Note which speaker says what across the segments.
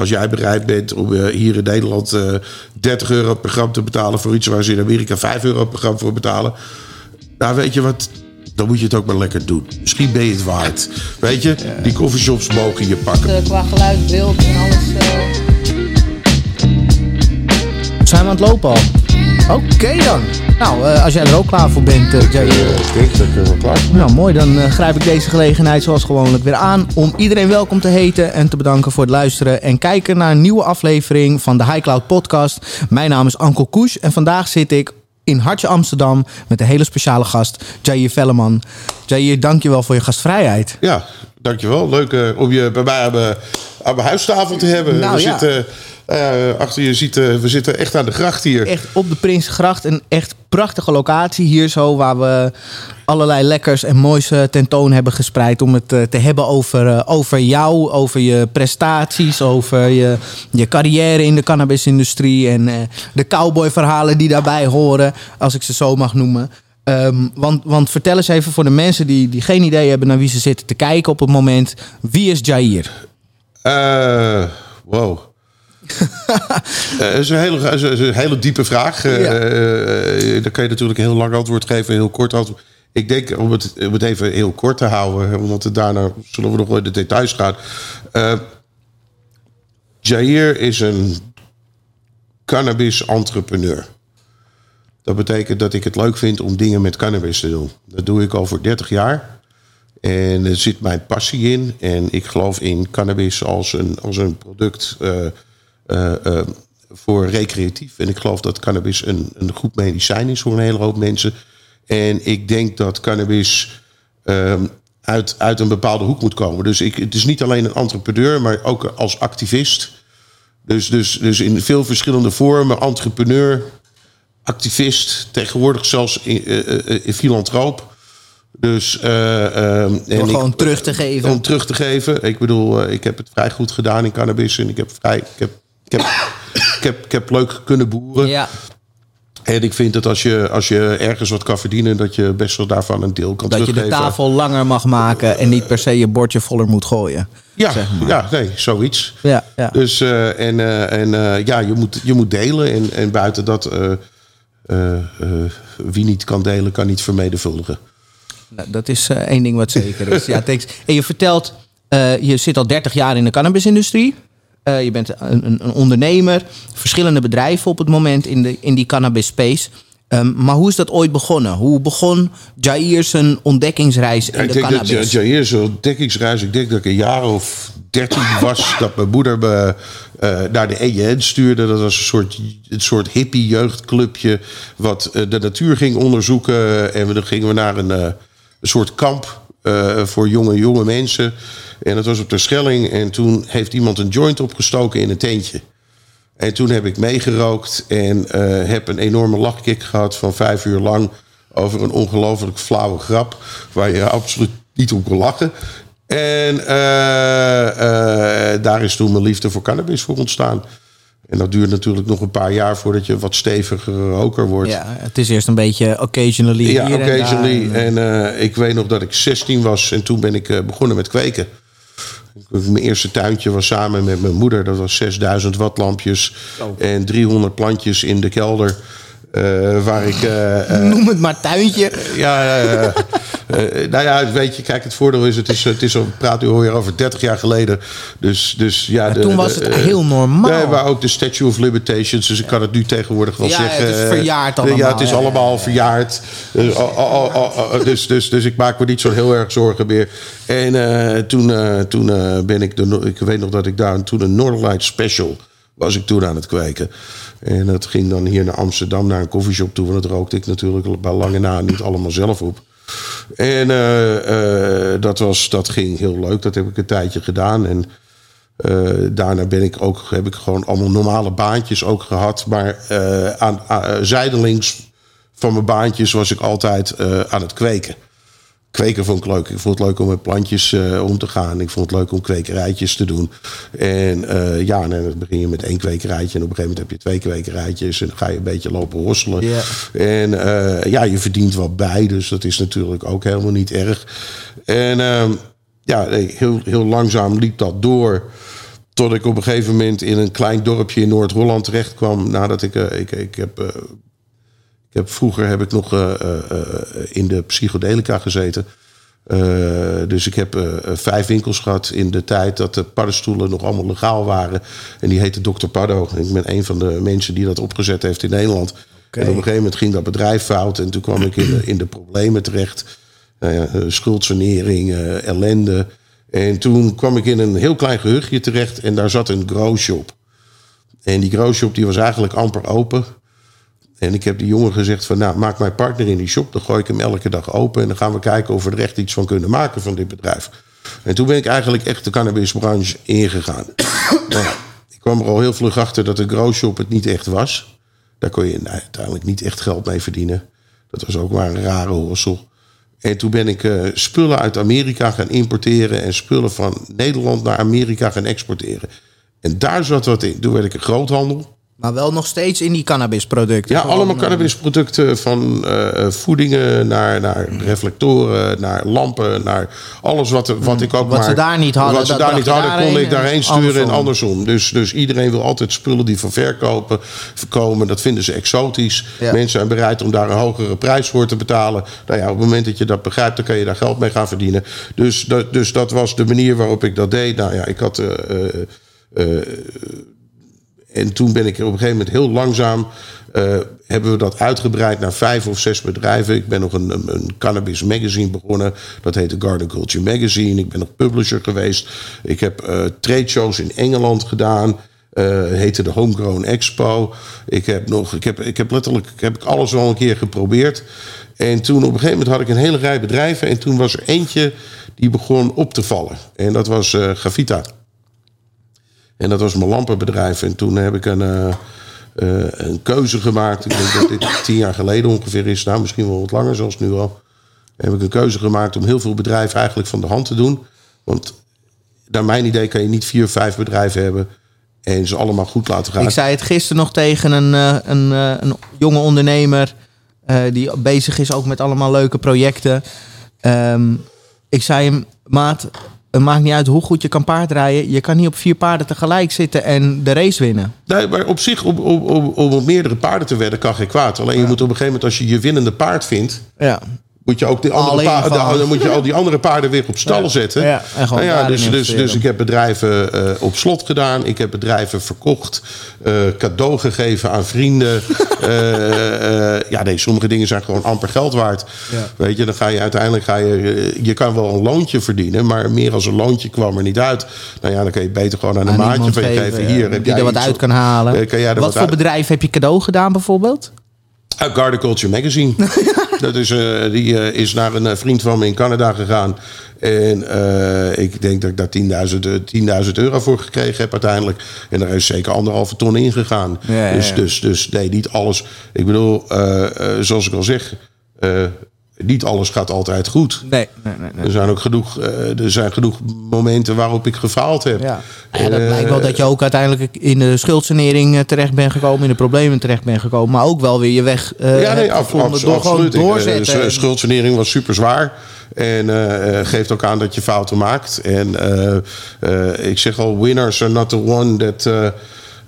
Speaker 1: Als jij bereid bent om eh, hier in Nederland eh 30 euro per gram te betalen voor iets waar ze in Amerika 5 euro per gram voor betalen. Nou, weet je wat? Dan moet je het ook maar lekker doen. Misschien ben je het waard. Weet je, die coffeeshops mogen je pakken.
Speaker 2: Eh, qua geluid, beeld en alles. eh,
Speaker 3: Zijn we aan het lopen al? Oké dan. Nou, eh, als jij er ook klaar voor bent, eh, Jair.
Speaker 1: Ik denk dat ik er wel klaar voor ben.
Speaker 3: Nou, mooi. Dan eh, grijp ik deze gelegenheid zoals gewoonlijk weer aan om iedereen welkom te heten en te bedanken voor het luisteren en kijken naar een nieuwe aflevering van de High Cloud podcast. Mijn naam is Ankel Koes en vandaag zit ik in Hartje Amsterdam met een hele speciale gast, Jair Velleman. Jair, dankjewel voor je gastvrijheid.
Speaker 1: Ja, dankjewel. Leuk om je bij mij aan mijn, aan mijn huistafel te hebben.
Speaker 3: Nou,
Speaker 1: we
Speaker 3: ja.
Speaker 1: zitten, eh, achter je ziet, eh, we zitten echt aan de gracht hier.
Speaker 3: Echt op de Prinsengracht, een echt prachtige locatie hier zo, waar we allerlei lekkers en moois eh, tentoon hebben gespreid om het te hebben over, over jou, over je prestaties, over je, je carrière in de cannabisindustrie en de cowboyverhalen die daarbij horen, als ik ze zo mag noemen. Ehm, want, want vertel eens even voor de mensen die, die geen idee hebben naar wie ze zitten te kijken op het moment. Wie is Jair?
Speaker 1: Eh, wow. Eh, Dat is, een hele, is een hele diepe vraag. Eh,
Speaker 3: Ja.
Speaker 1: eh, daar kan je natuurlijk een heel lang antwoord geven, een heel kort antwoord. Ik denk, om het, om het even heel kort te houden, want het daarna zullen we nog wel in de details gaan. Eh Jair is een cannabis-entrepreneur. Dat betekent dat ik het leuk vind om dingen met cannabis te doen. Dat doe ik al voor 30 jaar. En er zit mijn passie in. En ik geloof in cannabis als een, als een product eh, eh, eh, voor recreatief. En ik geloof dat cannabis een, een goed medicijn is voor een hele hoop mensen. En ik denk dat cannabis ehm, uit, uit een bepaalde hoek moet komen. Dus ik, het is niet alleen een entrepreneur, maar ook als activist. Dus, dus, dus in veel verschillende vormen. Entrepreneur, activist, tegenwoordig zelfs in, eh, eh, eh, filantroop. Dus, eh, ehm, en ik-
Speaker 3: gewoon terug te geven.
Speaker 1: Om terug te geven. Ik bedoel, eh, ik heb het vrij goed gedaan in cannabis. En ik heb, vrij, ik heb, ik heb, ik heb, ik heb leuk kunnen boeren.
Speaker 3: Ja,
Speaker 1: En ik vind dat als je, als je ergens wat kan verdienen... dat je best wel daarvan een deel kan
Speaker 3: dat je de
Speaker 1: teruggeven.
Speaker 3: tafel langer mag maken en niet per se je bordje voller moet gooien.
Speaker 1: Ja,
Speaker 3: zeg maar.
Speaker 1: ja nee, zoiets.
Speaker 3: Ja, ja.
Speaker 1: Dus, eh, en eh, en eh, ja, je moet, je moet delen. En, en buiten dat, wie niet kan delen, kan niet vermenigvuldigen.
Speaker 3: Nou, dat is één ding wat zeker is. ja, thanks. En je vertelt, je zit al 30 jaar in de cannabisindustrie. Eh, je bent een, een, ondernemer, verschillende bedrijven op het moment in, de, in die cannabis space. Ehm, maar hoe is dat ooit begonnen? Hoe begon Jair zijn ontdekkingsreis in
Speaker 1: ik
Speaker 3: de
Speaker 1: denk
Speaker 3: cannabis?
Speaker 1: dat Jair zo'n dekkingsreis... Ik denk dat ik een jaar of dertien was... dat mijn moeder me eh, naar de EJN stuurde. Dat was een soort, een soort hippie jeugdclubje... wat eh, de natuur ging onderzoeken. En we, dan gingen we naar een, een soort kamp... eh, voor jonge, jonge mensen. En dat was op de Schelling. En toen heeft iemand een joint opgestoken in een tentje. En toen heb ik meegerookt en eh, heb een enorme lachkick gehad van vijf uur lang over een ongelooflijk flauwe grap waar je absoluut niet om kon lachen. En eh, daar is toen mijn liefde voor cannabis voor ontstaan. En dat duurt natuurlijk nog een paar jaar voordat je wat steviger roker wordt.
Speaker 3: Ja, het is eerst een beetje occasionally
Speaker 1: Ja, occasionally.
Speaker 3: En, eh,
Speaker 1: En ik weet nog dat ik 16 was en toen ben ik eh, begonnen met kweken. Mijn eerste tuintje was samen met mijn moeder. Dat was 6000 wattlampjes en 300 plantjes in de kelder. Eh, waar ik. eh, eh,
Speaker 3: Noem het maar tuintje.
Speaker 1: ja, ja, ja. Nou ja, weet je, kijk, het voordeel is, het is, het is al, praat u hoor je over 30 jaar geleden. Dus, dus ja, de-
Speaker 3: toen was
Speaker 1: de,
Speaker 3: het heel normaal.
Speaker 1: Nee, maar ook de Statue of Limitations. Dus ik kan het nu tegenwoordig wel
Speaker 3: Ja,
Speaker 1: zeggen.
Speaker 3: het is verjaard
Speaker 1: Ja,
Speaker 3: allemaal,
Speaker 1: het is
Speaker 3: ja, ja,
Speaker 1: allemaal verjaard. Dus, oh, oh, oh, dus, dus, dus ik maak me niet zo heel erg zorgen meer. En toen, toen ben ik, de, ik weet nog dat ik daar toen een Northern Special was ik toen aan het kweken. En dat ging dan hier naar Amsterdam naar een koffieshop toe. Want dat rookte ik natuurlijk bij lange na niet allemaal zelf op. En eh, eh, dat, was, dat ging heel leuk. Dat heb ik een tijdje gedaan. En eh, daarna ben ik ook, heb ik gewoon allemaal normale baantjes ook gehad. Maar aan, zijdelings van mijn baantjes was ik altijd aan het kweken. Kweken vond ik leuk. Ik vond het leuk om met plantjes eh, om te gaan. Ik vond het leuk om kwekerijtjes te doen. En eh, ja, en dan begin je met één kwekerijtje. En op een gegeven moment heb je twee kwekerijtjes. En dan ga je een beetje lopen hosselen.
Speaker 3: Ja.
Speaker 1: En eh, ja, je verdient wat bij. Dus dat is natuurlijk ook helemaal niet erg. En ehm, ja, heel, heel langzaam liep dat door. Tot ik op een gegeven moment in een klein dorpje in Noord-Holland terecht kwam. Nadat ik, ik, ik heb. Ik heb, vroeger heb ik nog eh, eh, eh, in de psychedelica gezeten. Dus ik heb vijf winkels gehad in de tijd dat de paddenstoelen nog allemaal legaal waren. En die heette Dr. Paddo. Ik ben een van de mensen die dat opgezet heeft in Nederland. En op een gegeven moment ging dat bedrijf fout. En toen kwam ik in de, in de problemen terecht. Nou schuldsanering, ellende. En toen kwam ik in een heel klein gehuchtje terecht. En daar zat een growshop. En die growshop die was eigenlijk amper open. En ik heb die jongen gezegd van, nou, maak mijn partner in die shop. Dan gooi ik hem elke dag open. En dan gaan we kijken of we er echt iets van kunnen maken van dit bedrijf. En toen ben ik eigenlijk echt de cannabisbranche ingegaan. nou, ik kwam er al heel vlug achter dat de growshop het niet echt was. Daar kon je nou, uiteindelijk niet echt geld mee verdienen. Dat was ook maar een rare hossel. En toen ben ik eh, spullen uit Amerika gaan importeren... en spullen van Nederland naar Amerika gaan exporteren. En daar zat wat in. Toen werd ik een groothandel.
Speaker 3: Maar wel nog steeds in die cannabisproducten.
Speaker 1: Ja,
Speaker 3: Gewoon,
Speaker 1: allemaal
Speaker 3: eh,
Speaker 1: cannabisproducten van eh, voedingen naar, naar reflectoren, naar lampen, naar alles wat, er- wat ik ook.
Speaker 3: Wat
Speaker 1: maar...
Speaker 3: ze daar niet hadden,
Speaker 1: Wat ze daar niet hadden, kon ik daarheen
Speaker 3: en
Speaker 1: sturen en
Speaker 3: andersom.
Speaker 1: Dus, dus iedereen wil altijd spullen die van verkopen voorkomen. Dat vinden ze exotisch.
Speaker 3: Ja.
Speaker 1: Mensen zijn bereid om daar een hogere prijs voor te betalen. Nou ja, op het moment dat je dat begrijpt, dan kan je daar geld mee gaan verdienen. Dus dat, dus dat was de manier waarop ik dat deed. Nou ja, ik had... eh, eh, eh, en toen ben ik er op een gegeven moment heel langzaam. eh, hebben we dat uitgebreid naar vijf of zes bedrijven. Ik ben nog een, een, cannabis magazine begonnen. Dat heette Garden Culture Magazine. Ik ben nog publisher geweest. Ik heb eh trade shows in Engeland gedaan. eh heette de Homegrown Expo. Ik heb nog, ik heb, ik heb letterlijk ik heb alles wel een keer geprobeerd. En toen op een gegeven moment had ik een hele rij bedrijven. En toen was er eentje die begon op te vallen. En dat was Gavita. En dat was mijn lampenbedrijf. En toen heb ik een, eh, eh, een keuze gemaakt. Ik denk dat dit tien jaar geleden ongeveer is. Nou, misschien wel wat langer, zoals nu al. Heb ik een keuze gemaakt om heel veel bedrijven eigenlijk van de hand te doen. Want naar mijn idee kan je niet vier, vijf bedrijven hebben. En ze allemaal goed laten gaan.
Speaker 3: Ik zei het gisteren nog tegen een, eh, een, een jonge ondernemer. die bezig is ook met allemaal leuke projecten. Ehm, ik zei hem, maat, het maakt niet uit hoe goed je kan paardrijden. Je kan niet op vier paarden tegelijk zitten en de race winnen.
Speaker 1: Nee, maar op zich, om, om, om, om op meerdere paarden te wedden, kan geen kwaad. Alleen je moet op een gegeven moment, als je je winnende paard vindt.
Speaker 3: Ja.
Speaker 1: Moet je ook die andere paarden, dan moet je al die andere paarden weer op stal zetten.
Speaker 3: Ja, en gewoon
Speaker 1: nou ja, dus, dus, dus ik heb bedrijven eh, op slot gedaan. Ik heb bedrijven verkocht. eh, cadeau gegeven aan vrienden. Eh, ja, nee, sommige dingen zijn gewoon amper geld waard. Weet je, dan ga je uiteindelijk... Ga je, je kan wel een loontje verdienen, maar meer als een loontje kwam er niet uit. Nou ja, dan kan je beter gewoon aan een maatje van je geven. Hier, heb
Speaker 3: die er wat uit kan halen.
Speaker 1: Kan
Speaker 3: wat
Speaker 1: wat
Speaker 3: voor
Speaker 1: uit-
Speaker 3: bedrijf heb je cadeau gedaan bijvoorbeeld?
Speaker 1: uit Gardeculture Magazine. dat is, eh, die eh, is naar een eh, vriend van me in Canada gegaan. En ik denk dat ik daar 10.000 eh, 10.000 euro voor gekregen heb uiteindelijk. En daar is zeker anderhalve ton in gegaan.
Speaker 3: Ja, ja,
Speaker 1: dus,
Speaker 3: ja.
Speaker 1: dus, dus nee, niet alles. Ik bedoel, zoals ik al zeg... niet alles gaat altijd goed.
Speaker 3: Nee, nee, nee. nee.
Speaker 1: Er zijn ook genoeg, eh, er zijn genoeg momenten waarop ik gefaald heb.
Speaker 3: Ja. Ja, dat blijkt wel dat je ook uiteindelijk in de schuldsanering eh, terecht bent gekomen, in de problemen terecht bent gekomen, maar ook wel weer je weg eh
Speaker 1: Ja, nee, af,
Speaker 3: door
Speaker 1: absoluut.
Speaker 3: Doorzetten.
Speaker 1: schuldsanering was super zwaar. En geeft ook aan dat je fouten maakt. En ik zeg al, winners are not the one that...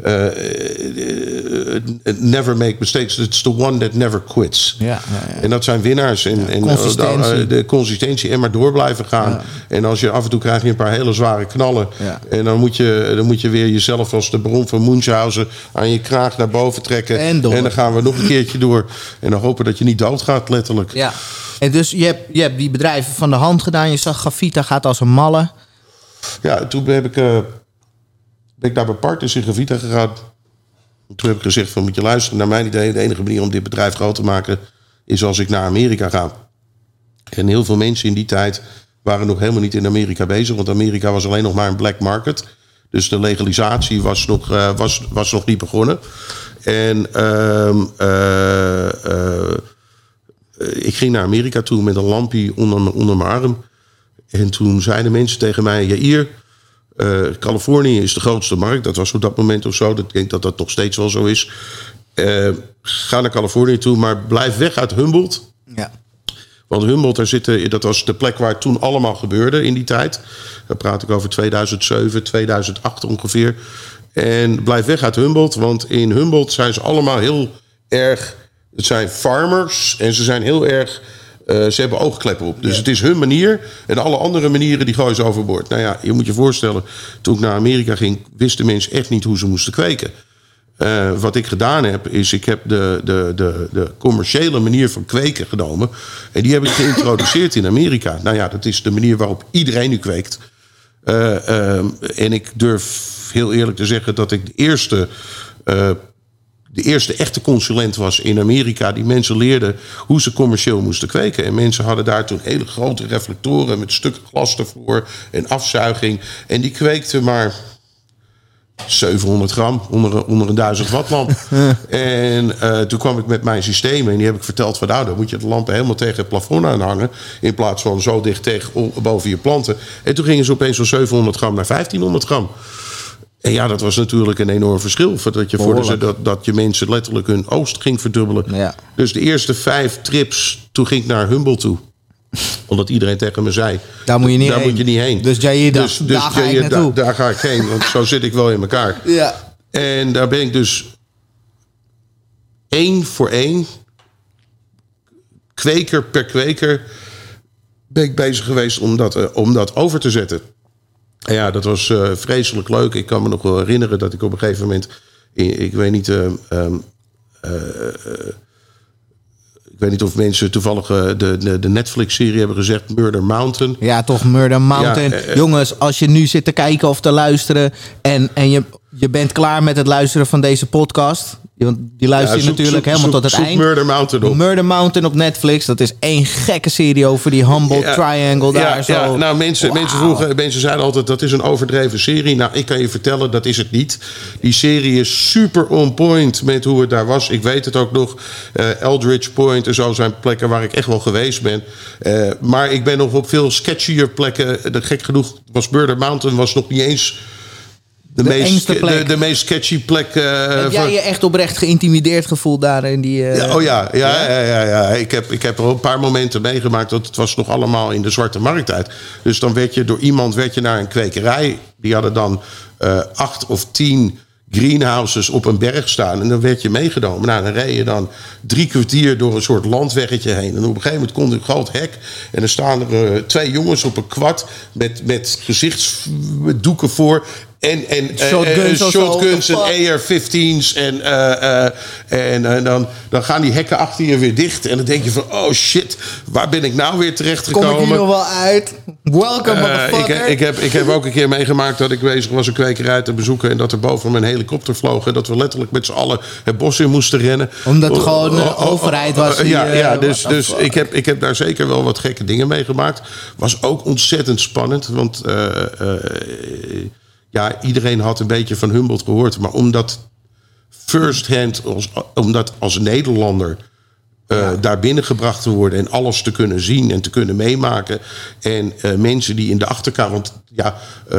Speaker 1: eh, eh, never make mistakes. It's the one that never quits.
Speaker 3: Ja.
Speaker 1: En dat zijn winnaars. En, en
Speaker 3: consistentie.
Speaker 1: eh, de consistentie en maar door blijven gaan. En als je af en toe krijg je een paar hele zware knallen.
Speaker 3: Ja.
Speaker 1: En dan moet, je, dan moet je weer jezelf als de bron van Munchausen aan je kraag naar boven trekken.
Speaker 3: En door.
Speaker 1: dan gaan we nog een keertje door. En dan hopen dat je niet doodgaat, letterlijk.
Speaker 3: Ja. En dus je hebt, je hebt die bedrijven van de hand gedaan. Je zag Gavita gaat als een malle.
Speaker 1: Ja, toen heb ik, ben ik naar mijn partners in Gavita gegaan. Toen heb ik gezegd van moet je luisteren. Naar mijn idee, de enige manier om dit bedrijf groot te maken... is als ik naar Amerika ga. En heel veel mensen in die tijd waren nog helemaal niet in Amerika bezig. Want Amerika was alleen nog maar een black market. Dus de legalisatie was nog, eh, was, was nog niet begonnen. En ehm, eh, eh, ik ging naar Amerika toe met een lampje onder, onder mijn arm. En toen zeiden mensen tegen mij: ja, eh, Californië is de grootste markt. Dat was op dat moment of zo. Ik denk dat dat nog steeds wel zo is. Eh, ga naar Californië toe, maar blijf weg uit Humboldt.
Speaker 3: Ja.
Speaker 1: Want Humboldt, daar zitten, dat was de plek waar het toen allemaal gebeurde in die tijd. Daar praat ik over 2007, 2008 ongeveer. En blijf weg uit Humboldt, want in Humboldt zijn ze allemaal heel erg... Het zijn farmers en ze zijn heel erg... eh, ze hebben oogkleppen op. Dus het is hun manier. En alle andere manieren die gooien ze overboord. Nou ja, je moet je voorstellen. Toen ik naar Amerika ging, wisten mensen echt niet hoe ze moesten kweken. Eh, wat ik gedaan heb, is ik heb de, de, de, de commerciële manier van kweken genomen. En die heb ik geïntroduceerd in Amerika. Nou ja, dat is de manier waarop iedereen nu kweekt. Eh, ehm, en ik durf heel eerlijk te zeggen dat ik de eerste, de eerste echte consulent was in Amerika. Die mensen leerde hoe ze commercieel moesten kweken. En mensen hadden daar toen hele grote reflectoren met stukken glas ervoor en afzuiging. En die kweekten maar 700 gram onder, een- onder een 1000 watt lamp. en eh, toen kwam ik met mijn systemen en die heb ik verteld van nou, dan moet je de lampen helemaal tegen het plafond aanhangen. In plaats van zo dicht tegen boven je planten. En toen gingen ze opeens van 700 gram naar 1500 gram. En ja, dat was natuurlijk een enorm verschil. Dat je, voor de, dat, dat je mensen letterlijk hun oogst ging verdubbelen.
Speaker 3: Ja.
Speaker 1: Dus de eerste vijf trips, toen ging ik naar Humboldt toe. Omdat iedereen tegen me zei...
Speaker 3: Daar moet je niet
Speaker 1: daar
Speaker 3: heen.
Speaker 1: Moet je niet heen.
Speaker 3: Dus dacht, daar ga ik
Speaker 1: Jair, daar, daar ga ik heen, want zo zit ik wel in elkaar.
Speaker 3: Ja.
Speaker 1: En daar ben ik dus één voor één, kweker per kweker, ben ik bezig geweest om dat, eh, om dat over te zetten. Ja, dat was eh, vreselijk leuk. Ik kan me nog wel herinneren dat ik op een gegeven moment, ik, ik weet niet, eh, ehm, eh, ik weet niet of mensen toevallig eh, de, de, de Netflix-serie hebben gezegd, Murder Mountain.
Speaker 3: Ja, toch Murder Mountain.
Speaker 1: Ja, eh, eh.
Speaker 3: Jongens, als je nu zit te kijken of te luisteren... en, en je, je bent klaar met het luisteren van deze podcast... want die luister je
Speaker 1: Ja, zoek-
Speaker 3: natuurlijk
Speaker 1: zoek-
Speaker 3: helemaal
Speaker 1: zoek-
Speaker 3: tot het eind.
Speaker 1: Murder Mountain op.
Speaker 3: Murder Mountain op Netflix. Dat is één gekke serie over die Humboldt
Speaker 1: Ja,
Speaker 3: Triangle daar
Speaker 1: ja,
Speaker 3: zo.
Speaker 1: ja, nou, mensen, mensen, vroegen, mensen zeiden altijd dat is een overdreven serie. Nou, ik kan je vertellen, dat is het niet. Die serie is super on point met hoe het daar was. Ik weet het ook nog. Eh, Eldridge Point en zo zijn plekken waar ik echt wel geweest ben. Eh, maar ik ben nog op veel sketchier plekken. De, gek genoeg was Murder Mountain was nog niet eens... De, meest,
Speaker 3: engste plek.
Speaker 1: de, de meest sketchy plek. eh,
Speaker 3: Heb jij je echt oprecht geïntimideerd gevoeld daar in die... eh,
Speaker 1: ja, oh ja, ja, ja, ja, ja. Ik, heb, ik heb er een paar momenten meegemaakt. Dat het was nog allemaal in de zwarte markttijd. Dus dan werd je door iemand werd je naar een kwekerij. Die hadden dan eh, acht of tien greenhouses op een berg staan. En dan werd je meegenomen. Nou, dan reed je dan drie kwartier door een soort landweggetje heen. En op een gegeven moment komt een groot hek. En dan staan er eh, twee jongens op een kwad met, met gezichtsdoeken voor. En, en eh,
Speaker 3: Shotguns
Speaker 1: eh, shotguns en
Speaker 3: what the
Speaker 1: AR-15's. En, eh, eh, en, en dan, dan gaan die hekken achter je weer dicht. En dan denk je van, oh shit, waar ben ik nou weer terecht
Speaker 3: Kom ik
Speaker 1: gekomen?
Speaker 3: hier nog wel uit? Welcome,
Speaker 1: Eh, ik,
Speaker 3: motherfucker.
Speaker 1: ik, heb, ik heb ook een keer meegemaakt dat ik bezig was een kwekerij te bezoeken. En dat er boven me een helikopter vloog. En dat we letterlijk met z'n allen het bos in moesten rennen.
Speaker 3: Omdat het
Speaker 1: Oh,
Speaker 3: gewoon
Speaker 1: oh, oh,
Speaker 3: overheid was die,
Speaker 1: ja,
Speaker 3: eh,
Speaker 1: ja, dus, dus
Speaker 3: fuck.
Speaker 1: ik, heb, ik heb daar zeker wel wat gekke dingen meegemaakt. Was ook ontzettend spannend. Want eh, eh, ja, iedereen had een beetje van Humboldt gehoord. Maar omdat first hand, als, omdat als Nederlander eh, daar binnengebracht te worden en alles te kunnen zien en te kunnen meemaken. En eh, mensen die in de achterkamer, want ja, eh,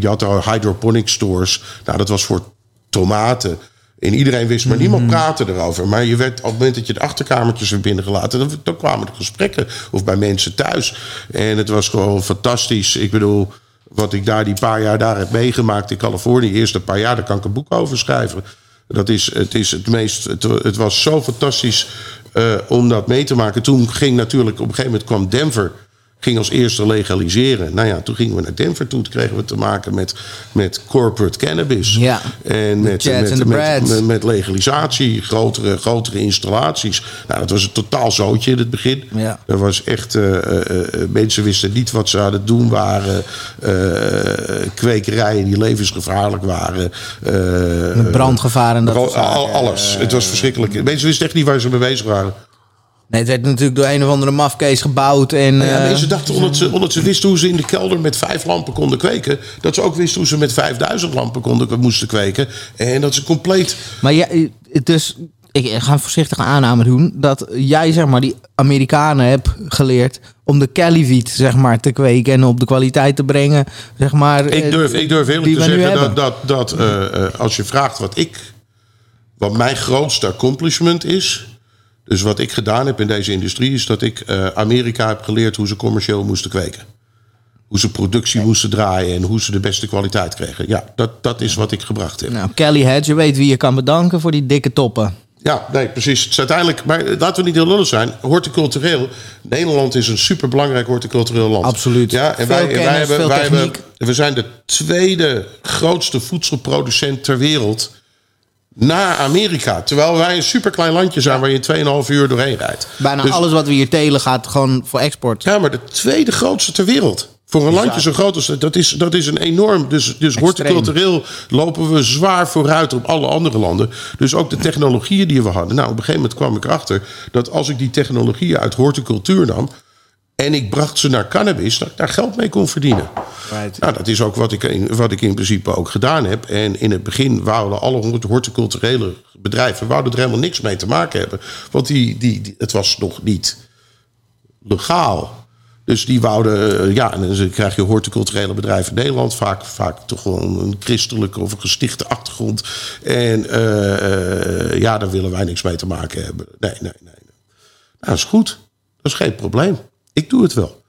Speaker 1: je had daar hydroponic stores. Nou, dat was voor tomaten. En iedereen wist, maar niemand praatte erover. Maar je werd, op het moment dat je de achterkamertjes werd binnengelaten, dan, dan kwamen er gesprekken. Of bij mensen thuis. En het was gewoon fantastisch. Ik bedoel, wat ik daar die paar jaar daar heb meegemaakt in Californië, eerste paar jaar, daar kan ik een boek over schrijven. Dat is het, is het meest. Het was zo fantastisch eh, om dat mee te maken. Toen ging natuurlijk op een gegeven moment kwam Denver. Ging als eerste legaliseren. Nou ja, toen gingen we naar Denver toe. Toen kregen we te maken met, met corporate cannabis.
Speaker 3: Ja.
Speaker 1: En met, met, met, legalisatie, grotere, grotere installaties. Nou, dat was een totaal zootje in het begin.
Speaker 3: Ja.
Speaker 1: Er was echt, eh, eh, eh, mensen wisten niet wat ze aan het doen waren. Kwekerijen die levensgevaarlijk waren.
Speaker 3: Brandgevaar en dat
Speaker 1: al- alles. Het was verschrikkelijk. Mensen wisten echt niet waar ze mee bezig waren.
Speaker 3: Nee, het werd natuurlijk door een of andere mafkees gebouwd. En,
Speaker 1: Ja,
Speaker 3: eh,
Speaker 1: mensen dachten, omdat ze, omdat ze wisten hoe ze in de kelder met vijf lampen konden kweken... dat ze ook wisten hoe ze met 5000 lampen konden, moesten kweken. En dat ze compleet...
Speaker 3: Maar ja, dus ik ga een voorzichtige aanname doen. Dat jij zeg maar die Amerikanen hebt geleerd om de Caliviet zeg maar te kweken en op de kwaliteit te brengen. Zeg maar,
Speaker 1: Ik
Speaker 3: eh,
Speaker 1: durf, ik durf eerlijk te zeggen dat, dat, dat eh, als je vraagt wat ik... wat mijn grootste accomplishment is... Dus wat ik gedaan heb in deze industrie is dat ik eh, Amerika heb geleerd hoe ze commercieel moesten kweken. Hoe ze productie moesten draaien en hoe ze de beste kwaliteit kregen. Ja, dat, dat is wat ik gebracht heb.
Speaker 3: Nou, Kelly Hedge, je weet wie je kan bedanken voor die dikke toppen.
Speaker 1: Ja, nee, precies. Het is uiteindelijk, maar laten we niet heel lullig zijn. Horticultureel, Nederland is een superbelangrijk horticultureel land.
Speaker 3: Absoluut.
Speaker 1: Ja, en
Speaker 3: Veel
Speaker 1: wij,
Speaker 3: kennis,
Speaker 1: wij, hebben,
Speaker 3: veel
Speaker 1: wij hebben, we zijn de tweede grootste voedselproducent ter wereld na Amerika. Terwijl wij een superklein landje zijn waar je 2,5 uur doorheen rijdt.
Speaker 3: Bijna
Speaker 1: Dus-
Speaker 3: alles wat we hier telen gaat gewoon voor export.
Speaker 1: Ja, maar de tweede grootste ter wereld. Voor een landje zo groot als dat is, dat is een enorm. Dus, dus horticultureel lopen we zwaar vooruit op alle andere landen. Dus ook de technologieën die we hadden. Nou, op een gegeven moment kwam ik erachter dat als ik die technologieën uit horticultuur nam. En ik bracht ze naar cannabis, dat ik daar geld mee kon verdienen.
Speaker 3: Right.
Speaker 1: Nou, dat is ook wat ik, in, wat ik in principe ook gedaan heb. En in het begin wouden alle hort- horticulturele bedrijven wouden er helemaal niks mee te maken hebben. Want die, die, die- het was nog niet legaal. Dus die wouden, eh, ja, en dan krijg je horticulturele bedrijven in Nederland. Vaak, vaak toch gewoon een christelijke of een gestichte achtergrond. En eh, eh, ja, daar willen wij niks mee te maken hebben. Nee, nee, nee. nee. Nou, dat is goed. Dat is geen probleem. Ik doe het wel.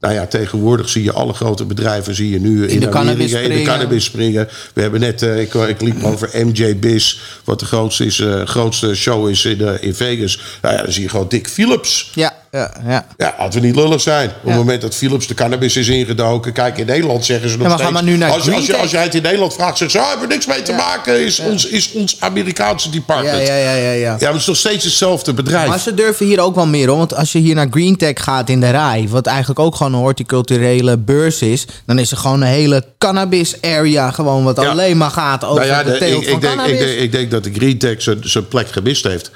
Speaker 1: Nou ja, tegenwoordig zie je alle grote bedrijven zie je nu in,
Speaker 3: de cannabis
Speaker 1: in de cannabis springen. We hebben net, eh, ik, ik liep over MJ Biz, wat de grootste, is, eh, grootste show is in, eh, in Vegas. Nou ja, dan zie je gewoon Dick Philips.
Speaker 3: Ja, ja, ja.
Speaker 1: Ja, laten we niet lullig zijn. Op het moment dat Philips de cannabis is ingedoken. Kijk, in Nederland zeggen ze nog steeds...
Speaker 3: maar nu naar
Speaker 1: als, je, als, je,
Speaker 3: Greentech.
Speaker 1: als jij het in Nederland vraagt, zeggen ze... Ah, hebben we niks mee te maken. Is, ons, is ons Amerikaanse department.
Speaker 3: ja, ja, ja, ja.
Speaker 1: Ja, maar het is nog steeds hetzelfde bedrijf.
Speaker 3: Maar ze durven hier ook wel meer hoor. Want als je hier naar Greentech gaat in de rij, wat eigenlijk ook gewoon een horticulturele beurs is, dan is er gewoon een hele cannabis area gewoon wat alleen maar gaat over
Speaker 1: Nou
Speaker 3: de
Speaker 1: de-
Speaker 3: teelt
Speaker 1: ik,
Speaker 3: van
Speaker 1: ik, denk,
Speaker 3: cannabis.
Speaker 1: ik, denk, ik denk dat de Green Tech zijn plek gemist heeft.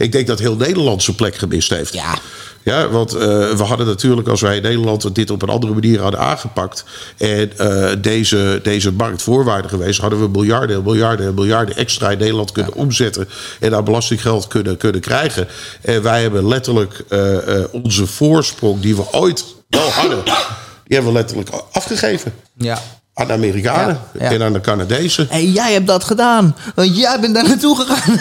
Speaker 1: Ik denk dat heel Nederland zijn plek gemist heeft.
Speaker 3: Ja.
Speaker 1: Ja, want eh, we hadden natuurlijk, als wij in Nederland dit op een andere manier hadden aangepakt. en eh, deze, deze markt voorwaarden geweest. hadden we miljarden en miljarden en miljarden extra in Nederland kunnen omzetten. en daar belastinggeld kunnen, kunnen krijgen. En wij hebben letterlijk eh, eh, onze voorsprong, die we ooit wel hadden. die hebben we letterlijk afgegeven.
Speaker 3: Ja.
Speaker 1: Aan de Amerikanen
Speaker 3: Ja, ja.
Speaker 1: en aan de Canadezen.
Speaker 3: En jij hebt dat gedaan. Want jij bent daar naartoe gegaan.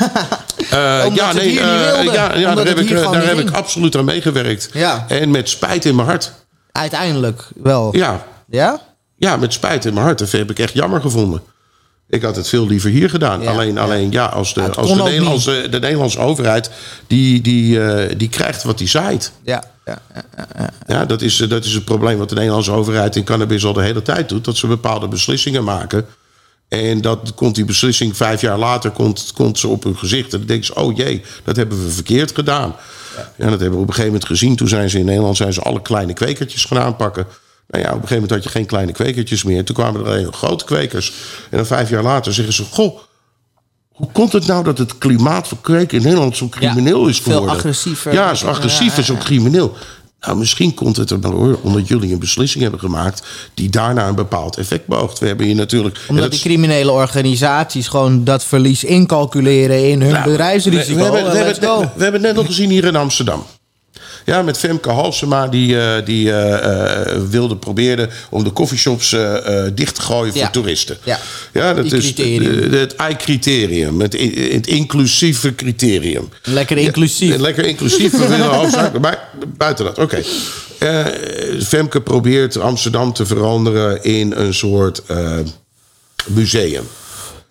Speaker 1: Eh, ja, nee, eh, ja, daar heb, ik, eh, daar heb ik absoluut aan meegewerkt.
Speaker 3: Ja.
Speaker 1: En met spijt in mijn hart.
Speaker 3: Uiteindelijk wel.
Speaker 1: Ja,
Speaker 3: Ja?
Speaker 1: ja, met spijt in mijn hart. Dat heb ik echt jammer gevonden. Ik had het veel liever hier gedaan.
Speaker 3: Ja,
Speaker 1: alleen,
Speaker 3: ja.
Speaker 1: alleen ja, als de,
Speaker 3: Ja,
Speaker 1: als de, Nederlandse, de Nederlandse overheid... Die, die, die krijgt wat die zaait.
Speaker 3: Ja. Ja.
Speaker 1: Ja, dat is, dat is het probleem wat de Nederlandse overheid in cannabis al de hele tijd doet. Dat ze bepaalde beslissingen maken. En dat komt die beslissing vijf jaar later komt, komt ze op hun gezicht. En dan denken ze, oh jee, dat hebben we verkeerd gedaan. Ja. dat hebben we op een gegeven moment gezien. Toen zijn ze in Nederland zijn ze alle kleine kwekertjes gaan aanpakken. Nou ja, op een gegeven moment had je geen kleine kwekertjes meer. Toen kwamen er alleen grote kwekers. En dan vijf jaar later zeggen ze, goh... Hoe komt het nou dat het klimaat voor kweken in Nederland zo crimineel is
Speaker 3: veel
Speaker 1: geworden?
Speaker 3: agressiever.
Speaker 1: Ja, zo agressief en zo crimineel. Nou, misschien komt het er wel hoor, omdat jullie een beslissing hebben gemaakt die daarna een bepaald effect beoogt. We hebben hier natuurlijk.
Speaker 3: Omdat
Speaker 1: dat
Speaker 3: die criminele organisaties gewoon dat verlies incalculeren in hun
Speaker 1: Nou,
Speaker 3: bedrijfsrisico.
Speaker 1: We, we, hebben, we, we hebben het net nog gezien hier in Amsterdam. Ja, met Femke Halsema, die, eh, die eh, eh, wilde probeerde om de coffeeshops dicht te gooien voor
Speaker 3: Ja.
Speaker 1: toeristen.
Speaker 3: Ja.
Speaker 1: ja dat is het I-criterium, het, het inclusieve criterium.
Speaker 3: Lekker inclusief.
Speaker 1: Ja, lekker inclusief. We willen hoofdzakelijk, maar buiten dat, oké. Femke probeert Amsterdam te veranderen in een soort museum.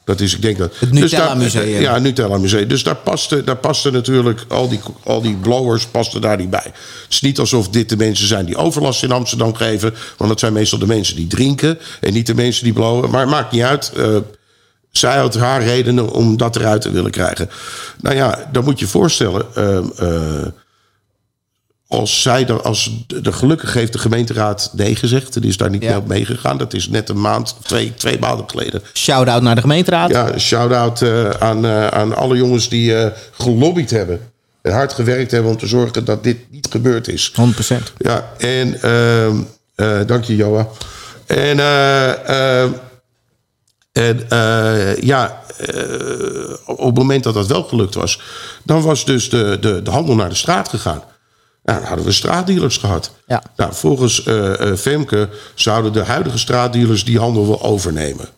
Speaker 1: Dat is, ik denk dat.
Speaker 3: Het
Speaker 1: dus daar-
Speaker 3: Nutella-museum.
Speaker 1: ja, Nutella Museum. Dus daar paste, daar paste natuurlijk al die, al die blowers pasten daar niet bij. Het is niet alsof dit de mensen zijn die overlast in Amsterdam geven. Want dat zijn meestal de mensen die drinken en niet de mensen die blowen. Maar het maakt niet uit. eh, zij had haar redenen om dat eruit te willen krijgen. Nou ja, dan moet je je voorstellen. ehm, eh, als zij dan, als de, de- gelukkig heeft de gemeenteraad nee gezegd. En die is daar niet
Speaker 3: Ja.
Speaker 1: mee op meegegaan. Dat is net een maand, twee, twee maanden geleden.
Speaker 3: Shout-out naar de gemeenteraad.
Speaker 1: Ja, shout-out eh, aan, eh, aan alle jongens die eh, gelobbyd hebben. En hard gewerkt hebben om te zorgen dat dit niet gebeurd is.
Speaker 3: 100%.
Speaker 1: Ja, en ehm, eh, dank je, Joa. En, eh, ehm, en ja, op het moment dat dat wel gelukt was, dan was dus de, de, de handel naar de straat gegaan. Nou, dan hadden we straatdealers gehad.
Speaker 3: Ja.
Speaker 1: Nou, volgens eh, Femke zouden de huidige straatdealers die handel wel overnemen.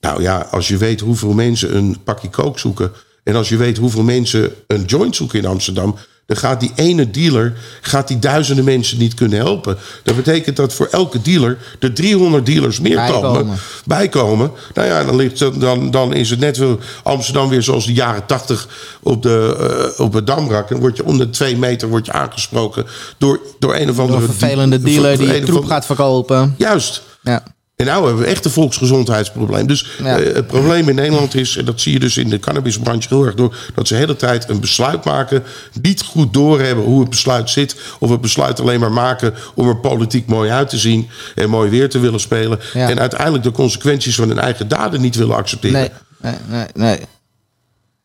Speaker 1: Nou ja, als je weet hoeveel mensen een pakje kook zoeken En als je weet hoeveel mensen een joint zoeken in Amsterdam, dan gaat die ene dealer gaat die duizenden mensen niet kunnen helpen. Dat betekent dat voor elke dealer er 300 dealers meer
Speaker 3: Bijkomen.
Speaker 1: komen, bijkomen. Nou ja, dan, ligt, dan, dan is het net wel Amsterdam weer zoals de jaren 80 op, de, eh, op het Damrak. Dan word je om de twee meter word je aangesproken door, door een of
Speaker 3: Door
Speaker 1: andere
Speaker 3: een vervelende dealer die
Speaker 1: of
Speaker 3: troep gaat verkopen.
Speaker 1: Juist.
Speaker 3: Ja.
Speaker 1: En nou hebben we echt een volksgezondheidsprobleem. Dus
Speaker 3: Ja.
Speaker 1: eh, het probleem in Nederland is, en dat zie je dus in de cannabisbranche heel erg door, dat ze de hele tijd een besluit maken, niet goed doorhebben hoe het besluit zit, of het besluit alleen maar maken om er politiek mooi uit te zien en mooi weer te willen spelen.
Speaker 3: Ja.
Speaker 1: En uiteindelijk de consequenties van hun eigen daden niet willen accepteren.
Speaker 3: Nee, nee, nee, nee.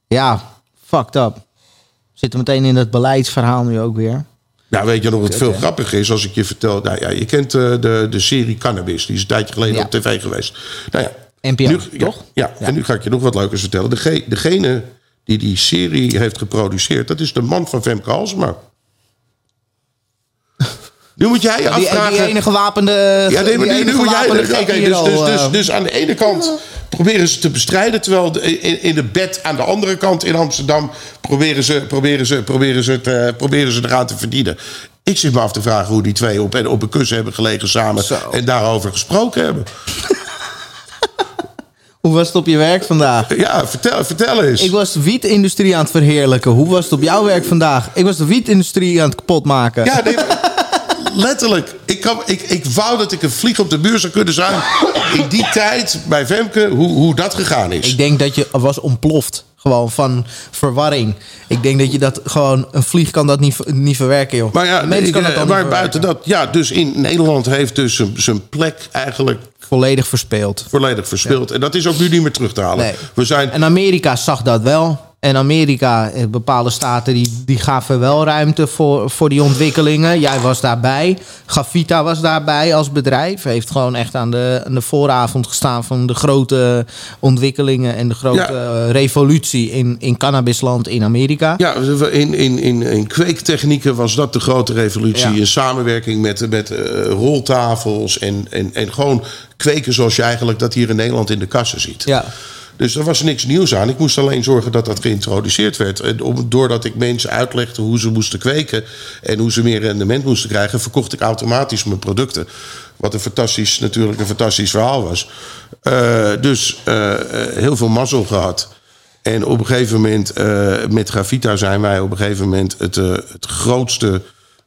Speaker 3: Ja, fucked up. Zitten meteen in dat beleidsverhaal nu ook weer.
Speaker 1: Nou, weet je nog wat veel grappiger is als ik je vertel? Nou ja, je kent eh, de, de serie Cannabis. Die is een tijdje geleden
Speaker 3: Ja.
Speaker 1: op tv geweest. Nou ja,
Speaker 3: NPO,
Speaker 1: nu,
Speaker 3: toch?
Speaker 1: Ja, ja, en nu ga ik je nog wat leukers vertellen. Dege- degene die die serie heeft geproduceerd, dat is de man van Femke Halsema. Nu moet jij je
Speaker 3: Die,
Speaker 1: afvragen...
Speaker 3: die ene gewapende.
Speaker 1: Ja, nee, maar
Speaker 3: die
Speaker 1: nu, moet jij... dus, dus, dus,
Speaker 3: eh,
Speaker 1: dus aan de ene kant proberen ze te bestrijden... terwijl in, in de bed aan de andere kant in Amsterdam... proberen ze, proberen ze, proberen ze, proberen ze eraan te verdienen. Ik zit me af te vragen hoe die twee op, op een kussen hebben gelegen samen...
Speaker 3: Zo.
Speaker 1: en daarover gesproken hebben.
Speaker 3: Hoe was het op je werk vandaag?
Speaker 1: Ja, vertel, vertel eens.
Speaker 3: Ik was de wietindustrie aan het verheerlijken. Hoe was het op jouw werk vandaag? Ik was de wietindustrie aan het kapotmaken.
Speaker 1: Ja, nee, letterlijk. Ik, kan, ik, ik wou dat ik een vlieg op de muur zou kunnen zijn... in die tijd bij Femke, hoe, hoe dat gegaan is.
Speaker 3: Ik denk dat je was ontploft. Gewoon van verwarring. Ik denk dat je dat gewoon... Een vlieg kan dat niet, niet verwerken, joh.
Speaker 1: Maar ja, ik,
Speaker 3: kan dat
Speaker 1: eh,
Speaker 3: dan
Speaker 1: maar buiten dat, ja, dus in Nederland heeft dus zijn- plek eigenlijk
Speaker 3: Volledig verspeeld.
Speaker 1: volledig verspeeld. En dat is ook nu niet meer terug te halen.
Speaker 3: Nee.
Speaker 1: We zijn,
Speaker 3: En Amerika zag dat wel. En Amerika, eh, bepaalde staten, die, die gaven wel ruimte voor, voor die ontwikkelingen. Jij was daarbij. Gavita was daarbij als bedrijf. Heeft gewoon echt aan de, aan de vooravond gestaan van de grote ontwikkelingen en de grote
Speaker 1: Ja.
Speaker 3: eh, revolutie in, in cannabisland in Amerika.
Speaker 1: ja, in, in, in, in kweektechnieken was dat de grote revolutie.
Speaker 3: Ja.
Speaker 1: In samenwerking met, met eh, roltafels en, en, en gewoon kweken zoals je eigenlijk dat hier in Nederland in de kassen ziet.
Speaker 3: Ja.
Speaker 1: Dus er was niks nieuws aan. Ik moest alleen zorgen dat dat geïntroduceerd werd. En doordat ik mensen uitlegde hoe ze moesten kweken... en hoe ze meer rendement moesten krijgen... verkocht ik automatisch mijn producten. Wat een fantastisch, natuurlijk een fantastisch verhaal was. Eh, dus eh, heel veel mazzel gehad. En op een gegeven moment, eh, met Gravita zijn wij op een gegeven moment... het, het grootste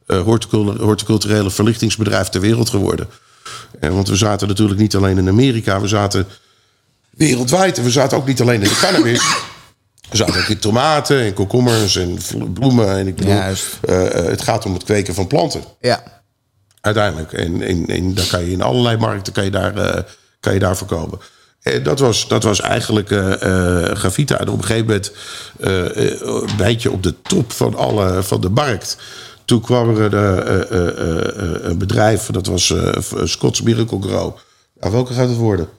Speaker 1: horticul- horticulturele verlichtingsbedrijf ter wereld geworden. En want we zaten natuurlijk niet alleen in Amerika... we zaten wereldwijd. En we zaten ook niet alleen in de cannabis. We zaten ook in tomaten en komkommers en bloemen. En ik bedoel,
Speaker 3: Juist.
Speaker 1: eh, eh, het gaat om het kweken van planten.
Speaker 3: Ja.
Speaker 1: Uiteindelijk. En, en, en daar kan je in allerlei markten kan je daar, eh, kan je daar verkopen. En dat was, dat was eigenlijk eh Gravita. En op een gegeven moment een beetje op de top van, alle, van de markt. Toen kwam er een, een bedrijf, dat was Scots Miracle Grow. Nou, welke gaat het worden?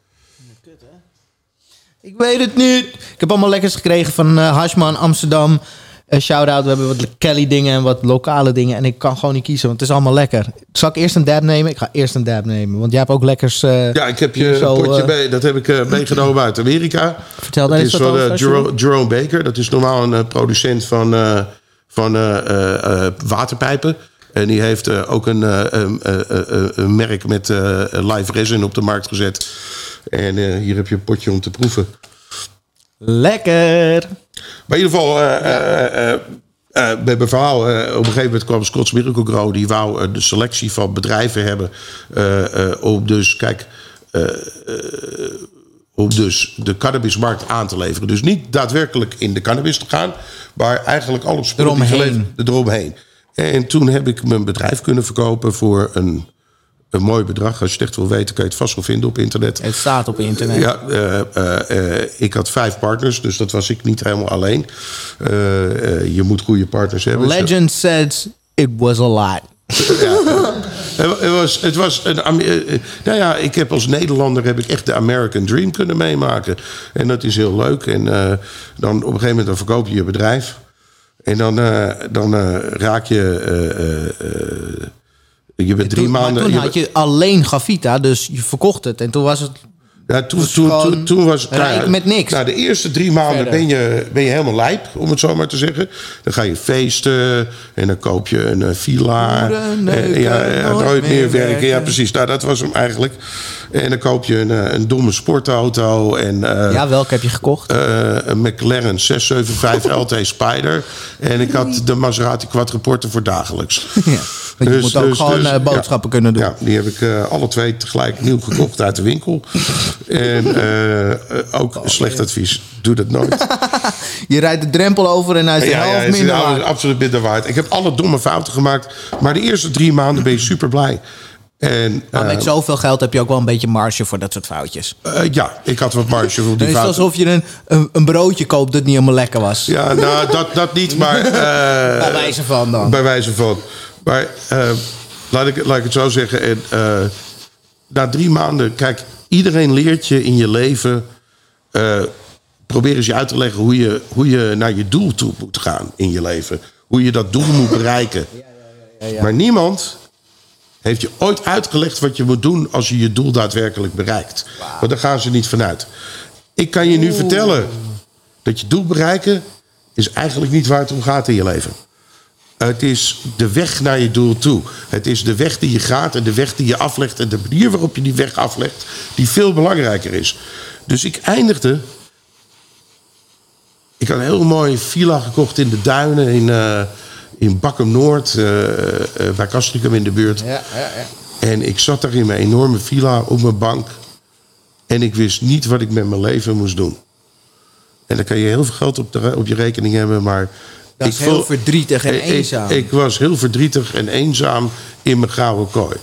Speaker 3: Ik weet het niet. Ik heb allemaal lekkers gekregen van eh Hashman, Amsterdam. Eh Shout-out, we hebben wat Kelly dingen en wat lokale dingen. En ik kan gewoon niet kiezen, want het is allemaal lekker. Zal ik eerst een dab nemen? Ik ga eerst een dab nemen, want jij hebt ook lekkers... eh,
Speaker 1: Ja, ik heb je
Speaker 3: hier zo,
Speaker 1: een potje bij. Dat heb ik meegenomen uit Amerika.
Speaker 3: Vertel daar eens
Speaker 1: is
Speaker 3: wat over,
Speaker 1: Jerome. Jerome Baker. Dat is normaal een producent van, van waterpijpen. En die heeft eh, ook een, eh, een, eh, een merk met live resin op de markt gezet. En hier heb je een potje om te proeven.
Speaker 3: Lekker!
Speaker 1: Maar in ieder geval, bij mijn verhaal, op een gegeven moment kwam Scots Miracle Grow. Die wou de selectie van bedrijven hebben. om dus, kijk, om dus de cannabismarkt aan te leveren. Dus niet daadwerkelijk in de cannabis te gaan. Maar eigenlijk alle spullen die
Speaker 3: Eromheen.
Speaker 1: eromheen. En toen heb ik mijn bedrijf kunnen verkopen voor een, een mooi bedrag. Als je het echt wil weten, kan je het vast wel vinden op internet.
Speaker 3: Het staat op internet.
Speaker 1: Ja, eh, eh, eh, ik had vijf partners, dus dat was ik niet helemaal alleen. Je moet goede partners hebben.
Speaker 3: Legend says it was a lot.
Speaker 1: Het was, het was een, nou ja, ik heb als Nederlander heb ik echt de American Dream kunnen meemaken. En dat is heel leuk. En dan op een gegeven moment dan verkoop je je bedrijf. En dan, eh, dan eh, raak je. eh, je bent drie maanden.
Speaker 3: toen had je alleen Gavita, dus je verkocht het. En toen was het
Speaker 1: Ja, toen,
Speaker 3: was
Speaker 1: toen, toen, toen was
Speaker 3: rijk
Speaker 1: nou ja,
Speaker 3: met niks.
Speaker 1: Nou, de eerste drie maanden
Speaker 3: Verder.
Speaker 1: ben je, ben je helemaal lijp, om het zo maar te zeggen. Dan ga je feesten en dan koop je een villa. En, ja, ja,
Speaker 3: nooit
Speaker 1: meer
Speaker 3: meer
Speaker 1: werken. Ja,
Speaker 3: werken.
Speaker 1: precies. Nou, dat was hem eigenlijk. En dan koop je een, eh, een domme sportauto en eh,
Speaker 3: Ja, welke heb je gekocht?
Speaker 1: eh, een McLaren 675 LT Spider. En ik had de Maserati Quattroporte voor dagelijks.
Speaker 3: Ja, want je moet ook gewoon, eh, boodschappen kunnen doen.
Speaker 1: Ja, die heb ik alle twee tegelijk nieuw gekocht uit de winkel. En ook slecht advies. Doe dat nooit.
Speaker 3: Je rijdt de drempel over en hij is de
Speaker 1: Ja, ja,
Speaker 3: helft
Speaker 1: is
Speaker 3: minder waard.
Speaker 1: absoluut minder waard. Ik heb alle domme fouten gemaakt. Maar de eerste drie maanden ben je super blij. En
Speaker 3: Maar
Speaker 1: eh,
Speaker 3: met zoveel geld heb je ook wel een beetje marge voor dat soort foutjes.
Speaker 1: eh, ja, ik had wat marge voor die
Speaker 3: is het
Speaker 1: fouten.
Speaker 3: alsof je een, een, een broodje koopt dat niet helemaal lekker was.
Speaker 1: Ja, nou, dat, dat niet, maar... eh,
Speaker 3: Bij wijze van dan.
Speaker 1: Bij wijze van. Maar eh, laat, ik, laat ik het zo zeggen. En, eh, na drie maanden, kijk, iedereen leert je in je leven. eh, probeer eens je uit te leggen hoe je, hoe je naar je doel toe moet gaan in je leven. Hoe je dat doel moet bereiken. Maar niemand heeft je ooit uitgelegd wat je moet doen als je je doel daadwerkelijk bereikt. Want daar gaan ze niet vanuit. Ik kan je nu vertellen dat je doel bereiken is eigenlijk niet waar het om gaat in je leven. Het is de weg naar je doel toe. Het is de weg die je gaat en de weg die je aflegt en de manier waarop je die weg aflegt, die veel belangrijker is. Dus ik eindigde. Ik had een heel mooie villa gekocht in de duinen in, eh in Bakkum Noord, eh, eh, bij Castricum in de buurt.
Speaker 3: Ja, ja, ja.
Speaker 1: En ik zat daar in mijn enorme villa op mijn bank. En ik wist niet wat ik met mijn leven moest doen. En dan kan je heel veel geld op, de, op je rekening hebben, maar...
Speaker 3: Dat
Speaker 1: ik
Speaker 3: is heel verdrietig en
Speaker 1: ik-
Speaker 3: eenzaam.
Speaker 1: Ik, ik was heel verdrietig en eenzaam in mijn gouden kooi.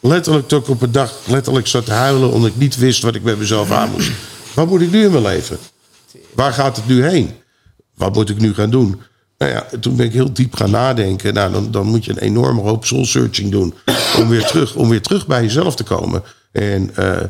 Speaker 1: Letterlijk tot ik op een dag letterlijk zat te huilen... omdat ik niet wist wat ik met mezelf aan moest. Wat moet ik nu in mijn leven? Waar gaat het nu heen? Wat moet ik nu gaan doen? Nou ja, toen ben ik heel diep gaan nadenken. Nou, dan, dan moet je een enorme hoop soul searching doen. Om weer terug, om weer terug bij jezelf te komen. En eh, eh,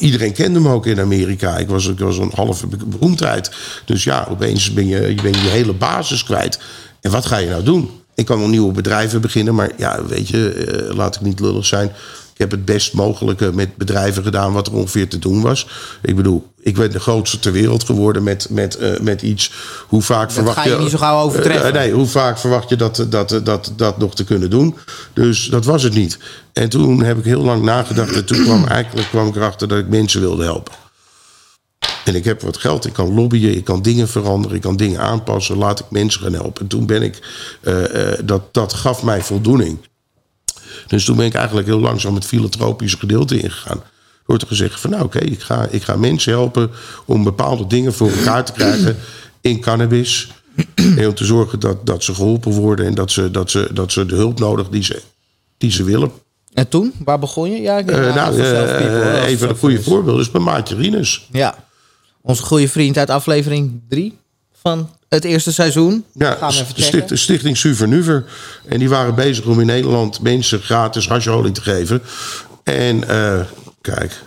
Speaker 1: iedereen kende me ook in Amerika. Ik was, ik was een halve be- beroemdheid. Dus ja, opeens ben je, je, ben je hele basis kwijt. En wat ga je nou doen? Ik kan wel nieuwe bedrijven beginnen. Maar ja, weet je, eh, laat ik niet lullig zijn. Ik heb het best mogelijke met bedrijven gedaan wat er ongeveer te doen was. Ik bedoel, ik ben de grootste ter wereld geworden met, met, eh, met iets. Hoe vaak verwacht
Speaker 3: ga je niet zo gauw overtreffen.
Speaker 1: Eh, nee, hoe vaak verwacht je dat, dat, dat, dat nog te kunnen doen? Dus dat was het niet. En toen heb ik heel lang nagedacht. En toen kwam eigenlijk kwam ik erachter dat ik mensen wilde helpen. En ik heb wat geld, ik kan lobbyen, ik kan dingen veranderen, ik kan dingen aanpassen. Laat ik mensen gaan helpen. En toen ben ik, eh, eh, dat, dat gaf mij voldoening. Dus toen ben ik eigenlijk heel langzaam het filantropische gedeelte ingegaan. Door te zeggen van nou oké, ik, ga, ik ga mensen helpen om bepaalde dingen voor elkaar te krijgen in cannabis. En om te zorgen dat, dat ze geholpen worden en dat ze, dat, ze, dat ze de hulp nodig die ze, die ze willen.
Speaker 3: En toen? Waar begon je? Ja, ik
Speaker 1: Eh, nou, eh,
Speaker 3: people, hoor, als het
Speaker 1: even
Speaker 3: zo
Speaker 1: een goede
Speaker 3: is.
Speaker 1: voorbeeld is mijn maatje Rinus.
Speaker 3: Ja. Onze goede vriend uit aflevering 3 van het eerste seizoen.
Speaker 1: Ja,
Speaker 3: Gaan we even checken.
Speaker 1: sticht, Stichting Suvernuver. En die waren bezig om in Nederland mensen gratis hasholie te geven. En eh, kijk.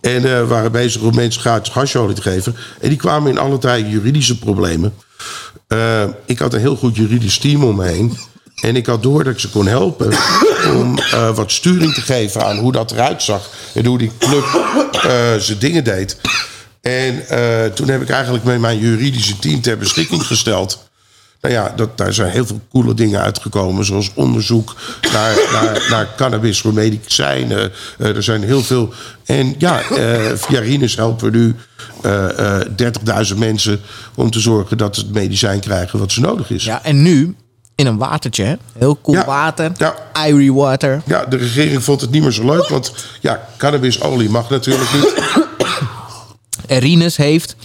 Speaker 1: En eh, waren bezig om mensen gratis hasholie te geven. En die kwamen in allerlei juridische problemen. Eh, ik had een heel goed juridisch team om me heen. En ik had door dat ik ze kon helpen om wat sturing te geven aan hoe dat eruit zag. En hoe die club eh, zijn dingen deed. En eh, toen heb ik eigenlijk met mijn juridische team ter beschikking gesteld. Nou ja, dat, daar zijn heel veel coole dingen uitgekomen. Zoals onderzoek naar, naar, naar cannabis voor medicijnen. Eh, er zijn heel veel. En ja, eh, via Rinus helpen we nu eh, eh, 30.000 mensen om te zorgen dat ze het medicijn krijgen wat ze nodig is.
Speaker 3: Ja, en nu in een watertje. hè? Heel cool
Speaker 1: Ja.
Speaker 3: water.
Speaker 1: Ja.
Speaker 3: Irie water.
Speaker 1: Ja, de regering vond het niet meer zo leuk. Want ja, cannabisolie mag natuurlijk niet.
Speaker 3: En Rinus heeft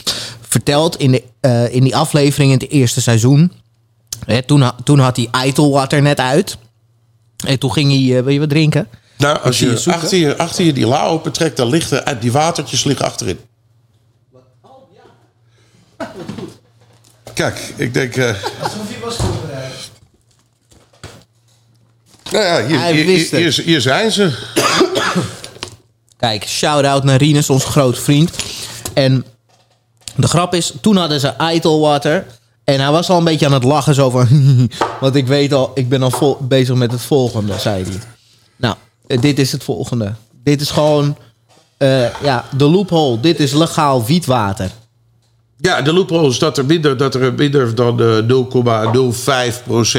Speaker 3: verteld in, de, eh, in die aflevering in het eerste seizoen. Hè, toen, ha- toen had hij Eitel net uit. En toen ging hij, eh, wil je wat drinken?
Speaker 1: Nou, als
Speaker 3: je
Speaker 1: achter, je achter je die la opentrekt, dan liggen uit die watertjes liggen achterin. Kijk, ik denk. eh, nou ja, hier,
Speaker 3: Hij
Speaker 1: hier,
Speaker 3: wist
Speaker 1: hier,
Speaker 3: het.
Speaker 1: hier- hier zijn ze.
Speaker 3: Kijk, shout-out naar Rinus, onze grote vriend. En de grap is, toen hadden ze Eitel En hij was al een beetje aan het lachen zo van... Want ik weet al, ik ben al vol- bezig met het volgende, zei hij. Nou, eh, dit is het volgende. Dit is gewoon eh, ja, de loophole. Dit is legaal wietwater.
Speaker 1: Ja, de loophole is dat er minder, dat er minder dan eh,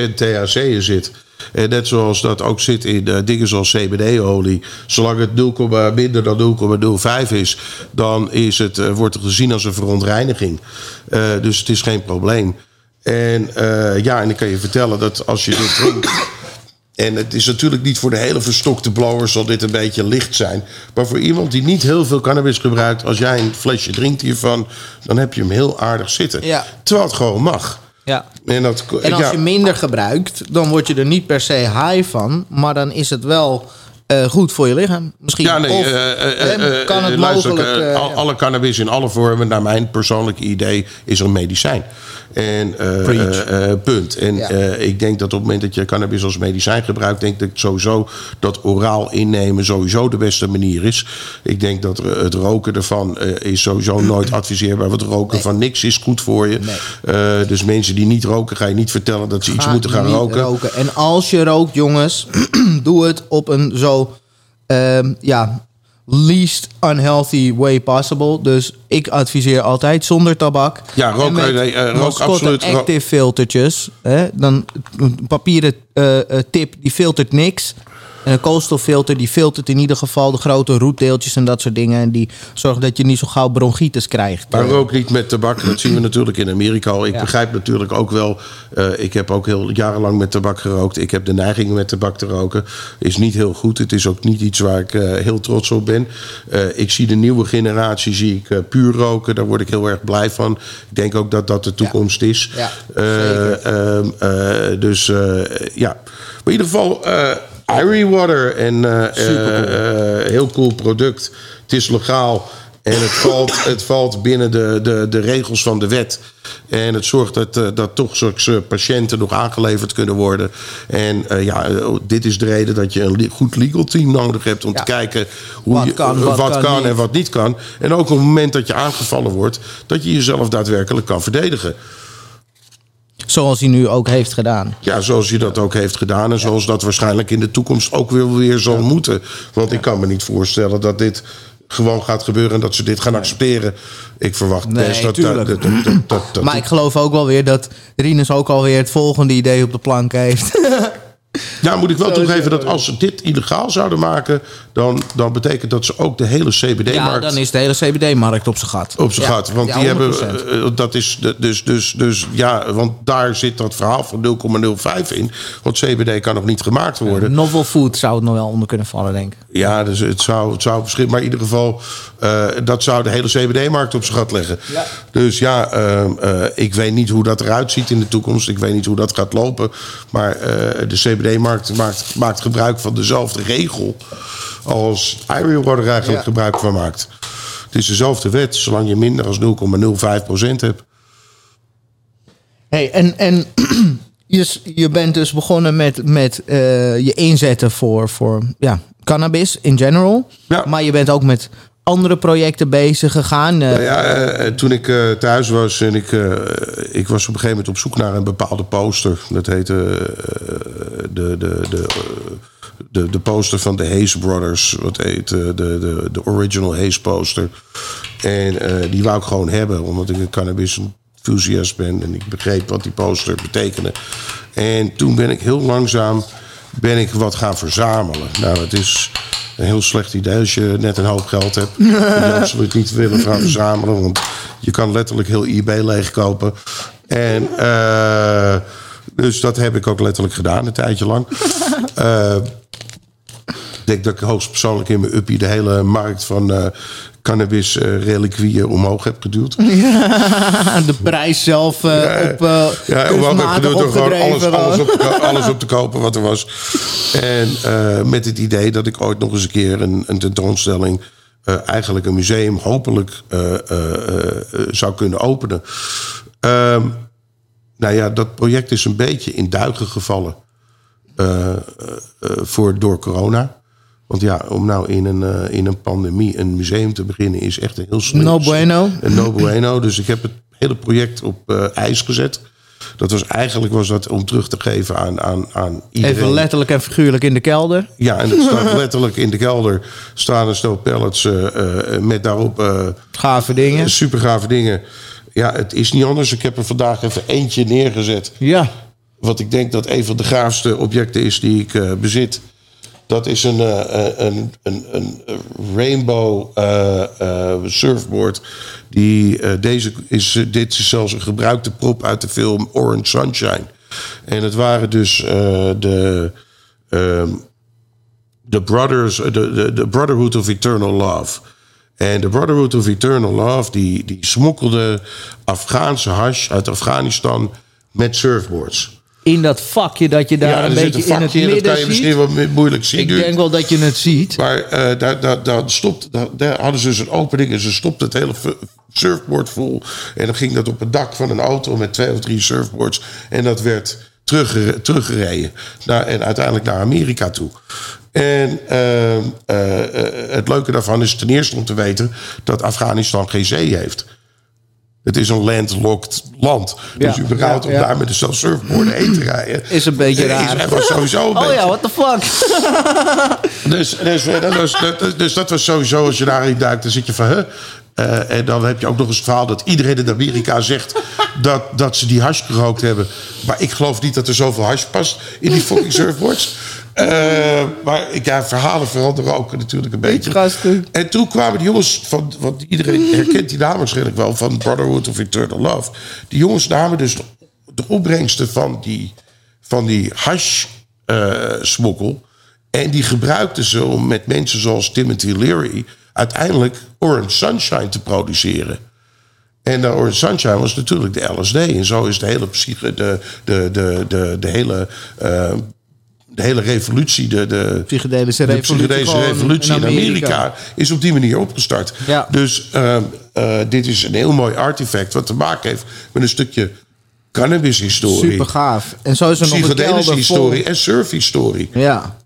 Speaker 1: 0,05% THC in zit. En net zoals dat ook zit in eh, dingen zoals CBD-olie. Zolang het 0, minder dan 0,05 is, dan is het, eh, wordt het gezien als een verontreiniging. Eh, dus het is geen probleem. En ja, en ik kan je vertellen dat als je dit drinkt. En het is natuurlijk niet voor de hele verstokte blowers zal dit een beetje licht zijn. Maar voor iemand die niet heel veel cannabis gebruikt, als jij een flesje drinkt hiervan, dan heb je hem heel aardig zitten.
Speaker 3: Ja.
Speaker 1: Terwijl het gewoon mag. En, dat,
Speaker 3: En als
Speaker 1: ja,
Speaker 3: je minder gebruikt, dan word je er niet per se high van. Maar dan is het wel eh, goed voor je lichaam. Misschien.
Speaker 1: Ja, nee,
Speaker 3: of,
Speaker 1: eh, eh,
Speaker 3: kan het
Speaker 1: luister,
Speaker 3: mogelijk...
Speaker 1: al- alle cannabis in alle vormen, naar mijn persoonlijke idee, is een medicijn. En eh, eh, eh, punt. En
Speaker 3: Ja.
Speaker 1: eh, ik denk dat op het moment dat je cannabis als medicijn gebruikt, denk ik sowieso dat oraal innemen sowieso de beste manier is. Ik denk dat het roken ervan eh, is sowieso nooit adviseerbaar. Want roken van niks is goed voor je. Eh, dus mensen die niet roken, ga je niet vertellen dat ze iets
Speaker 3: Ga
Speaker 1: moeten gaan
Speaker 3: niet
Speaker 1: roken.
Speaker 3: En als je rookt, jongens, doe het op een zo ehm, ja, least unhealthy way possible. Dus ik adviseer altijd zonder tabak.
Speaker 1: Ja, rook-
Speaker 3: En met
Speaker 1: nee, eh, rook absoluut.
Speaker 3: Active filtertjes. Hè, dan een papieren eh, eh, tip die filtert niks. En een koolstoffilter die filtert in ieder geval de grote roetdeeltjes en dat soort dingen. En die zorgen dat je niet zo gauw bronchitis krijgt.
Speaker 1: Maar rook niet met tabak. Dat zien we natuurlijk in Amerika al. Ik
Speaker 3: Ja.
Speaker 1: begrijp natuurlijk ook wel. eh, ik heb ook heel jarenlang met tabak gerookt. Ik heb de neiging met tabak te roken. Is niet heel goed. Het is ook niet iets waar ik eh, heel trots op ben. Eh, ik zie de nieuwe generatie zie ik, puur roken. Daar word ik heel erg blij van. Ik denk ook dat dat de toekomst is.
Speaker 3: Ja,
Speaker 1: Eh, ehm, eh, dus ja. Maar in ieder geval. Irie Water. En eh, heel cool product. Het is legaal. En het valt, het valt binnen de, de, de regels van de wet. En het zorgt dat, dat toch zulke patiënten nog aangeleverd kunnen worden. En ja, eh, dit is de reden dat je een goed legal team nodig hebt om
Speaker 3: Ja.
Speaker 1: te kijken hoe
Speaker 3: Wat
Speaker 1: je,
Speaker 3: kan, wat kan niet.
Speaker 1: en wat niet kan. En ook op het moment dat je aangevallen wordt, dat je jezelf daadwerkelijk kan verdedigen.
Speaker 3: Zoals hij nu ook heeft gedaan.
Speaker 1: Ja, zoals je dat ook heeft gedaan. En zoals dat waarschijnlijk in de toekomst ook weer, weer zal moeten. Want ik kan me niet voorstellen dat dit gewoon gaat gebeuren en dat ze dit gaan accepteren. Ik verwacht
Speaker 3: Nee,
Speaker 1: best dat, dat, dat,
Speaker 3: Maar ik geloof ook wel weer dat Rinus ook alweer het volgende idee op de plank heeft.
Speaker 1: Ja, moet ik wel
Speaker 3: Zo
Speaker 1: toegeven dat als ze dit illegaal zouden maken, dan, dan betekent dat ze ook de hele
Speaker 3: ja,
Speaker 1: CBD-markt
Speaker 3: dan is de hele CBD-markt op zijn gat.
Speaker 1: op zijn
Speaker 3: Ja,
Speaker 1: gat. Want
Speaker 3: ja,
Speaker 1: die hebben,
Speaker 3: 100%.
Speaker 1: eh, dat is dus, dus, dus ja, want daar zit dat verhaal van 0,05 in. Want CBD kan nog niet gemaakt worden.
Speaker 3: Novel food zou het nog wel onder kunnen vallen, denk ik.
Speaker 1: Ja, dus het zou, het zou verschillen. Maar in ieder geval, eh, dat zou de hele CBD-markt op zijn gat leggen.
Speaker 3: Ja.
Speaker 1: Dus ja, ehm, eh, ik weet niet hoe dat eruit ziet in de toekomst. Ik weet niet hoe dat gaat lopen. Maar eh, de CBD-markt maakt, maakt gebruik van dezelfde regel als Irie Water eigenlijk
Speaker 3: Ja.
Speaker 1: gebruik van maakt. Het is dezelfde wet, zolang je minder dan 0,05% hebt.
Speaker 3: Hey, en en je, je bent dus begonnen met, met eh, je inzetten voor, voor ja, cannabis in general.
Speaker 1: Ja.
Speaker 3: Maar je bent ook met andere projecten bezig gegaan.
Speaker 1: Nou ja, eh, toen ik thuis was en ik, ik was op een gegeven moment op zoek naar een bepaalde poster. Dat heette de, de, de, de, de poster van de Hayes Brothers. Wat heet eh, de, de, de original Hayes poster. En eh, die wou ik gewoon hebben, omdat ik een cannabis enthusiast ben. En ik begreep wat die poster betekende. En toen ben ik heel langzaam ben ik wat gaan verzamelen. Nou, het is een heel slecht idee als je net een hoop geld hebt. Moet je absoluut niet willen gaan verzamelen. Want je kan letterlijk heel eBay leegkopen. En eh, dus dat heb ik ook letterlijk gedaan, een tijdje lang. Ik denk dat ik hoogstpersoonlijk in mijn uppie de hele markt van eh, cannabis eh reliquieën omhoog heb geduwd.
Speaker 3: de prijs zelf eh, op uh,
Speaker 1: Ja, omhoog heb geduwd door gewoon alles, alles, op alles op te kopen wat er was. En met het idee dat ik ooit nog eens een keer een, een tentoonstelling... eigenlijk een museum hopelijk zou kunnen openen. Ehm, nou ja, dat project is een beetje in duigen gevallen voor, door corona. Want ja, om nou in een, eh, in een pandemie een museum te beginnen is echt een heel slim.
Speaker 3: No bueno.
Speaker 1: Een no bueno. Dus ik heb het hele project op eh, ijs gezet. Dat was eigenlijk was dat om terug te geven aan, aan, aan iedereen.
Speaker 3: Even letterlijk en figuurlijk in de kelder.
Speaker 1: Ja, en het staat letterlijk in de kelder staan een stel pallets eh, met daarop
Speaker 3: Gave dingen.
Speaker 1: super gave dingen. Ja, het is niet anders. Ik heb er vandaag even eentje neergezet.
Speaker 3: Ja.
Speaker 1: Wat ik denk dat een van de gaafste objecten is die ik bezit. Dat is een, eh, eh, een, een, een rainbow eh, surfboard. Die, deze is, dit is zelfs een gebruikte prop uit de film Orange Sunshine. En het waren dus de, ehm, de Brothers, de, de, de Brotherhood of Eternal Love. En de Brotherhood of Eternal Love, die, die smokkelde Afghaanse hash uit Afghanistan met surfboards.
Speaker 3: In dat vakje dat je daar
Speaker 1: ja,
Speaker 3: een beetje
Speaker 1: een
Speaker 3: in het
Speaker 1: in, dat
Speaker 3: midden
Speaker 1: kan je misschien
Speaker 3: ziet.
Speaker 1: wel moeilijk zien.
Speaker 3: Ik
Speaker 1: nu.
Speaker 3: denk wel dat je het ziet.
Speaker 1: Maar eh, daar, daar, daar, stopt, daar, daar hadden ze dus een opening en ze stopte het hele surfboard vol. En dan ging dat op het dak van een auto met twee of drie surfboards. En dat werd teruggere- teruggereden. Naar, en uiteindelijk naar Amerika toe. En eh, eh, eh, het leuke daarvan is ten eerste om te weten dat Afghanistan geen zee heeft. Het is een landlocked land. Dus überhaupt
Speaker 3: ja,
Speaker 1: om daar met de zelf surfboarden heen te rijden...
Speaker 3: Is een beetje
Speaker 1: Is
Speaker 3: raar.
Speaker 1: echt sowieso een
Speaker 3: Oh
Speaker 1: beetje
Speaker 3: ja, what the fuck?
Speaker 1: dus, dus, eh, dat was, dus dat was sowieso, als je daarin duikt, dan zit je van... Huh? Eh, en dan heb je ook nog eens het verhaal dat iedereen in Amerika zegt dat, dat ze die hash gerookt hebben. Maar ik geloof niet dat er zoveel hash past in die fucking surfboards. Eh, maar ik- ja, verhalen veranderen ook natuurlijk een beetje. En toen kwamen die jongens van, want iedereen herkent die naam waarschijnlijk wel, van Brotherhood of Eternal Love. Die jongens namen dus de, de opbrengsten van die, van die hash-smokkel. en die gebruikten ze om met mensen zoals Timothy Leary uiteindelijk Orange Sunshine te produceren. En de Orange Sunshine was natuurlijk de LSD. En zo is de hele psyche, de, de, de, de, de hele. eh, de hele revolutie, de, de,
Speaker 3: Psychedelische
Speaker 1: de
Speaker 3: revolutie
Speaker 1: psychedelische
Speaker 3: gewoon
Speaker 1: revolutie in
Speaker 3: in
Speaker 1: Amerika. Is op die manier opgestart.
Speaker 3: Ja.
Speaker 1: Dus ehm, eh, dit is een heel mooi artefact wat te maken heeft met een stukje cannabis-historie,
Speaker 3: Super gaaf. En zo is er nog een vol.
Speaker 1: historie en surf-historie.
Speaker 3: Ja.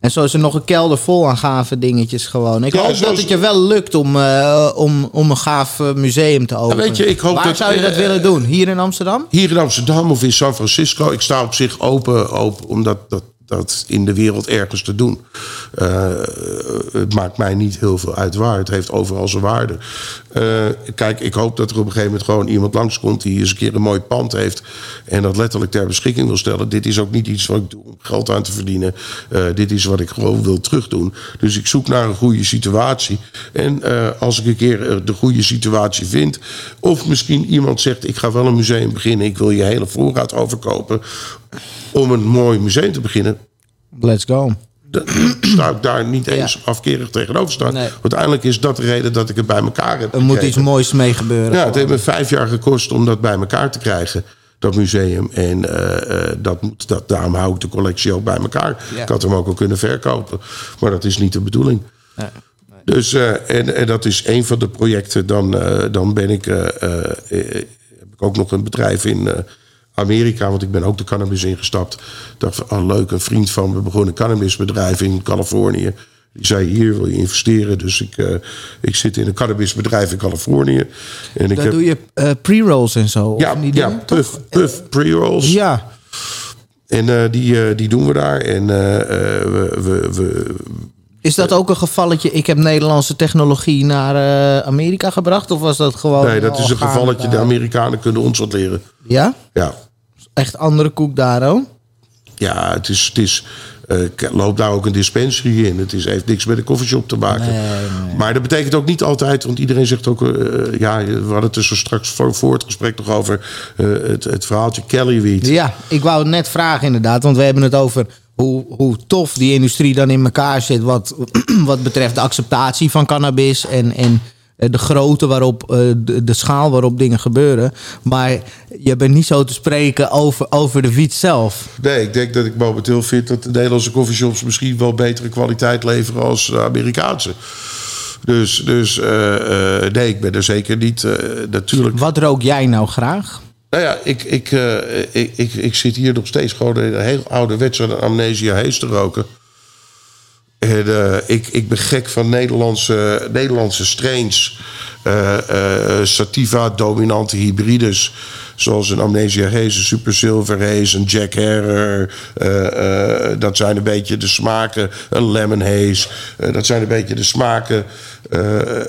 Speaker 3: En zo is er nog een kelder vol aan gave dingetjes gewoon. Ik
Speaker 1: Ja,
Speaker 3: hoop dat het je wel lukt om, eh, om, om een gaaf eh, museum te openen.
Speaker 1: weet je, ik hoop
Speaker 3: Waar
Speaker 1: dat-
Speaker 3: zou je dat
Speaker 1: eh,
Speaker 3: willen doen? Hier in Amsterdam?
Speaker 1: Hier in Amsterdam of in San Francisco. Ik sta op zich open, open om dat, dat, in de wereld ergens te doen. Eh, het maakt mij niet heel veel uit waar. Het heeft overal zijn waarde. Eh, kijk, ik hoop dat er op een gegeven moment gewoon iemand langskomt... die eens een keer een mooi pand heeft... en dat letterlijk ter beschikking wil stellen. Dit is ook niet iets wat ik doe om geld aan te verdienen. Eh, dit is wat ik gewoon wil terugdoen. Dus ik zoek naar een goede situatie. En als ik een keer de goede situatie vind... of misschien iemand zegt... ik ga wel een museum beginnen... ik wil je hele voorraad overkopen... om een mooi museum te beginnen...
Speaker 3: Let's go.
Speaker 1: dan sta ik daar niet eens afkerig tegenover staan.
Speaker 3: Nee.
Speaker 1: Uiteindelijk is dat de reden dat ik het bij elkaar heb
Speaker 3: Er moet iets moois mee gebeuren.
Speaker 1: Ja, het heeft me vijf jaar gekost om dat bij elkaar te krijgen. Dat museum. En eh, eh, dat moet, dat, daarom hou ik de collectie ook bij elkaar.
Speaker 3: Ja.
Speaker 1: Ik had hem ook al kunnen verkopen. Maar dat is niet de bedoeling. Dus, eh, en, en dat is een van de projecten. Dan, eh, dan ben ik, heb ik ook nog een bedrijf in eh, Amerika. Want ik ben ook de cannabis ingestapt. Dacht van, oh leuk, een vriend van me begon een cannabisbedrijf in Californië. Die zei, hier wil je investeren. Dus ik, eh, ik zit in een cannabisbedrijf in Californië. En ik heb,
Speaker 3: doe je eh, pre-rolls en zo.
Speaker 1: ja,
Speaker 3: of die
Speaker 1: ja
Speaker 3: dingen,
Speaker 1: puff,
Speaker 3: toch?
Speaker 1: puff pre-rolls.
Speaker 3: Ja.
Speaker 1: En eh, die, die doen we daar. En we, we, we,
Speaker 3: Is dat ook een gevalletje, ik heb Nederlandse technologie naar Amerika gebracht? Of was dat gewoon...
Speaker 1: nee, dat is een gevalletje. De? Amerikanen kunnen ons wat leren.
Speaker 3: Ja?
Speaker 1: Ja,
Speaker 3: Echt andere koek daar, oh?
Speaker 1: ja het is... Het is eh, loopt daar ook een dispensary in. Het is, heeft niks met een koffieshop te maken. Maar dat betekent ook niet altijd, want iedereen zegt ook... eh, ja, we hadden het zo straks voor, voor het gesprek nog over... eh, het, het verhaaltje Kellyweed.
Speaker 3: Ja, ik wou het net vragen inderdaad. Want we hebben het over hoe, hoe tof die industrie dan in elkaar zit... wat, wat betreft de acceptatie van cannabis... en, en de grootte waarop, eh, de, de schaal waarop dingen gebeuren. Maar je bent niet zo te spreken over, over de wiet zelf.
Speaker 1: Nee, ik denk dat ik momenteel vind dat de Nederlandse coffeeshops misschien wel betere kwaliteit leveren als de Amerikaanse. Dus, dus eh, eh, nee, ik ben er zeker niet. eh, natuurlijk.
Speaker 3: Wat rook jij nou graag?
Speaker 1: Nou ja, ik, ik, eh, ik, ik, ik zit hier nog steeds gewoon in een heel ouderwetse amnesia hees te roken. En eh, ik, ik ben gek van Nederlandse, Nederlandse strains. eh, eh, sativa, dominante hybrides. Zoals een Amnesia Haze, een Super Silver Haze, een Jack Herrer. dat zijn een beetje de smaken. Een Lemon Haze. Dat zijn een beetje de smaken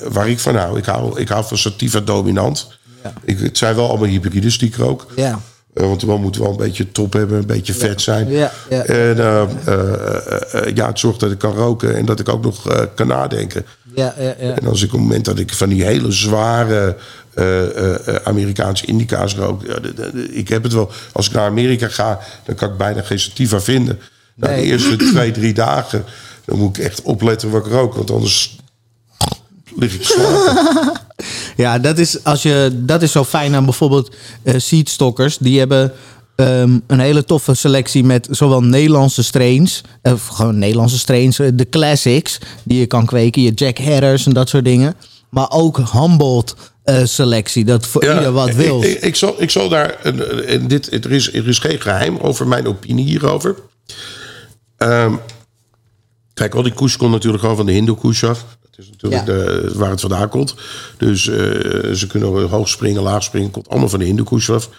Speaker 1: waar ik van hou. Ik hou, ik hou van Sativa Dominant. Ik, het zijn wel allemaal hybrides die ik rook.
Speaker 3: Ja.
Speaker 1: Eh, want we moeten wel een beetje top hebben, een beetje vet zijn.
Speaker 3: Ja, ja.
Speaker 1: En eh, eh, ja, het zorgt dat ik kan roken en dat ik ook nog kan nadenken.
Speaker 3: Ja, ja, ja.
Speaker 1: En als ik op het moment dat ik van die hele zware Amerikaanse indica's rook. De- de- de- ik heb het wel. Als ik naar Amerika ga, dan kan ik bijna geen sativa vinden. Nou,
Speaker 3: Nee.
Speaker 1: De eerste twee, drie dagen, dan moet ik echt opletten wat ik rook. Want anders lig ik slapen.
Speaker 3: Ja, dat is, als je, dat is zo fijn aan bijvoorbeeld eh seedstockers. Die hebben ehm, een hele toffe selectie met zowel Nederlandse strains, of gewoon Nederlandse strains, eh, de classics die je kan kweken, je Jack Herrers en dat soort dingen. Maar ook Humboldt eh, selectie, dat voor ieder wat wil.
Speaker 1: Ik, ik, ik zal, ik zal daar. En dit, er, is, er is geen geheim over mijn opinie hierover. Ehm, kijk, al die koers komt natuurlijk gewoon van de Hindoe-koers af. Dat is natuurlijk
Speaker 3: Ja.
Speaker 1: de, waar het vandaan komt. Dus eh, ze kunnen hoog springen, laag springen. komt allemaal van de Hindoe-koers af.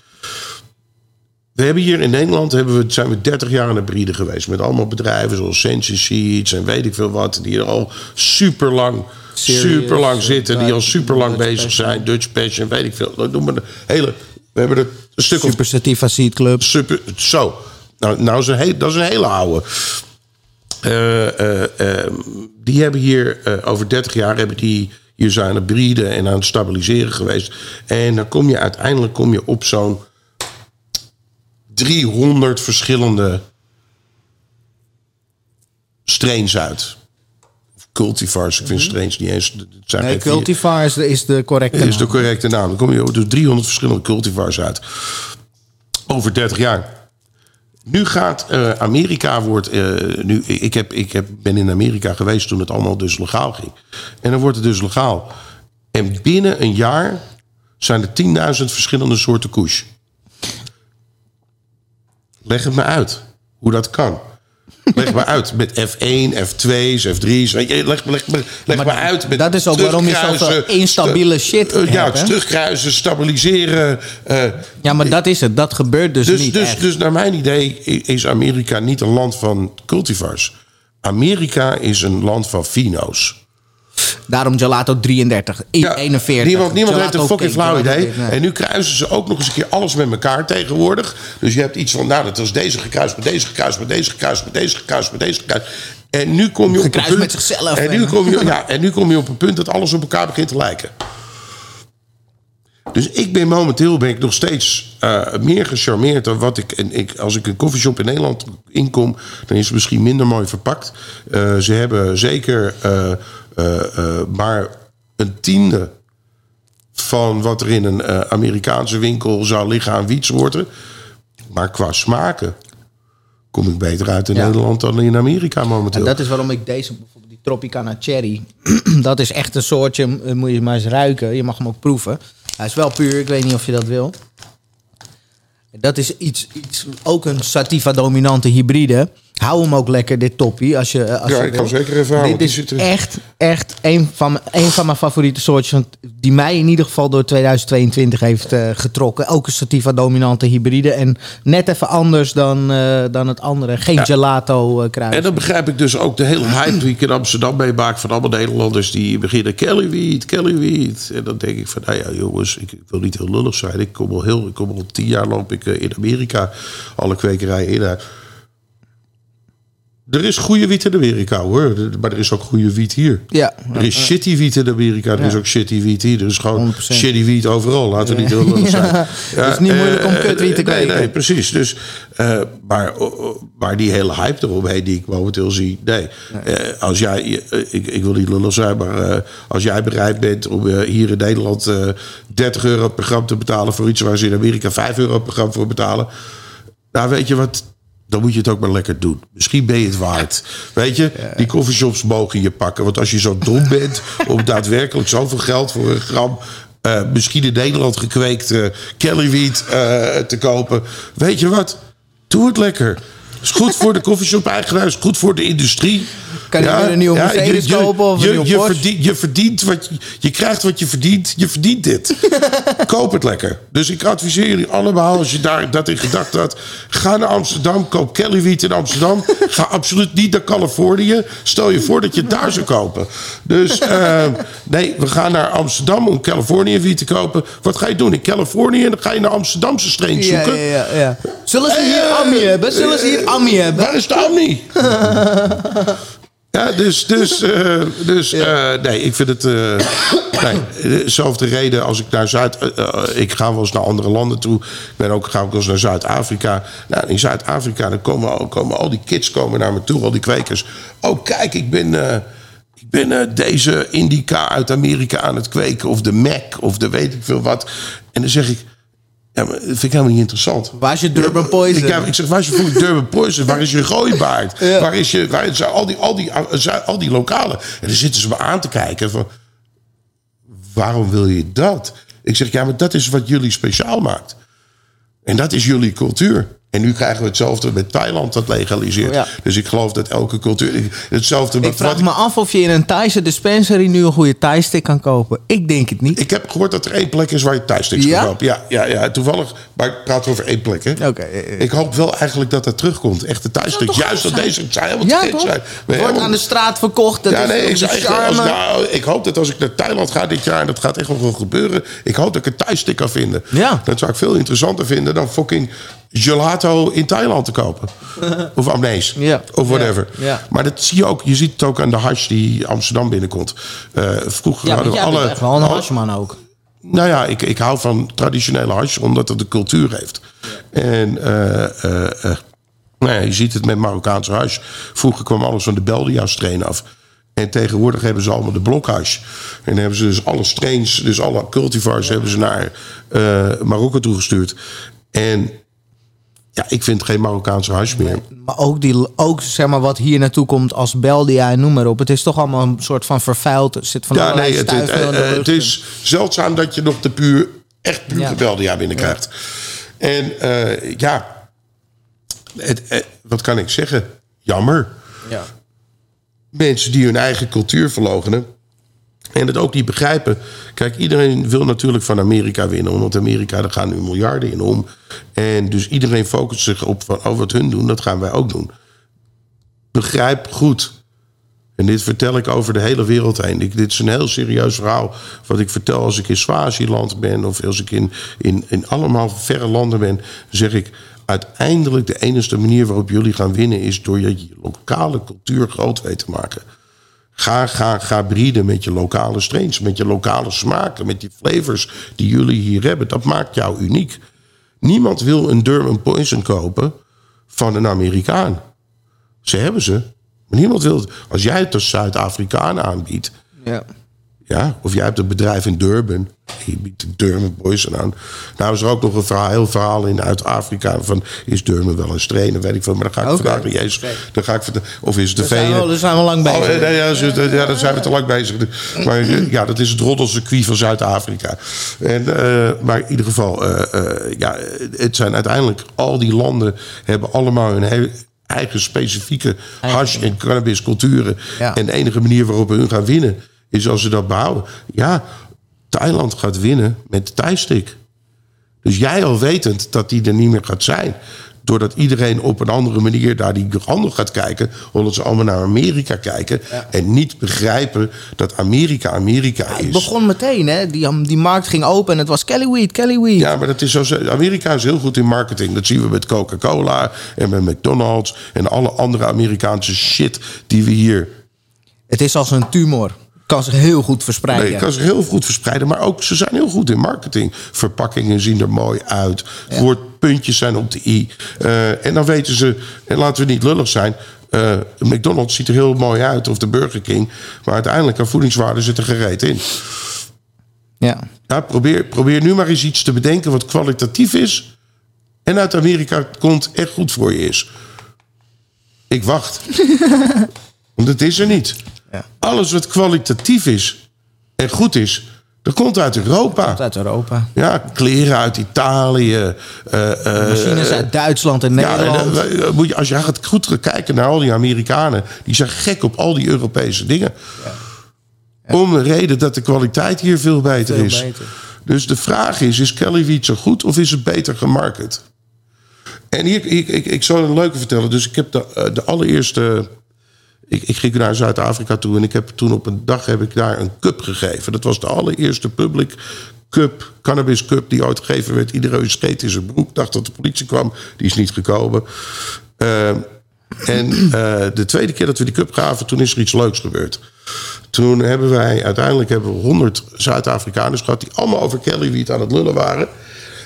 Speaker 1: We hebben hier in Nederland hebben we, zijn we 30 jaar aan het breeden geweest. Met allemaal bedrijven zoals Sensi Seeds en weet ik veel wat. Die er al super lang, super lang zitten. Die al super lang bezig zijn. Dutch Passion, weet ik veel. Noem maar de hele, we hebben er een stuk
Speaker 3: Super Sativa Seed Club.
Speaker 1: super. Zo. Nou, nou is een he- dat is een hele oude. Eh, eh, eh, die hebben hier over 30 jaar hebben die hier zijn aan het breeden en aan het stabiliseren geweest. En dan kom je uiteindelijk kom je op zo'n 300 verschillende strains uit. Of cultivars. Ik vind strains niet eens. het zijn
Speaker 3: Nee,
Speaker 1: geen vier-
Speaker 3: Cultivar is de, correcte
Speaker 1: is de
Speaker 3: naam.
Speaker 1: correcte naam. Dan kom je op de 300 verschillende cultivars uit. Over 30 jaar. Nu gaat eh, Amerika wordt. eh, nu, ik heb, ik heb, ben in Amerika geweest toen het allemaal dus legaal ging. En dan wordt het dus legaal. En binnen een jaar zijn er 10.000 verschillende soorten koes. Leg het me uit hoe dat kan. Leg me uit met F1, F2's, F3's. Weet je, leg, leg, leg, leg
Speaker 3: Maar
Speaker 1: me uit met
Speaker 3: dat is ook waarom je zoveel instabiele shit
Speaker 1: eh, Ja,
Speaker 3: hebt, hè?
Speaker 1: terugkruisen, stabiliseren. eh,
Speaker 3: Ja, maar dat is het. Dat gebeurt dus,
Speaker 1: dus,
Speaker 3: niet
Speaker 1: dus,
Speaker 3: echt.
Speaker 1: dus naar mijn idee is Amerika niet een land van cultivars. Amerika is een land van fino's.
Speaker 3: Daarom Gelato 33,
Speaker 1: Ja,
Speaker 3: 41.
Speaker 1: Niemand, niemand heeft een fucking flauw idee.
Speaker 3: Nee.
Speaker 1: En nu kruisen ze ook nog eens een keer alles met elkaar tegenwoordig. Dus je hebt iets van, nou, dat was deze gekruist met deze gekruist met deze gekruist met deze gekruist met deze gekruist. En nu kom je op een
Speaker 3: Gekruist
Speaker 1: punt,
Speaker 3: met zichzelf,
Speaker 1: En nu, kom je, ja, en nu kom je op een punt dat alles op elkaar begint te lijken. Dus ik ben momenteel ben ik nog steeds eh, meer gecharmeerd dan wat ik, en ik. Als ik een koffieshop in Nederland inkom, dan is het misschien minder mooi verpakt. Eh, ze hebben zeker eh, maar een tiende van wat er in een eh, Amerikaanse winkel zou liggen aan wietsoorten. Maar qua smaken kom ik beter uit in
Speaker 3: Ja.
Speaker 1: Nederland dan in Amerika momenteel.
Speaker 3: En dat is waarom ik deze, bijvoorbeeld die Tropicana Cherry, dat is echt een soortje, eh, moet je maar eens ruiken. Je mag hem ook proeven. Hij is wel puur, ik weet niet of je dat wil. Dat is iets, iets ook een sativa dominante hybride. Hou hem ook lekker, dit toppie. Als je, als
Speaker 1: Ja,
Speaker 3: je
Speaker 1: ik kan zeker even houden,
Speaker 3: Dit is echt, echt een van, mijn- een van mijn favoriete soortjes. want Die mij in ieder geval door 2022 heeft eh, getrokken. Ook een sativa dominante hybride. En net even anders dan, eh, dan het andere. Geen gelato eh kruis.
Speaker 1: En dan begrijp ik dus ook de hele hype die ik in Amsterdam meemaak van allemaal Nederlanders die beginnen Kelly Weed, Kelly Weed. En dan denk ik van, nou ja jongens, ik, wil niet heel lullig zijn. Ik kom al heel, ik kom al tien jaar loop ik eh, in Amerika alle kwekerijen in. Er is goede wiet in Amerika hoor, maar er is ook goede wiet hier.
Speaker 3: Ja.
Speaker 1: Er is shitty wiet in Amerika, er is ook shitty wiet hier. Er is gewoon
Speaker 3: 100%.
Speaker 1: shitty wiet overal, laten we niet heel lullig zijn.
Speaker 3: Ja, het is niet moeilijk om
Speaker 1: eh,
Speaker 3: kutwiet te
Speaker 1: nee,
Speaker 3: kweken.
Speaker 1: Nee, precies. Dus, eh, maar, oh, oh, maar die hele hype eromheen die ik momenteel zie. Nee, Eh, als jij, ik, ik wil niet lullig zijn, maar als jij bereid bent om hier in Nederland eh 30 euro per gram te betalen voor iets waar ze in Amerika 5 euro per gram voor betalen. Nou, weet je wat? Dan moet je het ook maar lekker doen. Misschien ben je het waard. Weet je, die coffeeshops mogen je pakken. Want als je zo dom bent om daadwerkelijk zoveel geld voor een gram... eh, misschien in Nederland gekweekt eh Kellyweed eh, te kopen. Weet je wat? Doe het lekker. is goed voor de coffeeshop eigenaar. is goed voor de industrie.
Speaker 3: Kan je weer een nieuwe Mercedes
Speaker 1: je,
Speaker 3: kopen of een
Speaker 1: je,
Speaker 3: nieuwe
Speaker 1: je, verdient, je verdient wat je, je krijgt wat je verdient. Je verdient dit. koop het lekker. Dus ik adviseer jullie allemaal, als je daar dat in gedachten had, ga naar Amsterdam, koop Kelly Wiet in Amsterdam. Ga absoluut niet naar Californië. Stel je voor dat je het daar zou kopen. Dus eh, nee, we gaan naar Amsterdam om Californië wiet te kopen. Wat ga je doen in Californië? Dan ga je naar Amsterdamse
Speaker 3: Ja,
Speaker 1: zoeken.
Speaker 3: ja, ja, ja. Zullen ze hier
Speaker 1: Eh,
Speaker 3: Ammi hebben? Zullen ze hier Ammi hebben?
Speaker 1: Waar is de Amni? ja, dus, dus, eh, dus eh, nee, ik vind het. eh nee, dezelfde reden als ik naar Zuid. ik ga wel eens naar andere landen toe. Ik ben ook, ga ook wel eens naar Zuid-Afrika. Nou, in Zuid-Afrika dan komen, al- komen al die kids komen naar me toe, al die kwekers. Oh, kijk, ik ben. ik ben deze indica uit Amerika aan het kweken. Of de Mac, of de weet ik veel wat. En dan zeg ik. Ja, maar dat vind ik helemaal niet interessant.
Speaker 3: Waar is je Durban Poison?
Speaker 1: Ik, ik zeg, waar is je voor Durban Poison? Waar is je gooibaard?
Speaker 3: Ja.
Speaker 1: Waar is je, waar zijn al die, al, die, al die lokalen? En dan zitten ze me aan te kijken van... Waarom wil je dat? Ik zeg, ja, maar dat is wat jullie speciaal maakt. En dat is jullie cultuur. En nu krijgen we hetzelfde met Thailand dat legaliseert.
Speaker 3: Ja.
Speaker 1: Dus ik geloof dat elke cultuur... Hetzelfde
Speaker 3: Ik vraag me af of je in een Thaise dispensary nu een goede Thai-stick kan kopen. Ik denk het niet.
Speaker 1: Ik heb gehoord dat er één plek is waar je thuissticks
Speaker 3: Ja?
Speaker 1: kan kopen. Ja, ja, ja, toevallig. Maar ik praat over één plek, hè?
Speaker 3: Oké, eh, eh.
Speaker 1: Ik hoop wel eigenlijk dat dat terugkomt. Echte thuissticks.
Speaker 3: toch
Speaker 1: Juist dat deze zijn helemaal
Speaker 3: Ja,
Speaker 1: zijn.
Speaker 3: Wordt
Speaker 1: helemaal-
Speaker 3: aan de straat verkocht. Dat
Speaker 1: ja,
Speaker 3: is
Speaker 1: nee, ik, als, nou, ik hoop dat als ik naar Thailand ga dit jaar, en dat gaat echt nog wel gebeuren. Ik hoop dat ik een thuisstick kan vinden.
Speaker 3: Ja.
Speaker 1: Dat zou ik veel interessanter vinden dan fucking gelato in Thailand te kopen. of amnees.
Speaker 3: Ja.
Speaker 1: Of whatever.
Speaker 3: Ja, ja.
Speaker 1: Maar dat zie je ook. Je ziet het ook aan de hash die Amsterdam binnenkomt. Eh, vroeger
Speaker 3: Ja,
Speaker 1: hadden we alle...
Speaker 3: echt wel een hashman ook.
Speaker 1: nou ja, ik, ik hou van traditionele hash, omdat het de cultuur heeft. En eh, nou ja, je ziet het met Marokkaanse hash. Vroeger kwam alles van de Beldia-strain af. En tegenwoordig hebben ze allemaal de blokhash. En hebben ze dus alle strains, dus alle cultivars... hebben ze naar Marokko toegestuurd. En ja, ik vind geen Marokkaanse hash meer.
Speaker 3: Maar ook, die, ook zeg maar, wat hier naartoe komt als Beldia en noem maar op. Het is toch allemaal een soort van vervuild. Er zit van
Speaker 1: Ja, nee, het, het,
Speaker 3: in de
Speaker 1: eh, het is zeldzaam dat je nog de puur, echt puur
Speaker 3: Ja.
Speaker 1: Beldia binnenkrijgt. En eh, ja, het, eh, wat kan ik zeggen? Jammer.
Speaker 3: Ja.
Speaker 1: Mensen die hun eigen cultuur verloochenen. En het ook niet begrijpen. Kijk, iedereen wil natuurlijk van Amerika winnen. Want Amerika, daar gaan nu miljarden in om. En dus iedereen focust zich op van, oh, wat hun doen, dat gaan wij ook doen. Begrijp goed. En dit vertel ik over de hele wereld heen. Ik, dit is een heel serieus verhaal. Wat ik vertel als ik in Swaziland ben. Of als ik in, in, in allemaal verre landen ben. Zeg ik. Uiteindelijk de enige manier waarop jullie gaan winnen. Is door je, lokale cultuur groot weet te maken. Ga, ga, ga met je lokale strains. Met je lokale smaken. Met die flavors die jullie hier hebben. Dat maakt jou uniek. Niemand wil een Durban Poison kopen van een Amerikaan. Ze hebben ze. Maar niemand wil het. Als jij het als Zuid-Afrikaan aanbiedt.
Speaker 3: Ja.
Speaker 1: Ja, of jij hebt een bedrijf in Durban. Je biedt de Durban Poison aan. Nou is er ook nog een verhaal, heel verhaal in uit Afrika. Van is Durban wel een strain? Dat weet ik veel. Maar dan ga ik
Speaker 3: Oké.
Speaker 1: vandaag niet eens. Dan ga ik. Of is het de Venen?
Speaker 3: daar zijn we lang bezig.
Speaker 1: Oh, nee, ja, ja, daar zijn we te lang bezig. Maar ja, dat is het roddelcircuit van Zuid-Afrika. En, eh, maar in ieder geval, eh, eh, ja, het zijn uiteindelijk al die landen hebben allemaal hun he- eigen specifieke hash- en cannabisculturen.
Speaker 3: Ja.
Speaker 1: En de enige manier waarop we hun gaan winnen is als ze dat behouden. Ja, Thailand gaat winnen met de Thai-stick. Dus jij al wetend dat die er niet meer gaat zijn. Doordat iedereen op een andere manier naar die handel gaat kijken. Omdat ze allemaal naar Amerika kijken. En niet begrijpen dat Amerika Amerika
Speaker 3: Het
Speaker 1: is.
Speaker 3: begon meteen, hè? Die, die markt ging open en het was Kelly Weed, Kelly Weed.
Speaker 1: Ja, maar dat is zo, Amerika is heel goed in marketing. Dat zien we met Coca-Cola en met McDonald's. En alle andere Amerikaanse shit die we hier
Speaker 3: Het is als een tumor. Kan zich heel goed verspreiden.
Speaker 1: Nee, kan zich heel goed verspreiden. Maar ook, ze zijn heel goed in marketing. Verpakkingen zien er mooi uit. Woordpuntjes zijn op de i. Eh, en dan weten ze, en laten we niet lullig zijn... eh, McDonald's ziet er heel mooi uit, of de Burger King. Maar uiteindelijk, aan voedingswaarde zit er gereed in.
Speaker 3: Ja.
Speaker 1: Ja, probeer, probeer nu maar eens iets te bedenken wat kwalitatief is... en uit Amerika komt echt goed voor je is. Ik wacht. Want het is er niet.
Speaker 3: Ja.
Speaker 1: Alles wat kwalitatief is en goed is, Dat komt uit Europa.
Speaker 3: Uit Europa.
Speaker 1: Ja, kleren uit Italië. eh, eh,
Speaker 3: Machines uit Duitsland en
Speaker 1: ja,
Speaker 3: Nederland.
Speaker 1: eh, moet je, als je gaat goed kijken naar al die Amerikanen, die zijn gek op al die Europese dingen. Om de reden dat de kwaliteit hier veel beter
Speaker 3: Veel
Speaker 1: is.
Speaker 3: beter.
Speaker 1: Dus de vraag is: is Kelly Wheat zo goed of is het beter gemarket? En hier, ik, ik, ik zal een leuke vertellen. Dus ik heb de, eh, de allereerste. Ik, ik ging naar Zuid-Afrika toe en ik heb toen op een dag heb ik daar een cup gegeven. Dat was de allereerste public cup, cannabis cup, die ooit gegeven werd. Iedereen scheet in zijn broek, dacht dat de politie kwam. Die is niet gekomen. Eh, en eh, de tweede keer dat we die cup gaven, toen is er iets leuks gebeurd. Toen hebben wij uiteindelijk hebben we 100 Zuid-Afrikaners gehad die allemaal over Kelly wiet aan het lullen waren.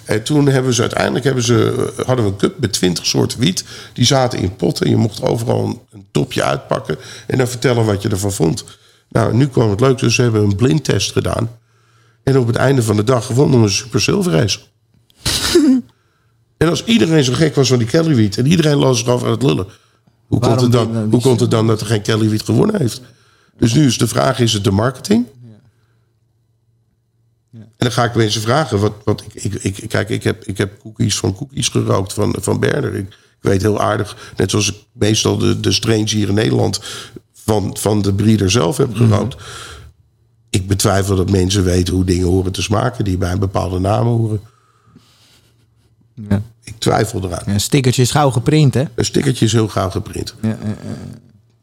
Speaker 1: En toen hebben ze uiteindelijk hebben ze, hadden we een cup met 20 soorten wiet. Die zaten in potten. Je mocht overal een, topje uitpakken en dan vertellen wat je ervan vond. Nou, nu kwam het leuk. Dus ze hebben een blindtest gedaan. En op het einde van de dag gewonnen we een Super en als iedereen zo gek was van die Kelly wiet en iedereen las erover aan het lullen. Hoe komt, het dan, hoe komt het dan dat er geen Kelly wiet gewonnen heeft? Dus nu is de vraag, is het de marketing? En dan ga ik mensen vragen. Wat, wat ik, ik, ik, kijk, ik heb, ik heb cookies van cookies gerookt van, van Berner. Ik, ik weet heel aardig, net zoals ik meestal de, de strains hier in Nederland... van, van de breeder zelf heb gerookt. Ik betwijfel dat mensen weten hoe dingen horen te smaken... die bij een bepaalde naam horen.
Speaker 3: Ja.
Speaker 1: Ik twijfel eraan.
Speaker 3: Een stickertje is gauw geprint, hè?
Speaker 1: Een stickertje is heel gauw geprint.
Speaker 3: Ja,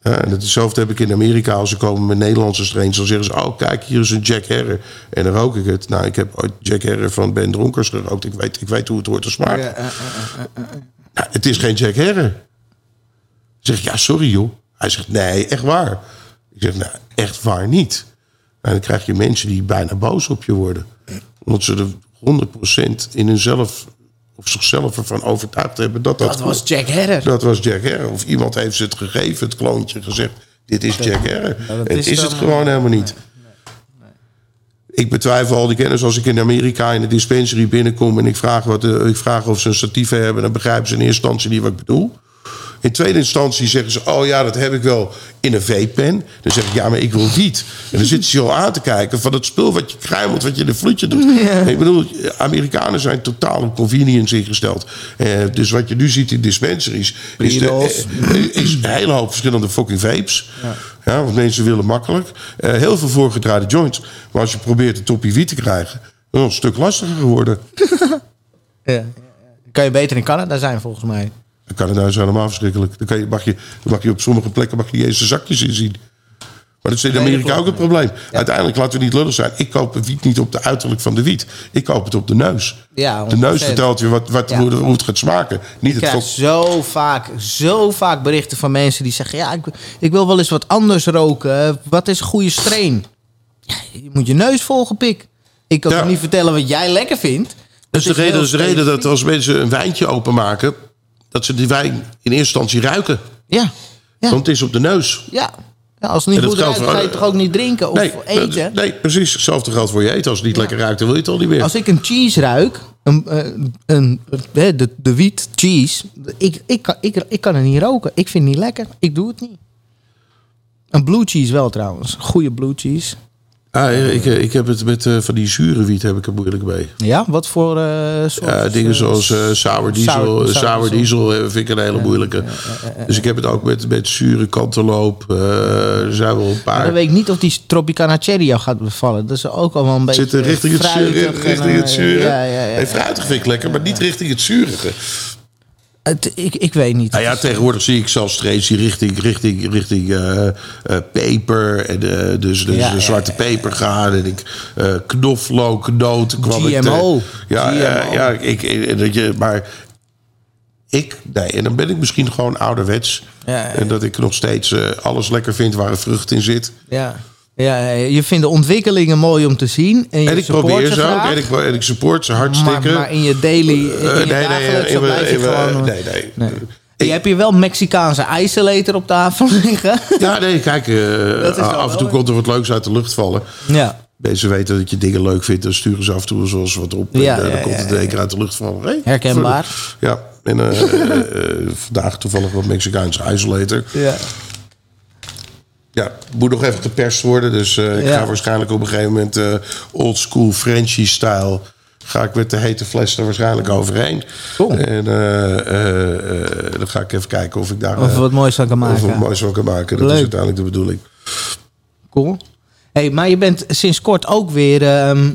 Speaker 1: en hetzelfde heb ik in Amerika. Als ze komen met Nederlandse strains, dan zeggen ze... oh, kijk, hier is een Jack Herrer. En dan rook ik het. Nou, ik heb ooit Jack Herrer van Ben Dronkers gerookt. Ik weet, ik weet hoe het hoort te smaken. Nou, het is geen Jack Herrer. Ik zeg, ja, sorry joh. Hij zegt, nee, echt waar. Ik zeg, nou, echt waar niet. En dan krijg je mensen die bijna boos op je worden. Omdat ze er 100% in hunzelf... of zichzelf ervan overtuigd hebben dat dat,
Speaker 3: Dat was. Jack Herrer.
Speaker 1: Dat was Jack Herrer. Of iemand heeft ze het gegeven, het kloontje, gezegd... dit is Jack Herrer.
Speaker 3: dat
Speaker 1: en
Speaker 3: is
Speaker 1: het gewoon helemaal niet. Ik betwijfel al die kennis als ik in Amerika in de dispensary binnenkom... en ik vraag, wat, ik vraag of ze een statief hebben... dan begrijpen ze in eerste instantie niet wat ik bedoel. In tweede instantie zeggen ze... oh ja, dat heb ik wel in een vape-pen. Dan zeg ik, ja, maar ik wil wiet. En dan zitten ze al aan te kijken van het spul wat je kruimelt... wat je in een vloedje doet. Ik bedoel, Amerikanen zijn totaal op convenience ingesteld. Eh, dus wat je nu ziet in dispensaries... is, de, eh, is een hele hoop verschillende fucking vapes. Ja. want mensen willen makkelijk. Eh, heel veel voorgedraaide joints. Maar als je probeert een toppie wiet te krijgen... dan is het een stuk lastiger geworden.
Speaker 3: Ja. ja. Kan je beter in Canada zijn, volgens mij.
Speaker 1: Dan kan het nou eens helemaal verschrikkelijk. Dan, kan je, mag, je, dan mag je op sommige plekken mag je niet eens de zakjes in zien. Maar dat is in Amerika ook het probleem. Uiteindelijk, laten we niet lullig zijn. Ik koop het wiet niet op de uiterlijk van de wiet. Ik koop het op de neus.
Speaker 3: Ja,
Speaker 1: de neus
Speaker 3: 100%.
Speaker 1: vertelt je wat, wat,
Speaker 3: Ja.
Speaker 1: hoe, hoe het gaat smaken. Niet
Speaker 3: Ik
Speaker 1: het
Speaker 3: krijg zo vaak, zo vaak berichten van mensen die zeggen... ja, ik, ik wil wel eens wat anders roken. Wat is een goede strain? Ja, je moet je neus volgen, pik. Ik kan
Speaker 1: Ja.
Speaker 3: toch niet vertellen wat jij lekker vindt?
Speaker 1: Dat is de reden, is de reden dat als mensen een wijntje openmaken... dat ze die wijn in eerste instantie ruiken.
Speaker 3: Ja, ja,
Speaker 1: Want het is op de neus.
Speaker 3: ja. ja als het niet goed ruikt, ga je toch ook niet drinken of
Speaker 1: Nee,
Speaker 3: eten?
Speaker 1: nee, precies. Hetzelfde geldt voor je eten. Als het niet lekker ruikt, dan wil je het al niet meer.
Speaker 3: Als ik een cheese ruik, een, eh, een, hè, de, de wiet cheese, ik, ik, kan, ik, ik kan het niet roken. Ik vind het niet lekker. Ik doe het niet. Een blue cheese wel trouwens. Goede blue cheese.
Speaker 1: Ah, ik, eh, ik heb het met eh, van die zure wiet heb ik er moeilijk mee.
Speaker 3: Ja, wat voor soort?
Speaker 1: Ja, dingen zoals eh, sour diesel.
Speaker 3: sour- sour
Speaker 1: sour
Speaker 3: diesel.
Speaker 1: vind ik een hele moeilijke. Dus ik heb het ook met, met zure kanteloop. er zijn wel een
Speaker 3: Maar dan
Speaker 1: paar.
Speaker 3: weet ik niet of die Tropicana Cherry jou gaat bevallen. Dat is ook al wel een beetje
Speaker 1: Zitten richting het zure.
Speaker 3: en,
Speaker 1: Richting het zure.
Speaker 3: Ja, ja, ja.
Speaker 1: Nee, fruitig vind ik lekker, maar niet richting het zurige.
Speaker 3: Het- ik, ik weet niet.
Speaker 1: Nou ja, tegenwoordig zie ik zelfs steeds die richting, richting, richting eh, eh, peper. En eh, dus, dus
Speaker 3: Ja,
Speaker 1: de zwarte peper gaan. En ik, eh knoflook, noten kwam ik
Speaker 3: GMO.
Speaker 1: te- Ja,
Speaker 3: GMO.
Speaker 1: ja ik, ik- dat je, maar ik, nee, en dan ben ik misschien gewoon ouderwets.
Speaker 3: Ja, ja.
Speaker 1: En dat ik nog steeds alles lekker vind waar een vrucht in zit.
Speaker 3: Ja. Ja, je vindt de ontwikkelingen mooi om te zien. En, je
Speaker 1: En ik probeer
Speaker 3: ze
Speaker 1: ook. En ik, en ik support ze hartstikke.
Speaker 3: Maar, maar in je daily, in je
Speaker 1: Eh, nee, nee,
Speaker 3: blijf je gewoon...
Speaker 1: nee, nee.
Speaker 3: Nee. Je hebt hier wel Mexicaanse ijseleter op tafel liggen.
Speaker 1: Ja, nee, kijk, eh,
Speaker 3: wel
Speaker 1: af en toe komt er wat leuks uit de lucht vallen.
Speaker 3: Ja.
Speaker 1: Mensen weten dat je dingen leuk vindt, dan sturen ze af en toe zoals wat op.
Speaker 3: Ja,
Speaker 1: en eh,
Speaker 3: ja,
Speaker 1: dan komt het in één keer uit de lucht vallen. Hey,
Speaker 3: Herkenbaar.
Speaker 1: Ja, en eh, eh, eh, vandaag toevallig wat Mexicaanse isolator.
Speaker 3: ja.
Speaker 1: Ja, moet nog even geperst worden. Dus eh, ik
Speaker 3: Ja.
Speaker 1: ga waarschijnlijk op een gegeven moment eh old school Frenchy style. Ga ik met de hete fles er waarschijnlijk overheen.
Speaker 3: Cool.
Speaker 1: En eh, dan ga ik even kijken of ik daar
Speaker 3: Of wat moois van kan
Speaker 1: of
Speaker 3: maken.
Speaker 1: wat moois van kan maken. Dat
Speaker 3: Leuk.
Speaker 1: is uiteindelijk de bedoeling.
Speaker 3: Cool. Hey, maar je bent sinds kort ook weer ehm,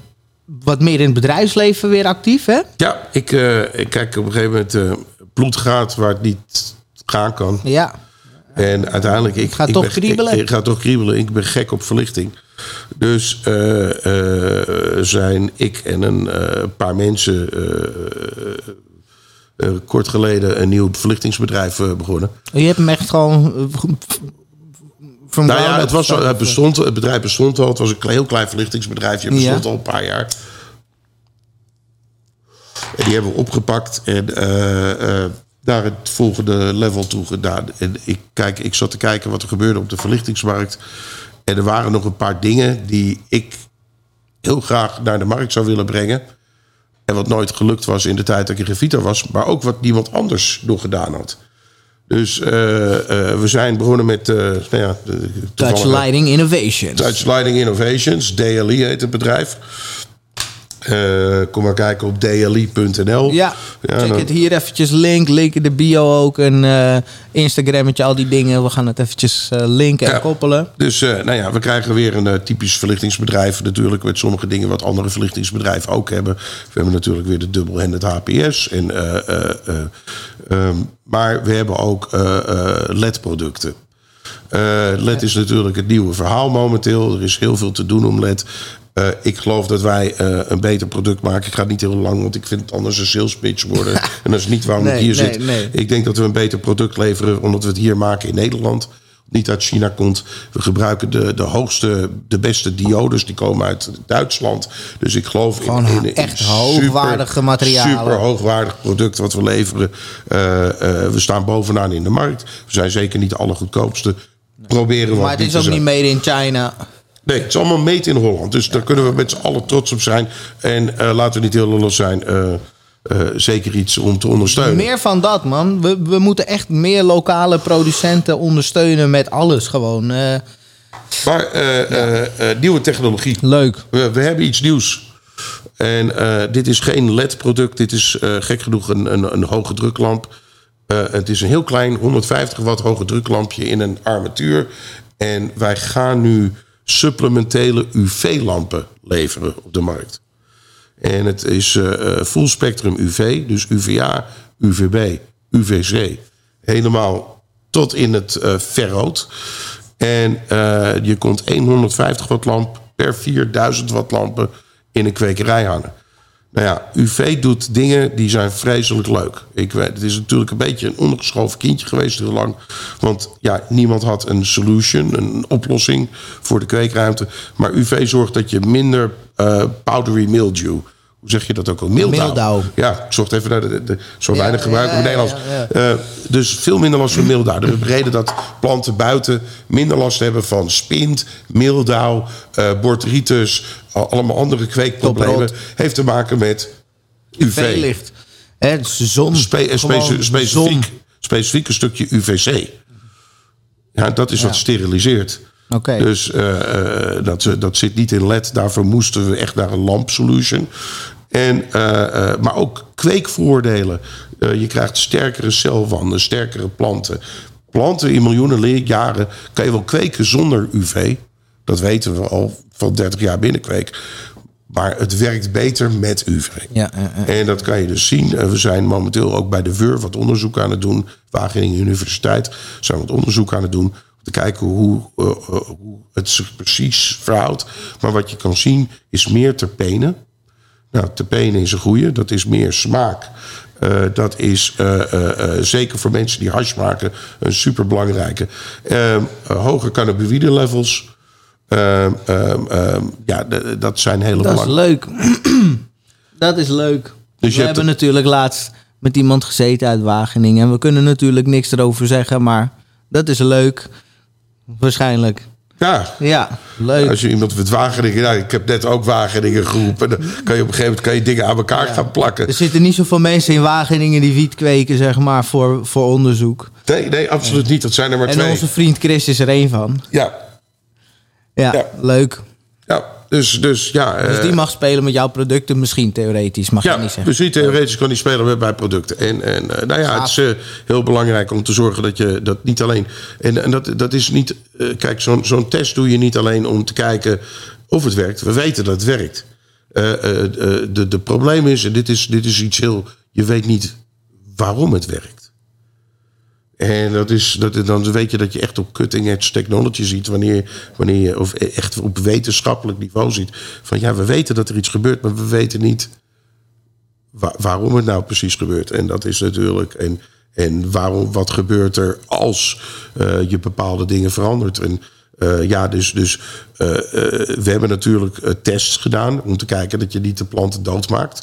Speaker 3: wat meer in het bedrijfsleven weer actief, hè?
Speaker 1: Ja, ik, ik kijk op een gegeven moment bloed gaat waar het niet gaan kan.
Speaker 3: Ja.
Speaker 1: En uiteindelijk... Ik,
Speaker 3: gaat
Speaker 1: ik
Speaker 3: toch
Speaker 1: ben-
Speaker 3: kriebelen.
Speaker 1: Ik, ik ga toch kriebelen. Ik ben gek op verlichting. Dus eh, eh, zijn ik en een eh, paar mensen... kort geleden een nieuw verlichtingsbedrijf begonnen.
Speaker 3: Je hebt hem echt gewoon...
Speaker 1: Nou ja, het, was, het, bestond, het bedrijf bestond al. Het was een heel klein verlichtingsbedrijfje. Het bestond
Speaker 3: Ja.
Speaker 1: al een paar jaar. En die hebben we opgepakt en naar het volgende level toe gedaan. En ik, kijk, ik zat te kijken wat er gebeurde op de verlichtingsmarkt. En er waren nog een paar dingen die ik heel graag naar de markt zou willen brengen. En wat nooit gelukt was in de tijd dat ik in Revita was. Maar ook wat niemand anders nog gedaan had. Dus eh, eh, we zijn begonnen met... nou ja,
Speaker 3: Touch Lighting Innovations.
Speaker 1: Touch Lighting Innovations, DLI heet het bedrijf. Eh, kom maar kijken op dli.nl.
Speaker 3: Ja,
Speaker 1: Ja,
Speaker 3: check
Speaker 1: dan-
Speaker 3: het hier eventjes link. Link in de bio ook. Een eh Instagrammetje, al die dingen. We gaan het eventjes eh, linken en
Speaker 1: Ja.
Speaker 3: koppelen.
Speaker 1: Dus nou ja, we krijgen weer een typisch verlichtingsbedrijf. Natuurlijk met sommige dingen wat andere verlichtingsbedrijven ook hebben. We hebben natuurlijk weer de dubbelhanded HPS. En, eh, eh, eh, ehm, maar we hebben ook LED-producten. LED is natuurlijk het nieuwe verhaal momenteel. Er is heel veel te doen om LED. Eh, ik geloof dat wij eh, een beter product maken. Ik ga niet heel lang, want ik vind het anders een sales pitch worden. en dat is niet waarom ik
Speaker 3: Nee,
Speaker 1: hier
Speaker 3: nee,
Speaker 1: zit.
Speaker 3: nee.
Speaker 1: Ik denk dat we een beter product leveren, omdat we het hier maken in Nederland. Niet uit China komt. We gebruiken de, de hoogste, de beste diodes. Die komen uit Duitsland. Dus ik geloof
Speaker 3: Gewoon echt hoogwaardige materialen.
Speaker 1: Super hoogwaardig product wat we leveren. Eh, we staan bovenaan in de markt. We zijn zeker niet de allergoedkoopste. Proberen we
Speaker 3: Maar het is ook niet made in China.
Speaker 1: Nee, het is allemaal made in Holland. Dus daar kunnen we met z'n allen trots op zijn. En eh, laten we niet heel lullig zijn. eh, eh, zeker iets om te ondersteunen.
Speaker 3: Meer van dat, man. We, we moeten echt meer lokale producenten ondersteunen met alles gewoon.
Speaker 1: Maar nieuwe technologie.
Speaker 3: leuk.
Speaker 1: We, we hebben iets nieuws. En dit is geen LED-product. Dit is gek genoeg een, een, een hoge druklamp. Het is een heel klein 150 watt hoge druklampje in een armatuur. En wij gaan nu supplementele UV-lampen leveren op de markt. En het is eh, eh, full spectrum UV, dus UVA, UVB, UVC. Helemaal tot in het eh verrood. En je komt 150 watt lamp per 4000 watt lampen in een kwekerij hangen. Nou ja, UV doet dingen die zijn vreselijk leuk. Ik weet, het is natuurlijk een beetje een ondergeschoven kindje geweest heel lang. Want ja, niemand had een solution, een oplossing voor de kweekruimte. Maar UV zorgt dat je minder eh, powdery mildew... Hoe zeg je dat ook al? Mildew. Ja, ik zocht even naar de, zo
Speaker 3: Ja,
Speaker 1: weinig gebruik in het
Speaker 3: ja,
Speaker 1: Nederlands.
Speaker 3: ja,
Speaker 1: Eh, dus veel minder last van mildew. De reden dat planten buiten minder last hebben van spint, botrytis, al- allemaal andere kweekproblemen, heeft te maken met UV.
Speaker 3: UV-licht. Het is zon.
Speaker 1: Spe- eh,
Speaker 3: zon.
Speaker 1: specifiek, specifiek een stukje UVC. Ja, dat is wat steriliseert. Dus eh, eh, dat, dat zit niet in LED. Daarvoor moesten we echt naar een lampsolution. En, eh, maar ook kweekvoordelen. Je krijgt sterkere celwanden, sterkere planten. Planten in miljoenen jaren kan je wel kweken zonder UV. Dat weten we al van 30 jaar binnenkweek. Maar het werkt beter met UV.
Speaker 3: Ja.
Speaker 1: En dat kan je dus zien. We zijn momenteel ook bij de WUR wat onderzoek aan het doen. Wageningen Universiteit zijn wat onderzoek aan het doen. Te kijken hoe, eh, eh, hoe het zich precies verhoudt. Maar wat je kan zien is meer terpenen. Nou, terpenen is een goede. Dat is meer smaak. Eh, dat is zeker voor mensen die hash maken een superbelangrijke. Eh, eh, hoge cannabinoïde levels. Eh, eh, eh, ja, dat zijn hele
Speaker 3: Dat is leuk. dat is leuk.
Speaker 1: Dus
Speaker 3: we hebben natuurlijk laatst met iemand gezeten uit Wageningen. En we kunnen natuurlijk niks erover zeggen, maar dat is leuk. Waarschijnlijk.
Speaker 1: Ja,
Speaker 3: Ja, leuk.
Speaker 1: Als je iemand met Wageningen... Nou, ik heb net ook Wageningen geroepen. Dan kan je op een gegeven moment kan je dingen aan elkaar gaan plakken.
Speaker 3: Er zitten niet zoveel mensen in Wageningen die wiet kweken, zeg maar, voor, voor onderzoek.
Speaker 1: Nee, nee, absoluut niet. Dat zijn er maar
Speaker 3: En
Speaker 1: twee.
Speaker 3: onze vriend Chris is er één van.
Speaker 1: Ja,
Speaker 3: Ja,
Speaker 1: Ja.
Speaker 3: leuk.
Speaker 1: Dus, dus ja.
Speaker 3: Dus
Speaker 1: eh,
Speaker 3: die mag spelen met jouw producten misschien theoretisch, mag je
Speaker 1: Ja,
Speaker 3: niet zeggen.
Speaker 1: dus die theoretisch kan die spelen met bij producten. En, en eh, nou ja, het is eh, heel belangrijk om te zorgen dat je dat niet alleen. En, en dat, dat is niet. eh, kijk, zo'n zo'n test doe je niet alleen om te kijken of het werkt. We weten dat het werkt. Eh, eh, eh, de, de probleem is, en dit is, dit is iets heel. Je weet niet waarom het werkt. En dat is, dat, dan weet je dat je echt op cutting edge technology ziet. Wanneer, wanneer je of echt op wetenschappelijk niveau ziet. Van ja, we weten dat er iets gebeurt, maar we weten niet wa- waarom het nou precies gebeurt. En dat is natuurlijk. En, en waarom, wat gebeurt er als eh, je bepaalde dingen verandert. En eh, ja, dus, dus eh, we hebben natuurlijk tests gedaan om te kijken dat je niet de planten doodmaakt.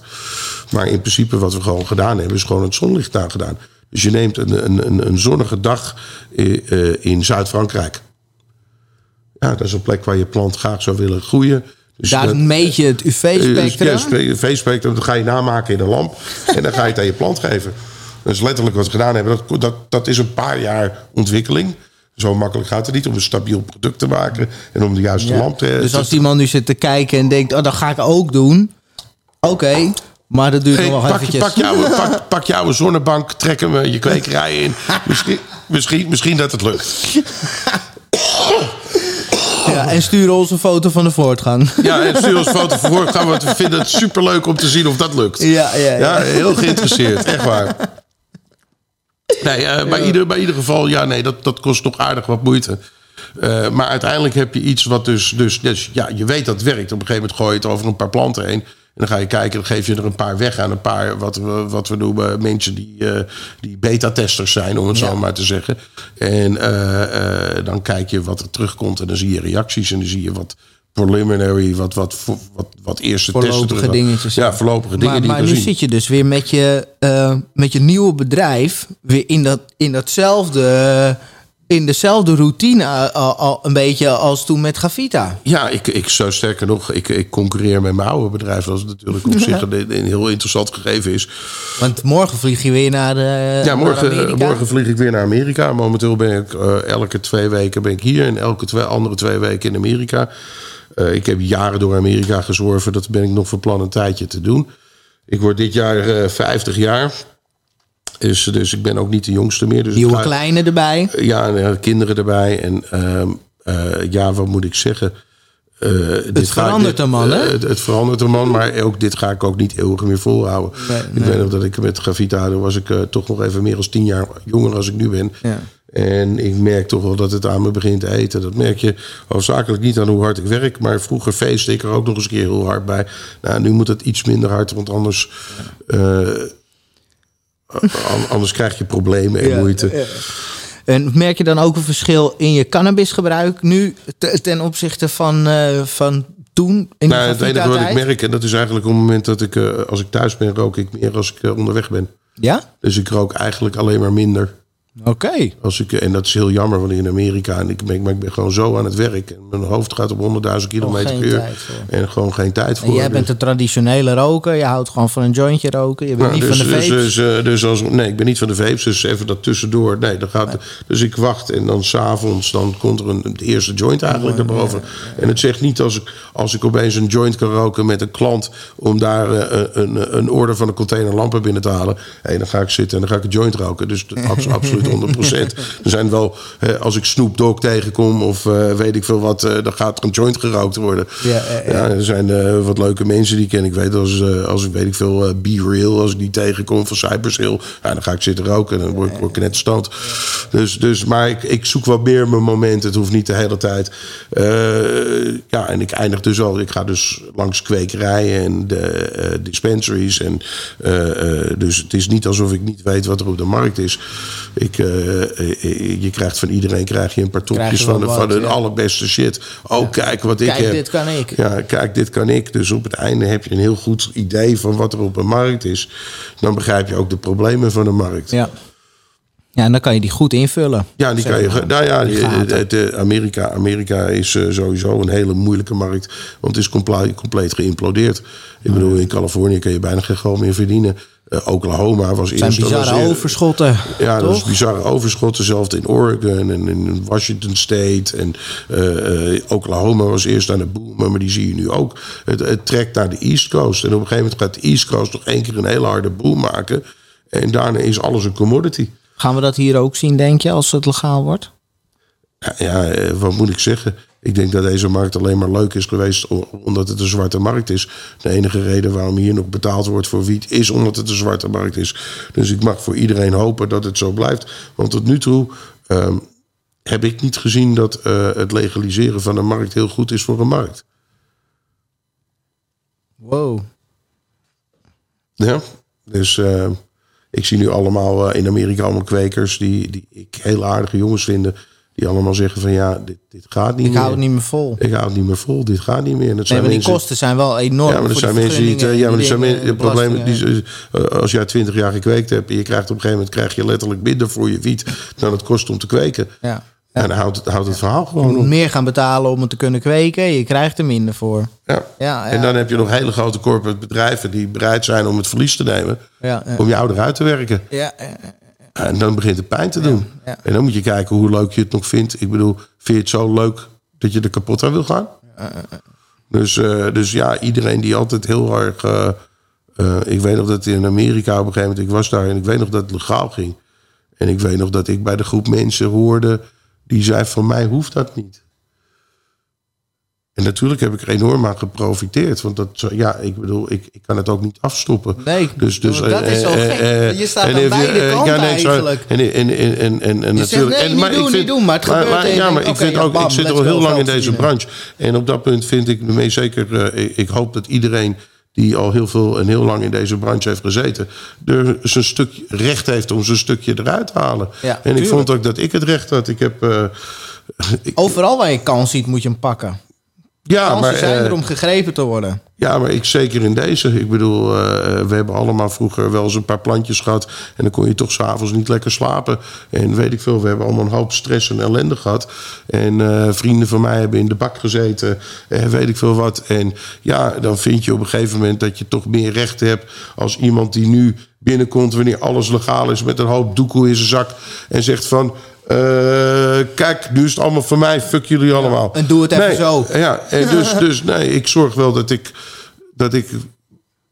Speaker 1: Maar in principe wat we gewoon gedaan hebben, is gewoon het zonlicht nagedaan. Dus je neemt een, een, een, een zonnige dag eh, eh, in Zuid-Frankrijk. Ja, dat is een plek waar je plant graag zou willen groeien. Dus
Speaker 3: Daar
Speaker 1: dat-
Speaker 3: meet je het UV-spectrum.
Speaker 1: ja, spe- UV-spectrum, dat ga je namaken in een lamp. en dan ga je het aan je plant geven. Dat is letterlijk wat we gedaan hebben. Dat, dat, dat is een paar jaar ontwikkeling. Zo makkelijk gaat het niet om een stabiel product te maken. En om de juiste
Speaker 3: Ja.
Speaker 1: lamp te...
Speaker 3: Dus als die man nu zit te kijken en denkt, oh, dat ga ik ook doen. Oké, maar dat duurt
Speaker 1: Hey,
Speaker 3: nog wel
Speaker 1: pak,
Speaker 3: eventjes.
Speaker 1: pak, jouw, pak, zonnebank, trek hem eh, je kwekerij in. Misschien, misschien, misschien dat het lukt.
Speaker 3: Ja, en stuur ons een foto van de voortgang.
Speaker 1: Ja, en stuur ons foto voor. Gaan we, het- we vinden het superleuk om te zien of dat lukt.
Speaker 3: Ja, ja, ja.
Speaker 1: Ja, heel geïnteresseerd, echt waar. Nee, eh, bij, ieder, bij ieder geval, ja, nee, dat, dat kost toch aardig wat moeite. Eh, maar uiteindelijk heb je iets wat dus, dus, dus, ja, je weet dat het werkt. Op een gegeven moment gooi je het over een paar planten heen. En dan ga je kijken, dan geef je er een paar weg aan een paar, wat we, wat we noemen, mensen die, eh, die beta-testers zijn, om het
Speaker 3: Ja.
Speaker 1: zo maar te zeggen. En eh, eh, dan kijk je wat er terugkomt en dan zie je reacties en dan zie je wat preliminary, wat, wat, wat, wat, eerste testen
Speaker 3: Voorlopige
Speaker 1: terug-
Speaker 3: dingetjes.
Speaker 1: Ja, voorlopige dingen
Speaker 3: Maar,
Speaker 1: die
Speaker 3: maar
Speaker 1: je
Speaker 3: nu
Speaker 1: zien.
Speaker 3: zit je dus weer met je, met je nieuwe bedrijf weer in, dat, in datzelfde, in dezelfde routine eh, al, al een beetje als toen met Gavita.
Speaker 1: Ja, ik, ik zou sterker nog, ik, ik concurreer met mijn oude bedrijf. Dat is natuurlijk op zich een, een heel interessant gegeven is.
Speaker 3: Want morgen vlieg je weer naar, de,
Speaker 1: Ja,
Speaker 3: naar
Speaker 1: morgen,
Speaker 3: Amerika.
Speaker 1: morgen vlieg ik weer naar Amerika. Momenteel ben ik eh, elke twee weken ben ik hier en elke twee, andere twee weken in Amerika. Eh, ik heb jaren door Amerika gezworven. Dat ben ik nog van plan een tijdje te doen. Ik word dit jaar eh 50 jaar. Dus, dus ik ben ook niet de jongste meer. Dus
Speaker 3: Nieuwe kleine erbij.
Speaker 1: Ja, en, eh, kinderen erbij. En ehm, eh, ja, wat moet ik zeggen? Eh, dit ga ik-
Speaker 3: verandert
Speaker 1: dit-
Speaker 3: een man, hè?
Speaker 1: het, het verandert een man, maar ook dit ga ik ook niet eeuwig meer volhouden.
Speaker 3: Nee,
Speaker 1: Ik
Speaker 3: nee.
Speaker 1: weet nog dat ik met Gavita, was ik toch nog even meer dan tien jaar jonger als ik nu ben.
Speaker 3: Ja.
Speaker 1: En ik merk toch wel dat het aan me begint te eten. Dat merk je hoofdzakelijk niet aan hoe hard ik werk. Maar vroeger feestte ik er ook nog eens een keer heel hard bij. Nou, nu moet het iets minder hard, want anders... an- anders krijg je problemen en
Speaker 3: Ja,
Speaker 1: moeite.
Speaker 3: ja. En merk je dan ook een verschil in je cannabisgebruik nu te- ten opzichte van, eh, van toen? In
Speaker 1: Nou, het enige wat ik merk, en dat is eigenlijk op het moment dat ik, eh, als ik thuis ben, rook ik meer als ik eh, onderweg ben.
Speaker 3: Ja?
Speaker 1: Dus ik rook eigenlijk alleen maar minder.
Speaker 3: Oké.
Speaker 1: Als ik, en dat is heel jammer, want in Amerika, en ik ben, maar ik ben gewoon zo aan het werk. En mijn hoofd gaat op 100.000 kilometer per uur. En gewoon geen tijd voor.
Speaker 3: En jij
Speaker 1: Dus-
Speaker 3: bent een traditionele roker. Je houdt gewoon van een jointje roken. Je bent
Speaker 1: Nou,
Speaker 3: niet
Speaker 1: dus,
Speaker 3: van de
Speaker 1: dus,
Speaker 3: vapes.
Speaker 1: dus, eh, dus als, nee, ik ben niet van de vapes, dus even dat tussendoor. Nee, dan gaat, dus ik wacht en dan s'avonds dan komt er een, het eerste joint eigenlijk naar boven. En het zegt niet als ik, als ik opeens een joint kan roken met een klant... om daar eh, een, een order van een container lampen binnen te halen. Hey, dan ga ik zitten en dan ga ik een joint roken. Dus absoluut 100%. Er zijn wel, als ik Snoop Dogg tegenkom of eh, weet ik veel wat... eh, dan gaat er een joint gerookt worden.
Speaker 3: Ja,
Speaker 1: er zijn eh, wat leuke mensen die ik ken. Ik weet als, als ik weet ik veel, Be Real, als ik die tegenkom van Cypress Hill, ja, dan ga ik zitten roken en dan word ik, word ik net stand. Dus, dus, maar ik, ik zoek wat meer mijn momenten. Het hoeft niet de hele tijd. Ja, en ik eindig dus al. Ik ga dus langs kwekerijen en de dispensaries. En, dus het is niet alsof ik niet weet wat er op de markt is. Ik, eh, eh, je krijgt van iedereen krijg je een paar topjes van, de, van
Speaker 3: wat,
Speaker 1: de
Speaker 3: ja.
Speaker 1: allerbeste shit. Oh, kijk wat ik
Speaker 3: Kijk,
Speaker 1: heb.
Speaker 3: dit kan ik.
Speaker 1: Ja, kijk, dit kan ik. Dus op het einde heb je een heel goed idee van wat er op een markt is. Dan begrijp je ook de problemen van de markt.
Speaker 3: Ja. Ja, en dan kan je die goed invullen.
Speaker 1: Ja, die kan je.
Speaker 3: maar.
Speaker 1: ge- Nou ja, het, eh, Amerika, Amerika is eh, sowieso een hele moeilijke markt. Want het is compleet, compleet geïmplodeerd. Ik bedoel, in Californië kun je bijna geen geld meer verdienen. Eh, Oklahoma was
Speaker 3: zijn
Speaker 1: eerst. was
Speaker 3: bizarre overschotten.
Speaker 1: Ja, dat is
Speaker 3: toch?
Speaker 1: bizarre overschot. Hetzelfde in Oregon en in Washington State. En Oklahoma was eerst aan het boomen, maar die zie je nu ook. Het, het trekt naar de East Coast. En op een gegeven moment gaat de East Coast nog één keer een hele harde boom maken. En daarna is alles een commodity.
Speaker 3: Gaan we dat hier ook zien, denk je, als het legaal wordt?
Speaker 1: Ja, ja, eh, wat moet ik zeggen? Ik denk dat deze markt alleen maar leuk is geweest omdat het een zwarte markt is. De enige reden waarom hier nog betaald wordt voor wiet is omdat het een zwarte markt is. Dus ik mag voor iedereen hopen dat het zo blijft. Want tot nu toe ehm, heb ik niet gezien dat eh, het legaliseren van een markt heel goed is voor een markt.
Speaker 3: Wow.
Speaker 1: Ja, dus eh, ik zie nu allemaal eh, in Amerika allemaal kwekers die, die ik heel aardige jongens vinden. Die allemaal zeggen van ja, dit, dit gaat niet
Speaker 3: Ik
Speaker 1: meer.
Speaker 3: hou het niet meer vol.
Speaker 1: Ik hou het niet meer vol, dit gaat niet meer. En dat
Speaker 3: Nee,
Speaker 1: zijn
Speaker 3: maar die
Speaker 1: mensen-
Speaker 3: kosten zijn wel enorm.
Speaker 1: Ja, maar er zijn
Speaker 3: die
Speaker 1: mensen die
Speaker 3: vergunningen
Speaker 1: ja, maar er zijn
Speaker 3: dingen,
Speaker 1: men- het probleem die, eh, als jij twintig jaar gekweekt hebt en je krijgt op een gegeven moment krijg je letterlijk minder voor je wiet dan het kost om te kweken.
Speaker 3: Ja.
Speaker 1: En dan houdt het, houdt het verhaal
Speaker 3: Je
Speaker 1: gewoon
Speaker 3: moet
Speaker 1: op.
Speaker 3: meer gaan betalen om het te kunnen kweken. Je krijgt er minder voor.
Speaker 1: Ja.
Speaker 3: Ja.
Speaker 1: En dan heb je nog hele grote corporate bedrijven die bereid zijn om het verlies te nemen
Speaker 3: Ja,
Speaker 1: om jou eruit te werken.
Speaker 3: Ja,
Speaker 1: En dan begint het pijn te doen.
Speaker 3: ja.
Speaker 1: En dan moet je kijken hoe leuk je het nog vindt. Ik bedoel, vind je het zo leuk dat je er kapot aan wil gaan? Dus, eh, dus ja, iedereen die altijd heel erg. eh, eh, ik weet nog dat in Amerika op een gegeven moment, ik was daar en ik weet nog dat het legaal ging. En ik weet nog dat ik bij de groep mensen hoorde die zei: Van mij hoeft dat niet. En natuurlijk heb ik er enorm aan geprofiteerd. Want dat, ja, ik bedoel, ik, ik kan het ook niet afstoppen.
Speaker 3: Nee,
Speaker 1: dus, dus,
Speaker 3: dat is zo
Speaker 1: eh,
Speaker 3: gek.
Speaker 1: eh,
Speaker 3: Je staat aan beide
Speaker 1: eh,
Speaker 3: kanten eigenlijk.
Speaker 1: En, en, en, en, en, natuurlijk. en,
Speaker 3: niet
Speaker 1: maar ik
Speaker 3: doen,
Speaker 1: vind-
Speaker 3: niet doen, maar het gebeurt
Speaker 1: Ja, maar ik, vind ook, ik zit al heel lang in deze branche. En op dat punt vind ik me zeker. eh, ik hoop dat iedereen die al heel veel en heel lang in deze branche heeft gezeten, er zijn stukje recht heeft om zijn stukje eruit te halen.
Speaker 3: Ja,
Speaker 1: en ik vond ook dat ik het recht had. Ik heb. eh, ik-
Speaker 3: Overal waar je kans ziet, moet je hem pakken.
Speaker 1: Ja,
Speaker 3: Kansen
Speaker 1: maar,
Speaker 3: zijn
Speaker 1: eh,
Speaker 3: er om gegrepen te worden.
Speaker 1: ja, maar ik zeker in deze. Ik bedoel, eh, we hebben allemaal vroeger wel eens een paar plantjes gehad. En dan kon je toch s'avonds niet lekker slapen. En weet ik veel, we hebben allemaal een hoop stress en ellende gehad. En eh, vrienden van mij hebben in de bak gezeten. En weet ik veel wat. En ja, dan vind je op een gegeven moment dat je toch meer recht hebt als iemand die nu binnenkomt wanneer alles legaal is met een hoop doekoe in zijn zak. En zegt van. Eh, kijk, nu is het allemaal voor mij. Fuck jullie allemaal.
Speaker 3: en doe het even
Speaker 1: Nee,
Speaker 3: zo.
Speaker 1: Ja, en dus, dus nee, ik zorg wel dat ik, dat ik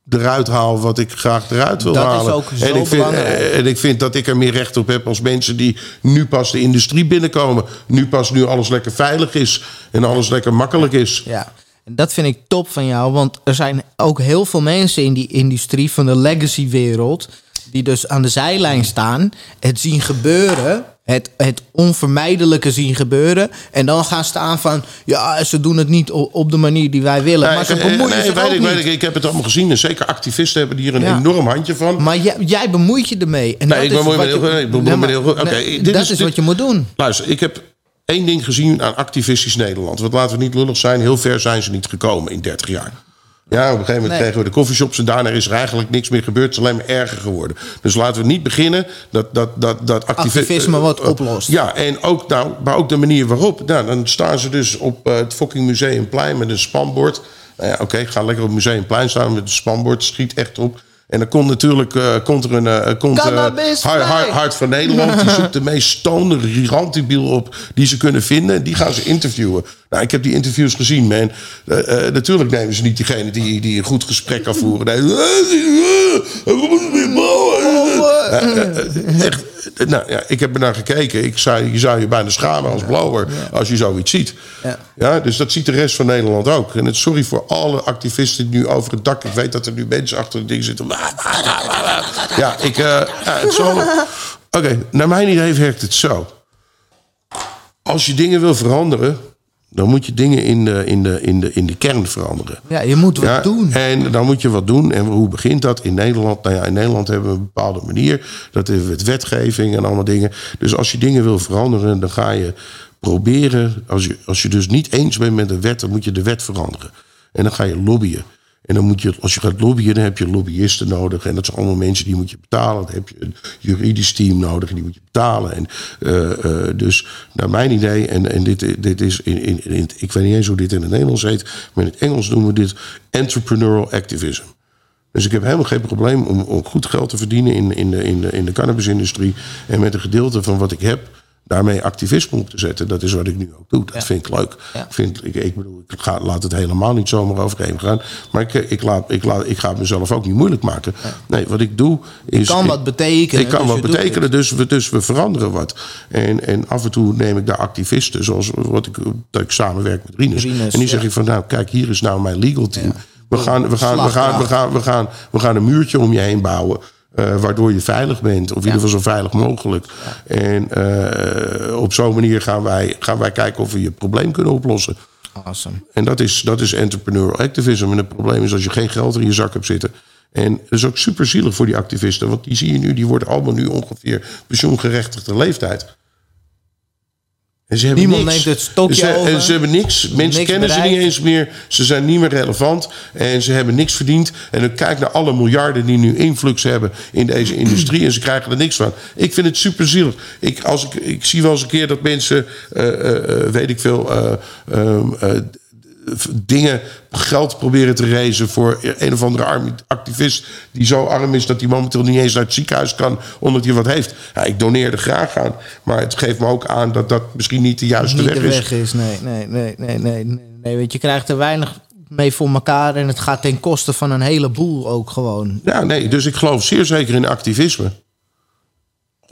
Speaker 1: eruit haal wat ik graag eruit wil
Speaker 3: Dat is ook zo
Speaker 1: en, ik vind,
Speaker 3: belangrijk.
Speaker 1: en ik vind dat ik er meer recht op heb als mensen die nu pas de industrie binnenkomen. Nu pas nu alles lekker veilig is en alles lekker makkelijk is.
Speaker 3: Ja, en dat vind ik top van jou. Want er zijn ook heel veel mensen in die industrie van de legacy-wereld... die dus aan de zijlijn staan, het zien gebeuren... Het, het onvermijdelijke zien gebeuren. En dan gaan staan van... ja, ze doen het niet op de manier die wij willen.
Speaker 1: Nee,
Speaker 3: maar ze
Speaker 1: eh,
Speaker 3: bemoeien
Speaker 1: nee,
Speaker 3: zich ook
Speaker 1: ik,
Speaker 3: niet.
Speaker 1: weet ik, ik heb het allemaal gezien. En zeker activisten hebben hier een
Speaker 3: Ja.
Speaker 1: enorm handje van.
Speaker 3: Maar jij, jij bemoeit je ermee. En
Speaker 1: Nee,
Speaker 3: dat
Speaker 1: ik bemoei me heel goed.
Speaker 3: Dat
Speaker 1: is-
Speaker 3: is,
Speaker 1: dit-
Speaker 3: wat je moet doen.
Speaker 1: Luister, ik heb één ding gezien aan activistisch Nederland. Want laten we niet lullig zijn, heel ver zijn ze niet gekomen in 30 jaar. Ja, op een gegeven moment
Speaker 3: Nee.
Speaker 1: kregen we de coffeeshops en daarna is er eigenlijk niks meer gebeurd. Het is alleen maar erger geworden. Dus laten we niet beginnen dat, dat, dat, dat activi-
Speaker 3: Activisme wat
Speaker 1: eh,
Speaker 3: oplost.
Speaker 1: Ja, en ook, nou, maar ook de manier waarop. Nou, dan staan ze dus op eh, het fucking Museumplein met een spanbord. Nou ja, oké, ga lekker op het Museumplein staan met een spanbord. Schiet echt op. En dan komt natuurlijk eh, komt er een eh, komt,
Speaker 3: Cannabis
Speaker 1: Hart, van Nederland. Die zoekt de meest stonde gigantibiel op die ze kunnen vinden. Die gaan ze interviewen. Nou, ik heb die interviews gezien, man. Eh, eh, natuurlijk nemen ze niet diegene die, die een goed gesprek kan voeren. Nee, Eh, echt, nou, ja, ik heb er naar gekeken. Ik zou, je zou je bijna schamen als blower als je zoiets ziet.
Speaker 3: Ja.
Speaker 1: Dus dat ziet de rest van Nederland ook. En het, sorry voor alle activisten die nu over het dak. Ik weet dat er nu mensen achter het ding zitten. Ja, ik. ja, het zal- Oké, naar mijn idee werkt het zo. Als je dingen wil veranderen, dan moet je dingen in de, in de, in de, in de kern veranderen.
Speaker 3: Ja, je moet wat
Speaker 1: Ja,
Speaker 3: doen.
Speaker 1: En dan moet je wat doen. En hoe begint dat in Nederland? Nou ja, in Nederland hebben we een bepaalde manier. Dat is met wetgeving en allemaal dingen. Dus als je dingen wil veranderen, dan ga je proberen. Als je, als je dus niet eens bent met de wet, dan moet je de wet veranderen. En dan ga je lobbyen. En dan moet je, als je gaat lobbyen, dan heb je lobbyisten nodig. En dat zijn allemaal mensen die moet je betalen. Dan heb je een juridisch team nodig en die moet je betalen. En, eh, eh, dus naar mijn idee, en, en dit, dit is in, in, in, ik weet niet eens hoe dit in het Nederlands heet, maar in het Engels noemen we dit entrepreneurial activism. Dus ik heb helemaal geen probleem om, om goed geld te verdienen in, in, de, in, de, in de cannabisindustrie. En met een gedeelte van wat ik heb, daarmee activisme op te zetten. Dat is wat ik nu ook doe. Dat vind ik leuk.
Speaker 3: Ja.
Speaker 1: Vind, ik, ik bedoel, ik ga, laat het helemaal niet zomaar overheen gaan. Maar ik, ik, laat, ik, laat, ik ga het mezelf ook niet moeilijk maken. Nee, wat ik doe is...
Speaker 3: kan wat betekenen,
Speaker 1: Ik kan
Speaker 3: dus
Speaker 1: wat betekenen, dus we, dus we veranderen wat. En, en af en toe neem ik daar activisten, zoals wat ik, dat ik samenwerk met Rinus.
Speaker 3: Rinus,
Speaker 1: en die zeg ik van, nou kijk, hier is nou mijn legal team. We, gaan, we, gaan, we, gaan, we, gaan, we, gaan, we gaan een muurtje om je heen bouwen. Eh, waardoor je veilig bent. Of in ieder geval zo veilig mogelijk. En eh, op zo'n manier gaan wij, gaan wij kijken of we je probleem kunnen oplossen.
Speaker 3: Awesome.
Speaker 1: En dat is, dat is entrepreneurial activism. En het probleem is als je geen geld in je zak hebt zitten. En dat is ook super zielig voor die activisten. Want die zie je nu, die worden allemaal nu ongeveer pensioengerechtigde leeftijd. En ze hebben
Speaker 3: Niemand
Speaker 1: niks.
Speaker 3: neemt het stokje
Speaker 1: ze,
Speaker 3: over.
Speaker 1: En ze hebben niks. Mensen
Speaker 3: Niks
Speaker 1: kennen ze niet eens meer. Ze zijn niet meer relevant. En ze hebben niks verdiend. En dan kijk naar alle miljarden die nu influx hebben in deze industrie. En ze krijgen er niks van. Ik vind het super zielig. Ik, als ik, ik zie wel eens een keer dat mensen, eh, eh, eh, weet ik veel, eh, ehm, eh, dingen, geld proberen te raisen voor een of andere arme activist die zo arm is dat hij momenteel niet eens naar het ziekenhuis kan omdat hij wat heeft. Ja, ik doneer er graag aan, maar het geeft me ook aan dat dat misschien niet de juiste
Speaker 3: Niet
Speaker 1: weg
Speaker 3: de
Speaker 1: is.
Speaker 3: weg is, nee, nee, nee, nee, nee, nee, nee. Want je krijgt er weinig mee voor elkaar en het gaat ten koste van een heleboel ook gewoon.
Speaker 1: Ja, nee, dus ik geloof zeer zeker in activisme.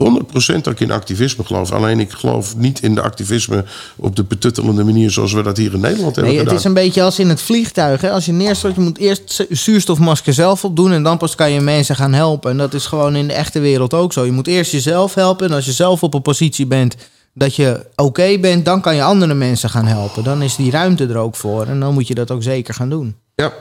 Speaker 1: 100% dat ik in activisme geloof. Alleen ik geloof niet in de activisme op de betuttelende manier zoals we dat hier in Nederland hebben
Speaker 3: Nee, het
Speaker 1: gedaan.
Speaker 3: is een beetje als in het vliegtuig. Hè? Als je neerstort, je moet eerst zu- zuurstofmasker zelf opdoen... en dan pas kan je mensen gaan helpen. En dat is gewoon in de echte wereld ook zo. Je moet eerst jezelf helpen. En als je zelf op een positie bent dat je oké bent... dan kan je andere mensen gaan helpen. Dan is die ruimte er ook voor. En dan moet je dat ook zeker gaan doen.
Speaker 1: Ja.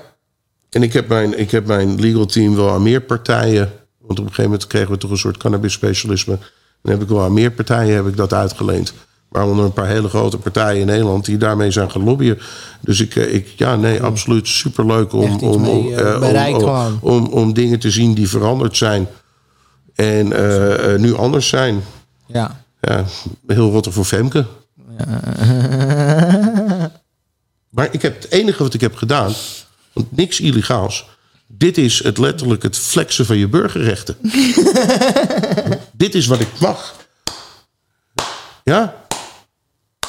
Speaker 1: En ik heb, mijn, ik heb mijn legal team wel aan meer partijen. Want op een gegeven moment kregen we toch een soort cannabis specialisme. Dan heb ik wel aan meer partijen heb ik dat uitgeleend. Waaronder een paar hele grote partijen in Nederland die daarmee zijn gaan lobbyen. Dus ik, eh, ik ja, nee, absoluut superleuk om, om,
Speaker 3: mee,
Speaker 1: om,
Speaker 3: eh,
Speaker 1: eh, om, om, om dingen te zien die veranderd zijn. En eh, nu anders zijn.
Speaker 3: Ja.
Speaker 1: Ja, heel rottig voor Femke. Maar ik heb het enige wat ik heb gedaan, want niks illegaals. Dit is het letterlijk het flexen van je burgerrechten. Dit is wat ik mag. Ja?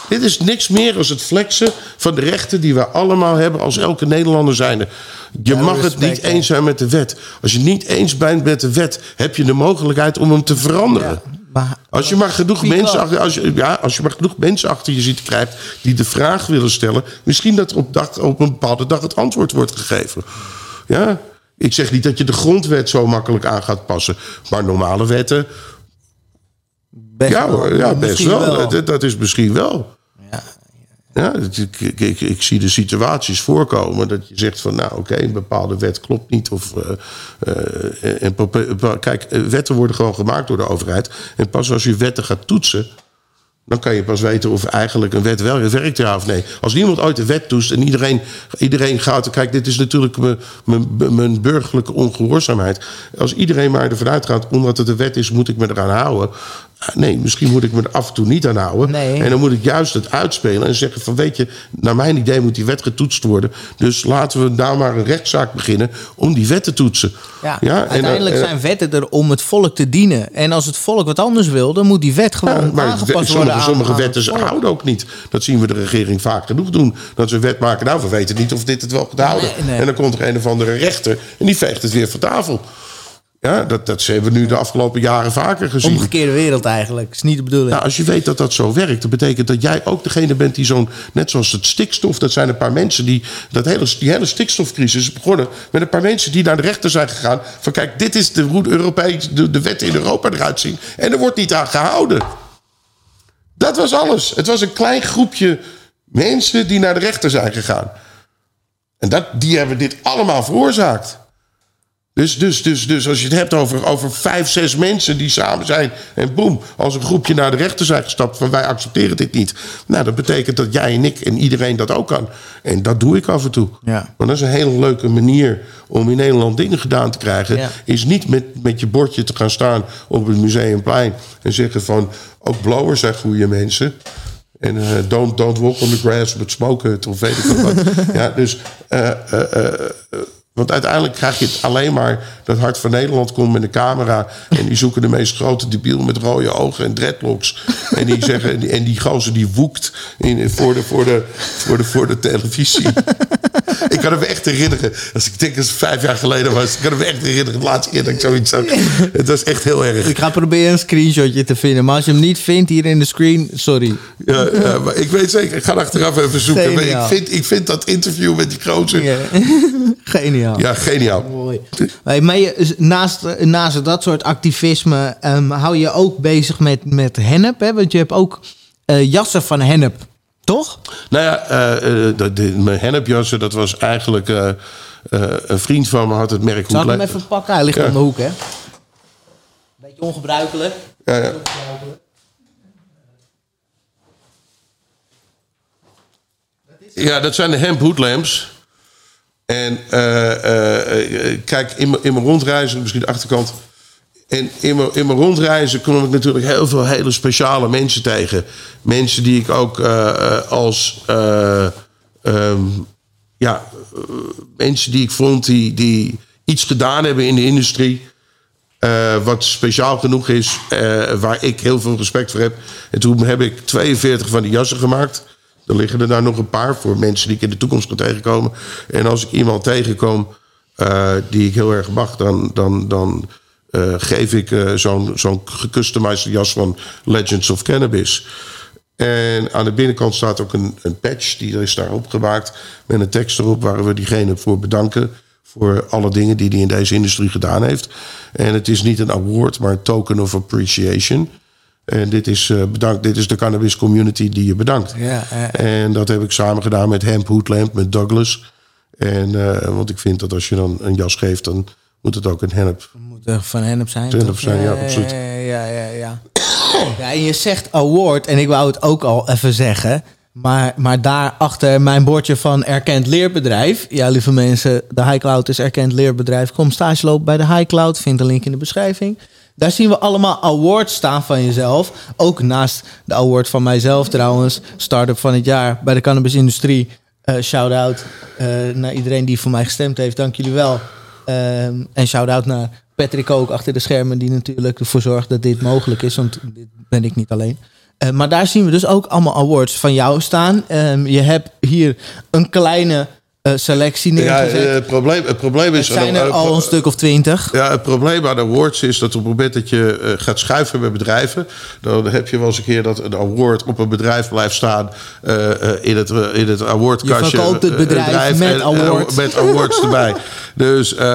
Speaker 1: Dit is niks meer dan het flexen van de rechten die we allemaal hebben als elke Nederlander zijnde. Je mag het niet eens zijn met de wet. Als je niet eens bent met de wet, heb je de mogelijkheid om hem te veranderen.
Speaker 3: Maar
Speaker 1: Als je maar genoeg mensen achter, als je, ja, als je maar genoeg mensen achter je ziet krijgt die de vraag willen stellen, misschien dat op, dag, op een bepaalde dag het antwoord wordt gegeven. Ja, ik zeg niet dat je de grondwet zo makkelijk aan gaat passen, maar normale wetten,
Speaker 3: best
Speaker 1: ja,
Speaker 3: wel.
Speaker 1: ja best wel. Dat, dat is misschien wel.
Speaker 3: Ja.
Speaker 1: Ja, ik, ik, ik, ik zie de situaties voorkomen dat je zegt van, nou oké, een bepaalde wet klopt niet. Of, eh, eh, en, prope- kijk, eh, wetten worden gewoon gemaakt door de overheid. En pas als je wetten gaat toetsen, dan kan je pas weten of eigenlijk een wet wel werkt, ja of nee. Als niemand ooit een wet toetst en iedereen, iedereen gaat... Kijk, dit is natuurlijk mijn, mijn, mijn burgerlijke ongehoorzaamheid. Als iedereen maar ervan uitgaat, omdat het een wet is, moet ik me eraan houden. Ah, Nee, misschien moet ik me er af en toe niet aan houden.
Speaker 3: Nee.
Speaker 1: En dan moet ik juist het uitspelen en zeggen van... weet je, naar mijn idee moet die wet getoetst worden. Dus laten we nou maar een rechtszaak beginnen om die wet te toetsen.
Speaker 3: Ja, uiteindelijk
Speaker 1: eh,
Speaker 3: zijn wetten er om het volk te dienen. En als het volk wat anders wil, dan moet die wet gewoon
Speaker 1: Ja, maar
Speaker 3: aangepast
Speaker 1: we-
Speaker 3: worden
Speaker 1: sommige,
Speaker 3: aan,
Speaker 1: sommige
Speaker 3: aan
Speaker 1: wetten
Speaker 3: volk.
Speaker 1: houden ook niet. Dat zien we de regering vaak genoeg doen. Dat ze een wet maken, nou, we weten niet of dit het wel gaat houden.
Speaker 3: Nee, nee.
Speaker 1: En dan komt er een of andere rechter en die veegt het weer van tafel. Ja, dat, dat hebben we nu de afgelopen jaren vaker gezien.
Speaker 3: Omgekeerde wereld eigenlijk. Is niet de bedoeling.
Speaker 1: Nou, als je weet dat dat zo werkt, dat betekent dat jij ook degene bent die zo'n, net zoals het stikstof, dat zijn een paar mensen die, dat hele, die hele stikstofcrisis is begonnen met een paar mensen die naar de rechter zijn gegaan. Van kijk, dit is de, hoe de, Europees, de, de wetten in Europa eruit zien. En er wordt niet aan gehouden. Dat was alles. Het was een klein groepje mensen die naar de rechter zijn gegaan. En dat, die hebben dit allemaal veroorzaakt. Dus, dus, dus, dus als je het hebt over, over vijf, zes mensen die samen zijn. En boem, als een groepje naar de rechter zijn gestapt van wij accepteren dit niet. Nou, dat betekent dat jij en ik en iedereen dat ook kan. En dat doe ik af en toe.
Speaker 3: Ja.
Speaker 1: Maar dat is een hele leuke manier om in Nederland dingen gedaan te krijgen.
Speaker 3: Ja.
Speaker 1: Is niet met, met je bordje te gaan staan op het museumplein. En zeggen van, ook blowers zijn goede mensen. En eh, don't, don't walk on the grass, but smoke it, of weet ik wat. ja, dus, eh, eh, eh, eh, want uiteindelijk krijg je het alleen maar... dat Hart van Nederland komt met een camera... en die zoeken de meest grote debiel met rode ogen en dreadlocks. En die zeggen, en die gozer die woekt in, voor, de, voor, de, voor, de, voor de televisie. Ik kan me echt herinneren, als ik denk dat het vijf jaar geleden was... ik kan me echt herinneren, de laatste keer dat ik zoiets zag. Het was echt heel erg.
Speaker 3: Ik ga proberen een screenshotje te vinden. Maar als je hem niet vindt hier in de screen, sorry.
Speaker 1: Ja, ja, maar ik weet zeker, ik ga achteraf even zoeken. Maar ik
Speaker 3: Geniaal.
Speaker 1: vind, ik vind dat interview met die gozer... Ja,
Speaker 3: Ja. Geniaal.
Speaker 1: geniaal.
Speaker 3: Mooi. Hey, maar je, naast, naast dat soort activisme ehm, hou je ook bezig met, met hennep. Hè? Want je hebt ook eh, jassen van hennep, toch?
Speaker 1: Nou ja, eh, eh, de, de, mijn hennepjassen, dat was eigenlijk... eh, een vriend van me had het merk
Speaker 3: Zal ik hem even pakken? Hij ligt
Speaker 1: Ja.
Speaker 3: om de hoek, hè? Beetje ongebruikelijk.
Speaker 1: Ja, ja. Ja, dat zijn de hemp hoodlamps. En kijk, in mijn in mijn rondreizen, misschien de achterkant. En in mijn, in mijn rondreizen kom ik natuurlijk heel veel hele speciale mensen tegen. Mensen die ik ook eh, eh, als. eh, ehm, ja, mensen die ik vond die, die iets gedaan hebben in de industrie. wat speciaal genoeg is, waar ik heel veel respect voor heb. En toen heb ik 42 van die jassen gemaakt. Er liggen er daar nog een paar voor mensen die ik in de toekomst kan tegenkomen. En als ik iemand tegenkom die ik heel erg mag, dan, dan, dan eh, geef ik eh, zo'n zo'n gecustomized jas van Legends of Cannabis. En aan de binnenkant staat ook een, een patch, die is daar opgemaakt met een tekst erop waar we diegene voor bedanken. Voor alle dingen die hij in deze industrie gedaan heeft. En het is niet een award, maar een token of appreciation. En dit is, eh, bedankt, dit is de cannabis community die je bedankt.
Speaker 3: Ja, ja.
Speaker 1: En dat heb ik samen gedaan met Hemp Hoodlamp, met Douglas. En, want ik vind dat als je dan een jas geeft, dan moet het ook een hennep.
Speaker 3: Moet er van hennep zijn.
Speaker 1: Hennep zijn, ja, absoluut.
Speaker 3: Ja, ja, ja, ja. en je zegt award, en ik wou het ook al even zeggen. Maar, maar daar achter mijn bordje van erkend leerbedrijf. Ja, lieve mensen, de High Cloud is erkend leerbedrijf. Kom stage lopen bij de High Cloud. Vind de link in de beschrijving. Daar zien we allemaal awards staan van jezelf. Ook naast de award van mijzelf trouwens. Startup van het jaar bij de cannabisindustrie. Eh shout-out eh, naar iedereen die voor mij gestemd heeft. Dank jullie wel. Ehm, en shout-out naar Patrick ook achter de schermen... die natuurlijk ervoor zorgt dat dit mogelijk is. Want dit ben ik niet alleen. Eh, maar daar zien we dus ook allemaal awards van jou staan. Ehm, je hebt hier een kleine eh, selectie
Speaker 1: Ja,
Speaker 3: neergezet.
Speaker 1: eh, het, probleem, het probleem is.
Speaker 3: het zijn er al een stuk of twintig.
Speaker 1: Ja, het probleem aan awards is dat op het moment dat je eh, gaat schuiven met bedrijven, dan heb je wel eens een keer dat een award op een bedrijf blijft staan in het, in het awardkastje.
Speaker 3: Je verkoopt het bedrijf met
Speaker 1: en,
Speaker 3: awards.
Speaker 1: met awards erbij. Dus eh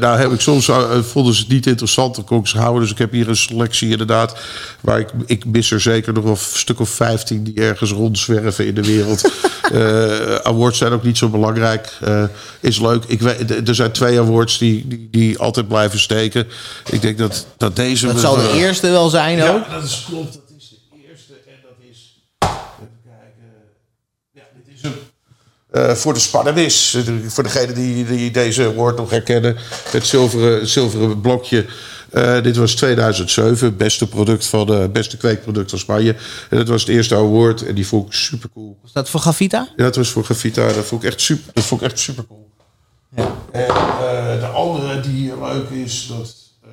Speaker 1: nou heb ik soms eh, vonden ze het niet interessant, dan kon ik ze houden. Dus ik heb hier een selectie inderdaad, waar ik, ik mis er zeker nog wel een stuk of 15 die ergens rondzwerven in de wereld. Eh, awards zijn ook niet zo belangrijk. Eh, is leuk. Ik weet, er zijn twee awards die, die, die altijd blijven steken. Ik denk dat, dat deze...
Speaker 3: Dat zal de eerste wel zijn ook.
Speaker 1: Ja, dat is klopt. Dat is de eerste en dat is... Even kijken. Ja, dit is hem. Eh, voor de Spannemis. Voor degenen die, die deze woord nog herkennen. Het zilveren, zilveren blokje. Eh, dit was 2007. Beste product van de beste kweekproduct van Spanje. En dat was het eerste award. En die vond ik super cool.
Speaker 3: Is dat voor Gavita?
Speaker 1: Ja, dat was voor Gavita. Dat vond ik echt super, dat vond ik echt super cool.
Speaker 3: Ja.
Speaker 1: En eh, de andere die leuk is, dat. eh,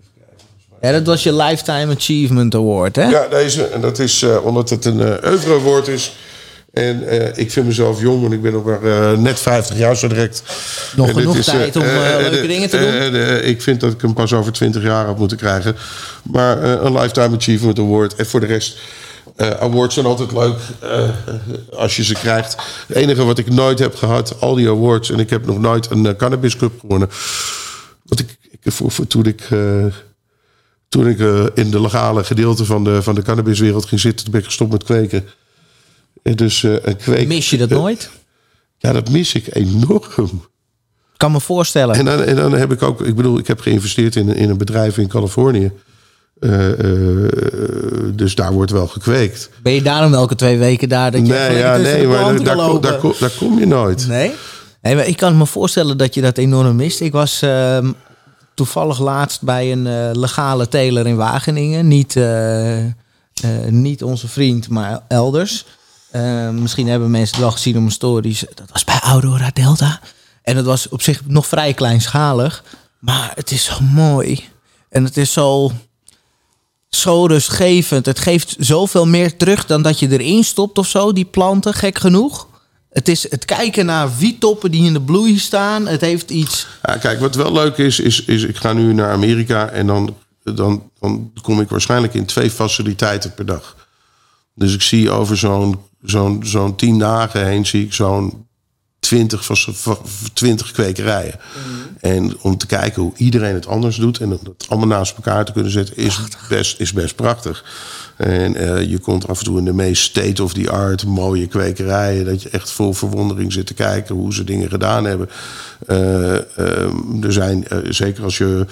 Speaker 1: even kijken.
Speaker 3: Ja, dat was je Lifetime Achievement Award, hè?
Speaker 1: Ja, deze. En dat is eh, omdat het een uh, oeuvre award is. En eh, ik vind mezelf jong, want ik ben nog maar eh, net 50 jaar zo direct.
Speaker 3: Nog
Speaker 1: En
Speaker 3: genoeg tijd om, eh, leuke dingen te doen.
Speaker 1: eh, eh, ik vind dat ik hem pas over 20 jaar had moeten krijgen. Maar eh, een Lifetime Achievement Award. En voor de rest, eh, awards zijn altijd leuk eh, als je ze krijgt. Het enige wat ik nooit heb gehad, al die awards... en ik heb nog nooit een eh, Cannabis Cup gewonnen. Want ik, ik, voor, voor, toen ik... eh, toen ik eh, in de legale gedeelte van de, van de cannabiswereld ging zitten, toen ben ik gestopt met kweken. Dus eh, een kweek.
Speaker 3: Mis je dat
Speaker 1: eh,
Speaker 3: nooit?
Speaker 1: ja, dat mis ik enorm.
Speaker 3: kan me voorstellen.
Speaker 1: En dan, en dan heb ik ook, ik bedoel, ik heb geïnvesteerd in, in een bedrijf in Californië. Eh, dus daar wordt wel gekweekt.
Speaker 3: Ben je daarom elke twee weken daar? Dat je
Speaker 1: Nee, ja, nee maar daar, kom- daar, kom- daar kom je nooit.
Speaker 3: Nee? nee maar ik kan me voorstellen dat je dat enorm mist. Ik was ehm, toevallig laatst bij een legale teler in Wageningen. Niet, niet onze vriend, maar elders. Eh, misschien hebben mensen het wel gezien mijn stories. Dat was bij Aurora Delta. En het was op zich nog vrij kleinschalig. Maar het is zo mooi. En het is zo zo rustgevend. Het geeft zoveel meer terug dan dat je erin stopt of zo, die planten, gek genoeg. Het is het kijken naar wietoppen die in de bloei staan. Het heeft iets.
Speaker 1: Ja, kijk, wat wel leuk is, is, is ik ga nu naar Amerika en dan, dan, dan kom ik waarschijnlijk in twee faciliteiten per dag. Dus ik zie over zo'n zo'n zo'n tien dagen heen zie ik zo'n twintig, twintig kwekerijen. En om te kijken hoe iedereen het anders doet en om dat allemaal naast elkaar te kunnen zetten, is best, is best prachtig. En eh, je komt af en toe in de meest state-of-the-art mooie kwekerijen. Dat je echt vol verwondering zit te kijken hoe ze dingen gedaan hebben. Eh, ehm, er zijn, eh, zeker als je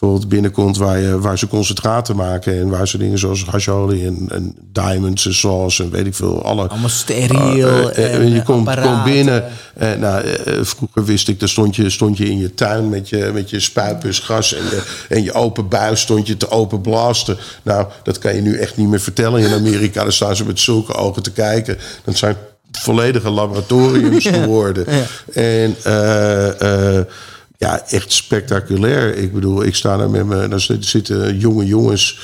Speaker 1: bijvoorbeeld binnenkomt waar, je, waar ze concentraten maken. En waar ze dingen zoals hasholi en, en diamonds en sauce en weet ik veel. Alle,
Speaker 3: Allemaal steriel
Speaker 1: eh, eh,
Speaker 3: en,
Speaker 1: je
Speaker 3: eh,
Speaker 1: komt,
Speaker 3: apparaten.
Speaker 1: komt binnen. Eh, nou, vroeger wist ik, dan stond je, stond je in je tuin met je, met je spuitbusgas en je, en je open buis stond je te open blasten. Nou, dat kan je nu echt niet meer vertellen in Amerika. Dan staan ze met zulke ogen te kijken. Dat zijn volledige laboratoriums geworden. En ja, echt spectaculair. Ik bedoel, ik sta daar met me, daar zit- zitten jonge jongens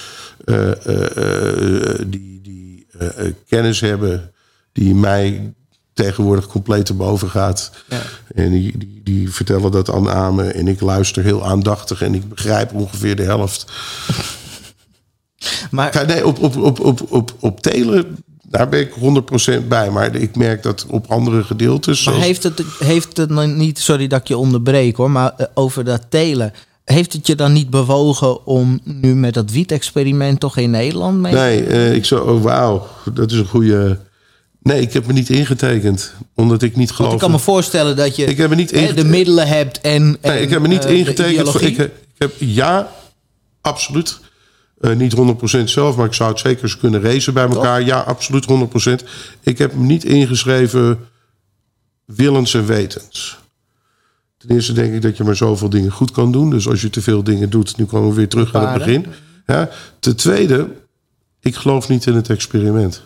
Speaker 1: eh, eh, eh, die, die kennis hebben, die mij tegenwoordig compleet erboven gaat. En die, die, die vertellen dat aan aan me. En ik luister heel aandachtig en ik begrijp ongeveer de helft.
Speaker 3: Maar
Speaker 1: Ja, nee, op, op, op, op, op, op telen, daar ben ik 100% bij. Maar ik merk dat op andere gedeeltes.
Speaker 3: Maar heeft het, heeft het niet, sorry dat ik je onderbreek hoor, maar eh, over dat telen. Heeft het je dan niet bewogen om nu met dat wiet-experiment toch in Nederland mee?
Speaker 1: Nee, eh, ik zo, oh wauw, dat is een goede. Nee, ik heb me niet ingetekend, omdat ik niet
Speaker 3: Want
Speaker 1: geloof.
Speaker 3: ik kan me voorstellen dat je
Speaker 1: Ik heb me niet
Speaker 3: hè, de middelen hebt en, en
Speaker 1: Nee, ik heb me niet
Speaker 3: eh,
Speaker 1: ingetekend. Voor, ik heb ja, absoluut. Eh, niet 100% zelf, maar ik zou het zeker eens kunnen racen bij elkaar. Ja, absoluut 100%. Ik heb me niet ingeschreven willens en wetens. Ten eerste denk ik dat je maar zoveel dingen goed kan doen. Dus als je te veel dingen doet, nu komen we weer terug aan het begin. Ja. Ten tweede, ik geloof niet in het experiment.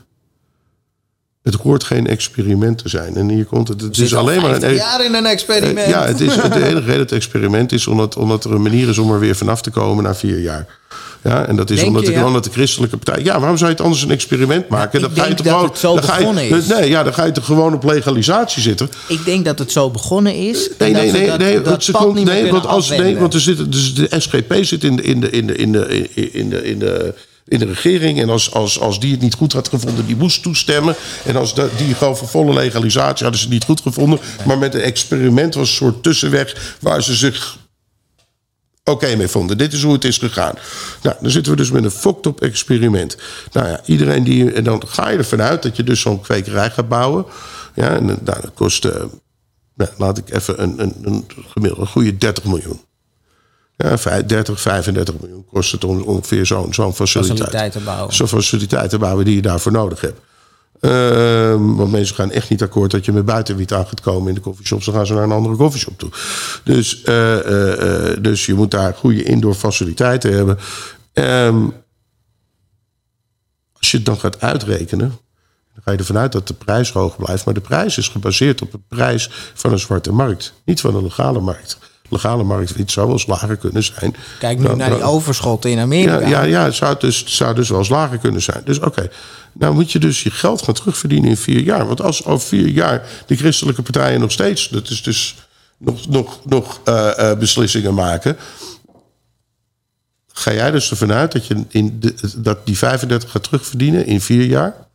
Speaker 1: Het hoort geen experiment te zijn. En hier komt het. Het is alleen maar een.
Speaker 3: jaar in een experiment.
Speaker 1: Eh, Ja, het, is, het hele reden het experiment is omdat, omdat er een manier is om er weer vanaf te komen na vier jaar. Ja, en dat is
Speaker 3: Denk
Speaker 1: omdat,
Speaker 3: je,
Speaker 1: de,
Speaker 3: ja?
Speaker 1: omdat de christelijke partij. Ja, waarom zou je het anders een experiment maken?
Speaker 3: ik
Speaker 1: dan ga je toch
Speaker 3: dat
Speaker 1: gewoon.
Speaker 3: het zo
Speaker 1: je-
Speaker 3: begonnen is.
Speaker 1: Nee, ja, dan ga je toch gewoon op legalisatie zitten.
Speaker 3: Ik denk dat het zo begonnen is.
Speaker 1: Nee, nee, nee,
Speaker 3: dat,
Speaker 1: nee,
Speaker 3: dat
Speaker 1: want ze komt- nee, want als nee, want er zit, dus de SGP zit in de, in de, in de, in de, in de, in de, in de regering. En als, als, als die het niet goed had gevonden, die moest toestemmen. En als de, die gewoon voor volle legalisatie hadden ze het niet goed gevonden. Maar met een experiment was een soort tussenweg waar ze zich oké mee vonden. Dit is hoe het is gegaan. Nou, dan zitten we dus met een fucked up experiment. Nou ja, iedereen die... En dan ga je ervan uit dat je dus zo'n kwekerij gaat bouwen. Ja, en nou, dat kost... eh, nou, laat ik even een, een, een gemiddelde, een goede 30 miljoen. Ja, vijf- 30, 35 miljoen kost het on- ongeveer zo'n zo'n faciliteit.
Speaker 3: Faciliteiten bouwen.
Speaker 1: Zo'n faciliteiten bouwen die je daarvoor nodig hebt. Ehm, want mensen gaan echt niet akkoord dat je met buitenwiet aan gaat komen in de koffieshops. Dan gaan ze naar een andere koffieshop toe. Dus, eh, eh, eh, dus je moet daar goede indoor faciliteiten hebben. Ehm, als je het dan gaat uitrekenen, dan ga je ervan uit dat de prijs hoog blijft. Maar de prijs is gebaseerd op de prijs van een zwarte markt. Niet van een legale markt. Legale markt iets zou wel eens lager kunnen zijn.
Speaker 3: Kijk nu
Speaker 1: Dan-
Speaker 3: naar die overschotten in Amerika.
Speaker 1: ja, ja, ja het, zou dus, het zou dus wel eens lager kunnen zijn. Dus oké, nou moet je dus je geld gaan terugverdienen in vier jaar. Want als over vier jaar de christelijke partijen nog steeds... dat is dus nog, nog, nog eh, eh, beslissingen maken... ga jij dus ervan uit dat, je in de, dat die 35 gaat terugverdienen in vier jaar...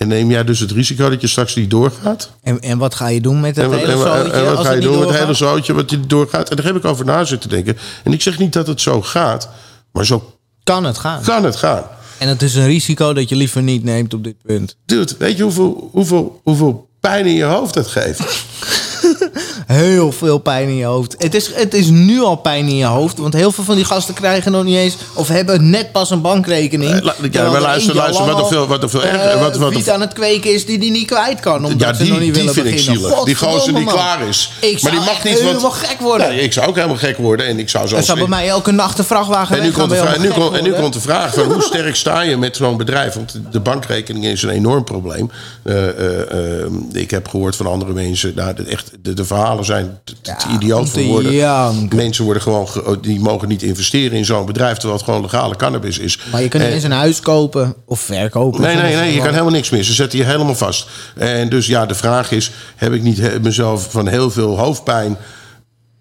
Speaker 1: En neem jij dus het risico dat je straks niet doorgaat?
Speaker 3: En, en wat ga je doen met het
Speaker 1: En wat,
Speaker 3: hele zootje
Speaker 1: en wat ga je doen met het hele zootje wat niet doorgaat? En daar heb ik over na zitten denken. En ik zeg niet dat het zo gaat, maar zo
Speaker 3: Kan het gaan.
Speaker 1: kan het gaan.
Speaker 3: En het is een risico dat je liever niet neemt op dit punt.
Speaker 1: Dude, weet je hoeveel, hoeveel, hoeveel pijn in je hoofd dat geeft?
Speaker 3: heel veel pijn in je hoofd. Het is, het is nu al pijn in je hoofd. Want heel veel van die gasten krijgen nog niet eens... of hebben net pas een bankrekening.
Speaker 1: La- ja, maar
Speaker 3: er
Speaker 1: luister, luister, wat er veel- wat er veel erger-
Speaker 3: eh,
Speaker 1: wat- wat
Speaker 3: wiet aan het kweken is die die niet kwijt kan. Omdat
Speaker 1: Ja,
Speaker 3: ze
Speaker 1: die,
Speaker 3: nog niet
Speaker 1: die
Speaker 3: willen
Speaker 1: vind ik
Speaker 3: beginnen.
Speaker 1: zielig. Die gozer die
Speaker 3: man.
Speaker 1: klaar is.
Speaker 3: Ik
Speaker 1: maar die mag niet... want-
Speaker 3: helemaal gek worden.
Speaker 1: Nee, ik zou ook helemaal gek worden. En ik zou zo...
Speaker 3: Zou bij mij elke nacht een vrachtwagen
Speaker 1: En nu, komt de vraag, en, nu komt, en nu komt de vraag van hoe sterk sta je met zo'n bedrijf? Want de bankrekening is een enorm probleem. Eh, eh, eh, ik heb gehoord van andere mensen, nou, echt, de, de verhalen zijn te, te
Speaker 3: Ja,
Speaker 1: idioot voor woorden. Mensen worden gewoon, ge- die mogen niet investeren in zo'n bedrijf, terwijl het gewoon legale cannabis is.
Speaker 3: Maar je niet
Speaker 1: En-
Speaker 3: eens een huis kopen of verkopen.
Speaker 1: Nee, nee, nee, je kan helemaal niks meer. Ze zetten je helemaal vast. En dus ja, de vraag is: heb ik niet mezelf van heel veel hoofdpijn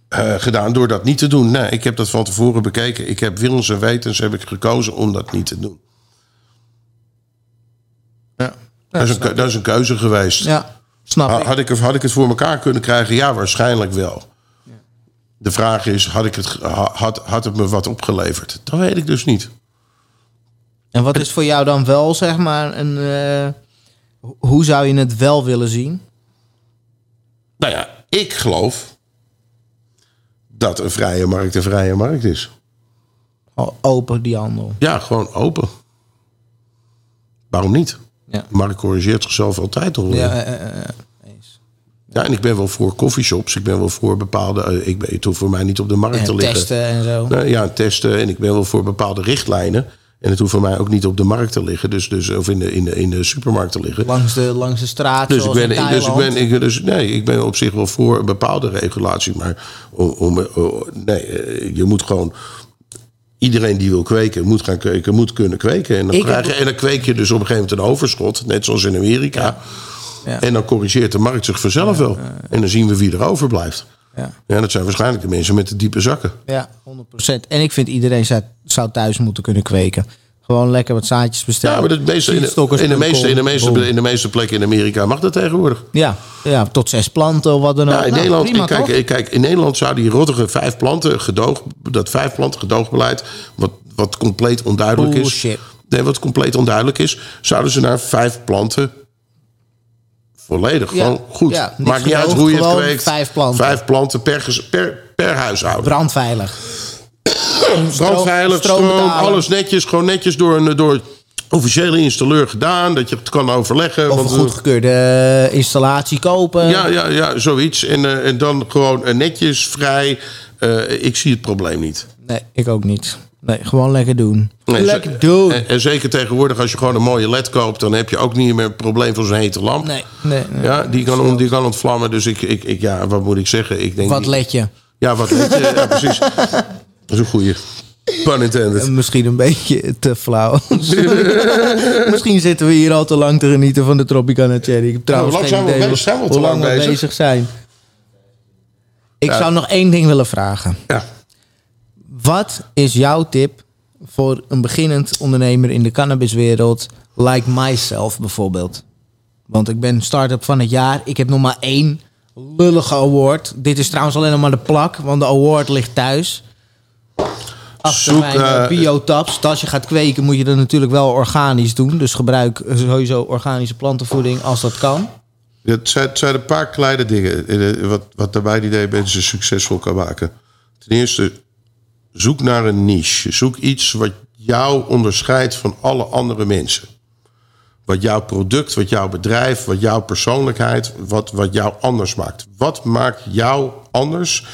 Speaker 1: eh, gedaan door dat niet te doen? Nee, ik heb dat van tevoren bekeken. Ik heb willens en wetens heb ik gekozen om dat niet te doen.
Speaker 3: Ja,
Speaker 1: Dat is, een, dat is een keuze geweest.
Speaker 3: ja snap
Speaker 1: Ha-
Speaker 3: ik.
Speaker 1: Had ik, het- had ik het voor elkaar kunnen krijgen? Ja, waarschijnlijk wel. De vraag is: had, ik het, had, had het me wat opgeleverd? Dat weet ik dus niet.
Speaker 3: En wat is voor jou dan wel, zeg maar, een... eh, ho- hoe zou je het wel willen zien?
Speaker 1: Nou ja, ik geloof dat een vrije markt een vrije markt is.
Speaker 3: Open die handel.
Speaker 1: Ja, gewoon open. Waarom niet?
Speaker 3: Ja.
Speaker 1: De markt corrigeert zichzelf altijd al.
Speaker 3: Ja,
Speaker 1: Ja, en ik ben wel voor coffeeshops. Ik ben wel voor bepaalde... eh, ik ben, het hoeft voor mij niet op de markt te
Speaker 3: En
Speaker 1: liggen.
Speaker 3: testen en zo.
Speaker 1: Nou, ja, testen. En ik ben wel voor bepaalde richtlijnen. En het hoeft voor mij ook niet op de markt te liggen. Dus, dus, of in de, in, de, in de supermarkt te liggen.
Speaker 3: Langs de, langs de straat,
Speaker 1: Dus ik, ben,
Speaker 3: in
Speaker 1: dus, ik ben, ik, dus, nee, ik ben op zich wel voor een bepaalde regulatie. Maar om, om, oh, nee, eh, je moet gewoon... Iedereen die wil kweken, moet gaan kweken, moet kunnen kweken. En dan,
Speaker 3: Ik
Speaker 1: krijg je, en dan kweek je dus op een gegeven moment een overschot. Net zoals in Amerika.
Speaker 3: Ja.
Speaker 1: En dan corrigeert de markt zich vanzelf wel. En dan zien we wie er overblijft.
Speaker 3: Ja.
Speaker 1: Ja, dat zijn waarschijnlijk de mensen met de diepe zakken.
Speaker 3: Ja, 100%. En ik vind iedereen zou thuis moeten kunnen kweken. Gewoon lekker wat zaadjes bestellen.
Speaker 1: Ja, maar dat meeste, in, de, in, meeste, in, de meeste, in de meeste plekken in Amerika mag dat tegenwoordig.
Speaker 3: Ja, ja, tot zes planten of wat dan ook.
Speaker 1: Ja, in,
Speaker 3: Nou,
Speaker 1: Nederland,
Speaker 3: prima,
Speaker 1: kijk,
Speaker 3: toch?
Speaker 1: eh, kijk, in Nederland zou die rottige vijf planten gedoog, dat vijf planten gedoogbeleid, wat, wat compleet onduidelijk
Speaker 3: Bullshit.
Speaker 1: is. Nee, wat compleet onduidelijk is, zouden ze naar vijf planten volledig.
Speaker 3: Ja,
Speaker 1: Gewoon goed.
Speaker 3: ja, niks
Speaker 1: Maakt niet uit hoe je het kweekt.
Speaker 3: vijf planten.
Speaker 1: Vijf planten per, per, per huishouden.
Speaker 3: Brandveilig.
Speaker 1: Brandveilig,
Speaker 3: stroom
Speaker 1: alles netjes. Gewoon netjes door een door officiële installeur gedaan. Dat je het kan overleggen.
Speaker 3: Of
Speaker 1: want,
Speaker 3: een
Speaker 1: eh,
Speaker 3: goedgekeurde eh, installatie kopen.
Speaker 1: Ja, ja, ja, zoiets. En, eh, en dan gewoon netjes, vrij. Ik zie het probleem niet.
Speaker 3: Nee, ik ook niet. Nee, gewoon lekker doen.
Speaker 1: Nee,
Speaker 3: lekker doen.
Speaker 1: En, en zeker tegenwoordig, als je gewoon een mooie LED koopt, dan heb je ook niet meer het probleem van zo'n hete lamp.
Speaker 3: nee, nee, nee.
Speaker 1: Ja, die kan, on- die kan ontvlammen. Dus ik, ik, ik, ja, wat moet ik zeggen? Ik denk
Speaker 3: Wat let je?
Speaker 1: Ja, wat let je? Ja, precies. Dat is een goeie. Pun intended.
Speaker 3: Misschien een beetje te flauw. Misschien zitten we hier al te lang te genieten van de Tropicana Cherry. Ik heb trouwens
Speaker 1: hoe lang
Speaker 3: geen
Speaker 1: zijn we bezig? Zijn
Speaker 3: hoe lang
Speaker 1: lang
Speaker 3: we
Speaker 1: bezig?
Speaker 3: bezig zijn. Ik
Speaker 1: Ja.
Speaker 3: zou nog één ding willen vragen.
Speaker 1: Ja.
Speaker 3: Wat is jouw tip voor een beginnend ondernemer in de cannabiswereld, like myself bijvoorbeeld? Want ik ben start-up van het jaar. Ik heb nog maar één lullige award. Dit is trouwens alleen nog maar de plak, want de award ligt thuis. Achter
Speaker 1: Zoek,
Speaker 3: mijn biotaps. Als je gaat kweken moet je dat natuurlijk wel organisch doen. Dus gebruik sowieso organische plantenvoeding als dat kan.
Speaker 1: Het zijn, het zijn een paar kleine dingen. eh, Wat, wat daarbij die idee mensen succesvol kan maken. Ten eerste, zoek naar een niche. Zoek iets wat jou onderscheidt van alle andere mensen. Wat jouw product, wat jouw bedrijf, wat jouw persoonlijkheid, wat, wat jou anders maakt. Wat maakt jou anders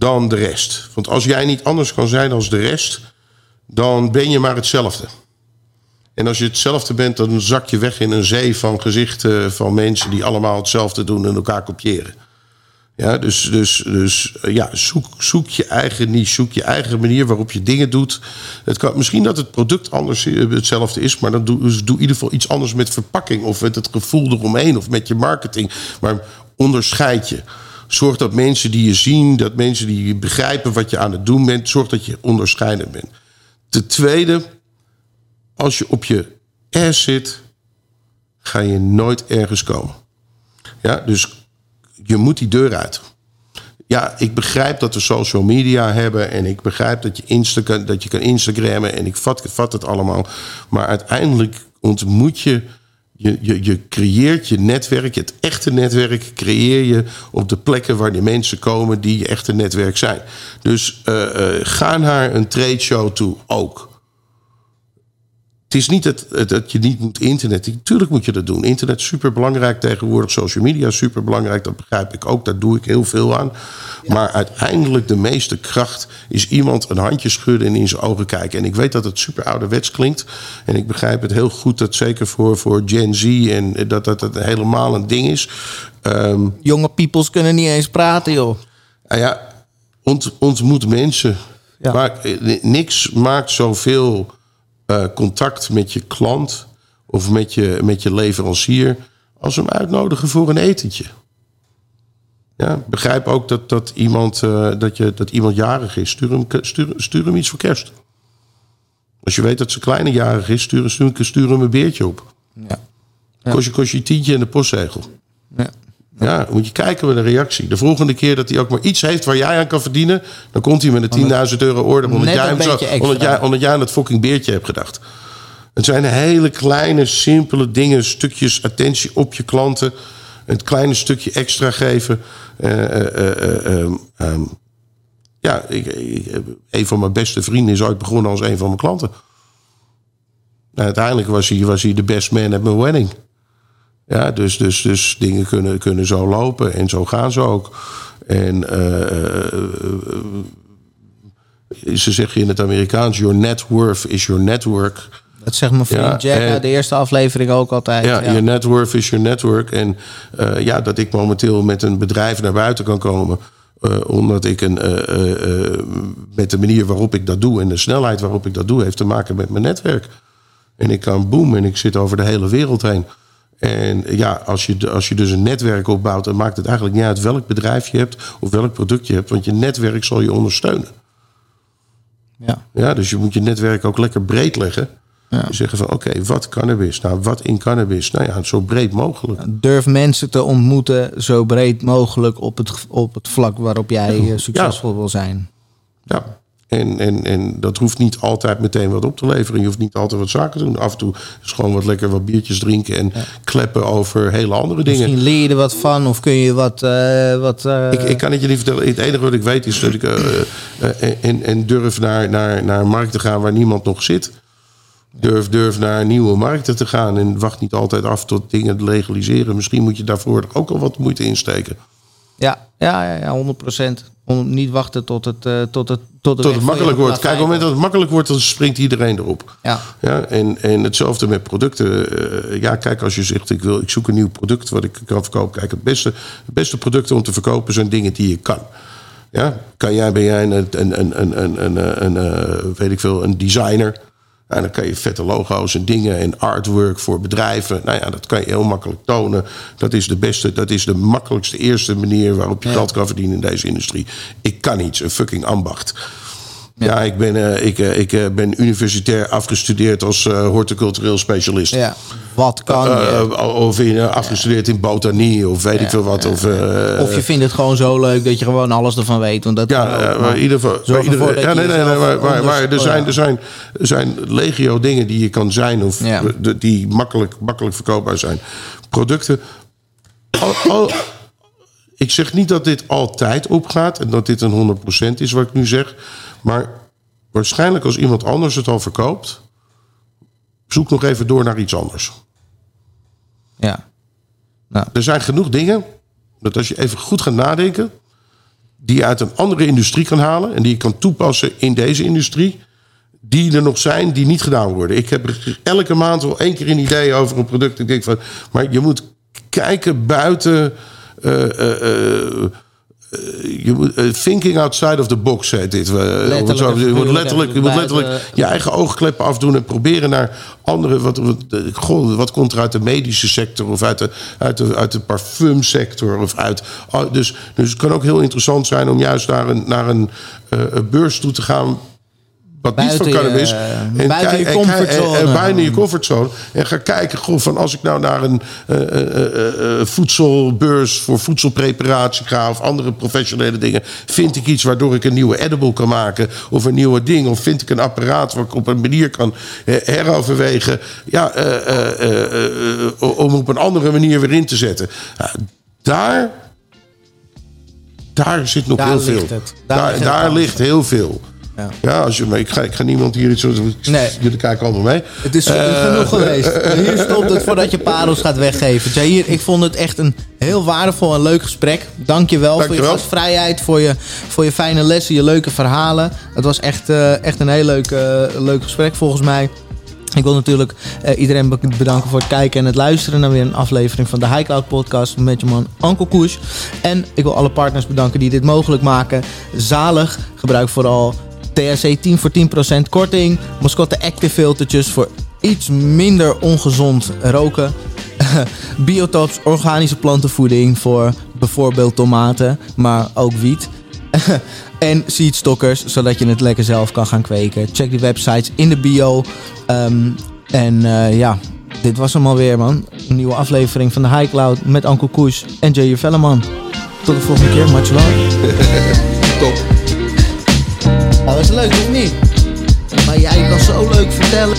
Speaker 1: dan de rest? Want als jij niet anders kan zijn dan de rest, dan ben je maar hetzelfde. En als je hetzelfde bent, dan zak je weg in een zee van gezichten van mensen die allemaal hetzelfde doen en elkaar kopiëren. Ja, dus, dus, dus eh, ja, zoek, zoek je eigen niche, zoek je eigen manier waarop je dingen doet. Het kan, misschien dat het product anders eh, hetzelfde is, maar dan doe, dus doe in ieder geval iets anders met verpakking of met het gevoel eromheen of met je marketing. Maar onderscheid je. Zorg dat mensen die je zien, dat mensen die begrijpen wat je aan het doen bent, zorg dat je onderscheidend bent. Ten tweede, als je op je ass zit, ga je nooit ergens komen. Ja, dus je moet die deur uit. Ja, ik begrijp dat we social media hebben en ik begrijp dat je, Insta kan, dat je kan Instagrammen en ik vat, vat het allemaal. Maar uiteindelijk ontmoet je je, je, je creëert je netwerk, het echte netwerk, creëer je op de plekken waar die mensen komen die je echte netwerk zijn. Dus eh, eh, ga naar een trade show toe ook. Het is niet dat, dat je niet moet internet. Tuurlijk moet je dat doen. Internet is super belangrijk tegenwoordig. Social media is super belangrijk. Dat begrijp ik ook. Daar doe ik heel veel aan. Maar uiteindelijk de meeste kracht is iemand een handje schudden en in zijn ogen kijken. En ik weet dat het super ouderwets klinkt. En ik begrijp het heel goed dat zeker voor, voor Gen Z en dat dat, dat helemaal een ding is. Ehm,
Speaker 3: Jonge peoples kunnen niet eens praten, joh.
Speaker 1: nou ja, ont, ontmoet mensen.
Speaker 3: Ja.
Speaker 1: Maar eh, niks maakt zoveel eh, contact met je klant of met je, met je leverancier als hem uitnodigen voor een etentje. Ja, begrijp ook dat, dat, iemand, eh, dat, je, dat iemand jarig is. Stuur hem, stuur, stuur hem iets voor kerst. Als je weet dat ze kleine jarig is, stuur, stuur, stuur hem een beertje op.
Speaker 3: Ja.
Speaker 1: Kost, je, kost je tientje en de postzegel.
Speaker 3: Ja.
Speaker 1: Ja, moet je kijken met een reactie. De volgende keer dat hij ook maar iets heeft waar jij aan kan verdienen... dan komt hij met een 10.000 euro order... omdat jij, hem zo, omdat, jij, omdat jij aan het fucking beertje hebt gedacht. Het zijn hele kleine, simpele dingen. Stukjes attentie op je klanten. Een kleine stukje extra geven. Eh, eh, eh, eh, ehm, ehm, ja, ik, ik- een van mijn beste vrienden is ooit begonnen als een van mijn klanten. Nou, uiteindelijk was hij, was hij de best man at mijn wedding. Ja, dus, dus, dus dingen kunnen, kunnen zo lopen en zo gaan ze ook. En eh, ze zeggen in het Amerikaans: Your net worth is your network.
Speaker 3: Dat zegt mijn vriend
Speaker 1: Ja,
Speaker 3: Jack
Speaker 1: en-
Speaker 3: de eerste aflevering ook altijd.
Speaker 1: Ja,
Speaker 3: Ja,
Speaker 1: your net worth is your network. En ja, dat ik momenteel met een bedrijf naar buiten kan komen. omdat ik een, met de manier waarop ik dat doe en de snelheid waarop ik dat doe, heeft te maken met mijn netwerk. En ik kan boom en ik zit over de hele wereld heen. En ja, als je, als je dus een netwerk opbouwt, dan maakt het eigenlijk niet uit welk bedrijf je hebt of welk product je hebt, want je netwerk zal je ondersteunen.
Speaker 3: Ja.
Speaker 1: Ja, dus je moet je netwerk ook lekker breed leggen. Zeggen van oké, wat cannabis? Nou, wat in cannabis? Nou ja, zo breed mogelijk.
Speaker 3: Durf mensen te ontmoeten zo breed mogelijk op het, op het vlak waarop jij eh, succesvol wil zijn.
Speaker 1: Ja. En, en, en dat hoeft niet altijd meteen wat op te leveren. Je hoeft niet altijd wat zaken te doen. Af en toe is gewoon wat lekker wat biertjes drinken en kleppen over hele andere dingen.
Speaker 3: Misschien leer je er wat van of kun je wat... eh, wat eh,
Speaker 1: Ik, ik kan het je niet vertellen. Het enige wat ik weet is dat ik eh, en, en durf naar, naar, naar een markt te gaan waar niemand nog zit. Durf, durf naar nieuwe markten te gaan. En wacht niet altijd af tot dingen legaliseren. Misschien moet je daarvoor ook al wat moeite insteken.
Speaker 3: Ja, ja, ja, ja, 100 procent. Niet wachten tot het, eh, tot het, tot
Speaker 1: Tot
Speaker 3: de weg
Speaker 1: het makkelijk wordt. Kijk, op het moment dat het makkelijk wordt, dan springt iedereen erop.
Speaker 3: Ja.
Speaker 1: Ja, en, en hetzelfde met producten. Eh, ja, kijk, als je zegt, ik, wil, ik zoek een nieuw product wat ik kan verkopen. Kijk, het beste, het beste producten om te verkopen zijn dingen die je kan. Ja, kan jij, ben jij een, een, een, een, een, een, een, eh, weet ik veel, een designer? Nou, dan kan je vette logo's en dingen en artwork voor bedrijven. Nou ja, dat kan je heel makkelijk tonen. Dat is de beste, dat is de makkelijkste eerste manier waarop je geld kan verdienen in deze industrie. Ik kan iets, een fucking ambacht. Ja, ik, ben, eh, ik, eh, ik eh, ben universitair afgestudeerd als horticultureel specialist.
Speaker 3: ja. Wat kan je?
Speaker 1: Of eh, afgestudeerd in botanie of weet ik veel wat. Of,
Speaker 3: Of je vindt het gewoon zo leuk dat je gewoon alles ervan weet. Want dat
Speaker 1: ja, maar in ieder geval. maar ieder- ja,
Speaker 3: je
Speaker 1: nee, nee, nee, maar, maar, maar er,
Speaker 3: onders-
Speaker 1: zijn,
Speaker 3: oh,
Speaker 1: er, zijn, er zijn legio dingen die je kan zijn of die makkelijk, makkelijk verkoopbaar zijn. Producten. Al, al- ik zeg niet dat dit altijd opgaat en dat dit een 100% is wat ik nu zeg. Maar waarschijnlijk als iemand anders het al verkoopt, zoek nog even door naar iets anders.
Speaker 3: Ja. Nou,
Speaker 1: Er zijn genoeg dingen dat als je even goed gaat nadenken, die je uit een andere industrie kan halen en die je kan toepassen in deze industrie, die er nog zijn die niet gedaan worden. Ik heb elke maand wel één keer een idee over een product. Ik denk van, maar je moet kijken buiten. Eh, eh, eh, je moet, thinking outside of the box heet dit.
Speaker 3: Letterlijk
Speaker 1: zo je moet letterlijk, je moet letterlijk je eigen oogkleppen afdoen en proberen naar andere. Wat, wat, goh, wat komt er uit de medische sector of uit de, uit de, uit de parfumsector? Of uit, oh, dus, dus het kan ook heel interessant zijn om juist naar een, naar een een beurs toe te gaan wat niet van
Speaker 3: je-
Speaker 1: cannabis.
Speaker 3: buiten je
Speaker 1: en-
Speaker 3: comfortzone.
Speaker 1: En, en buiten je comfortzone. En ga kijken goh, van als ik nou naar een eh, eh, eh, eh, voedselbeurs voor voedselpreparatie ga... of andere professionele dingen... vind ik iets waardoor ik een nieuwe edible kan maken... of een nieuwe ding. Of vind ik een apparaat waar ik op een manier kan eh, heroverwegen... Ja, eh, eh, eh, eh, om op een andere manier weer in te zetten. Daar... Daar zit nog
Speaker 3: Daar
Speaker 1: heel veel.
Speaker 3: Daar
Speaker 1: Daar,
Speaker 3: ligt
Speaker 1: daar,
Speaker 3: het
Speaker 1: ligt heel veel.
Speaker 3: Ja.
Speaker 1: Ja, als je, maar ik, ga, ik ga niemand hier iets...
Speaker 3: Nee.
Speaker 1: Jullie kijken allemaal mee.
Speaker 3: Het is
Speaker 1: Eh,
Speaker 3: genoeg geweest. Hier stopt het voordat je parels gaat weggeven. Jair, ik vond het echt een heel waardevol en leuk gesprek. Dank je wel voor je gastvrijheid, voor je, voor je fijne lessen, je leuke verhalen. Het was echt, eh, echt een heel leuk, eh, leuk gesprek volgens mij. Ik wil natuurlijk eh, iedereen be- bedanken voor het kijken en het luisteren naar weer een aflevering van de High Cloud Podcast met je man Anko Koes. En ik wil alle partners bedanken die dit mogelijk maken. Zalig, gebruik vooral THC 10 voor 10% korting. Mascotte Active filtertjes voor iets minder ongezond roken. Biotops organische plantenvoeding voor bijvoorbeeld tomaten, maar ook wiet. en seedstockers, zodat je het lekker zelf kan gaan kweken. Check die websites in de bio. Ehm, en eh, ja, dit was hem alweer, man. Een nieuwe aflevering van de High Cloud met Anko Koes en Jay Velleman. Tot de volgende keer, much love.
Speaker 1: Top.
Speaker 3: Dat was leuk, of niet? Maar jij kan zo leuk vertellen.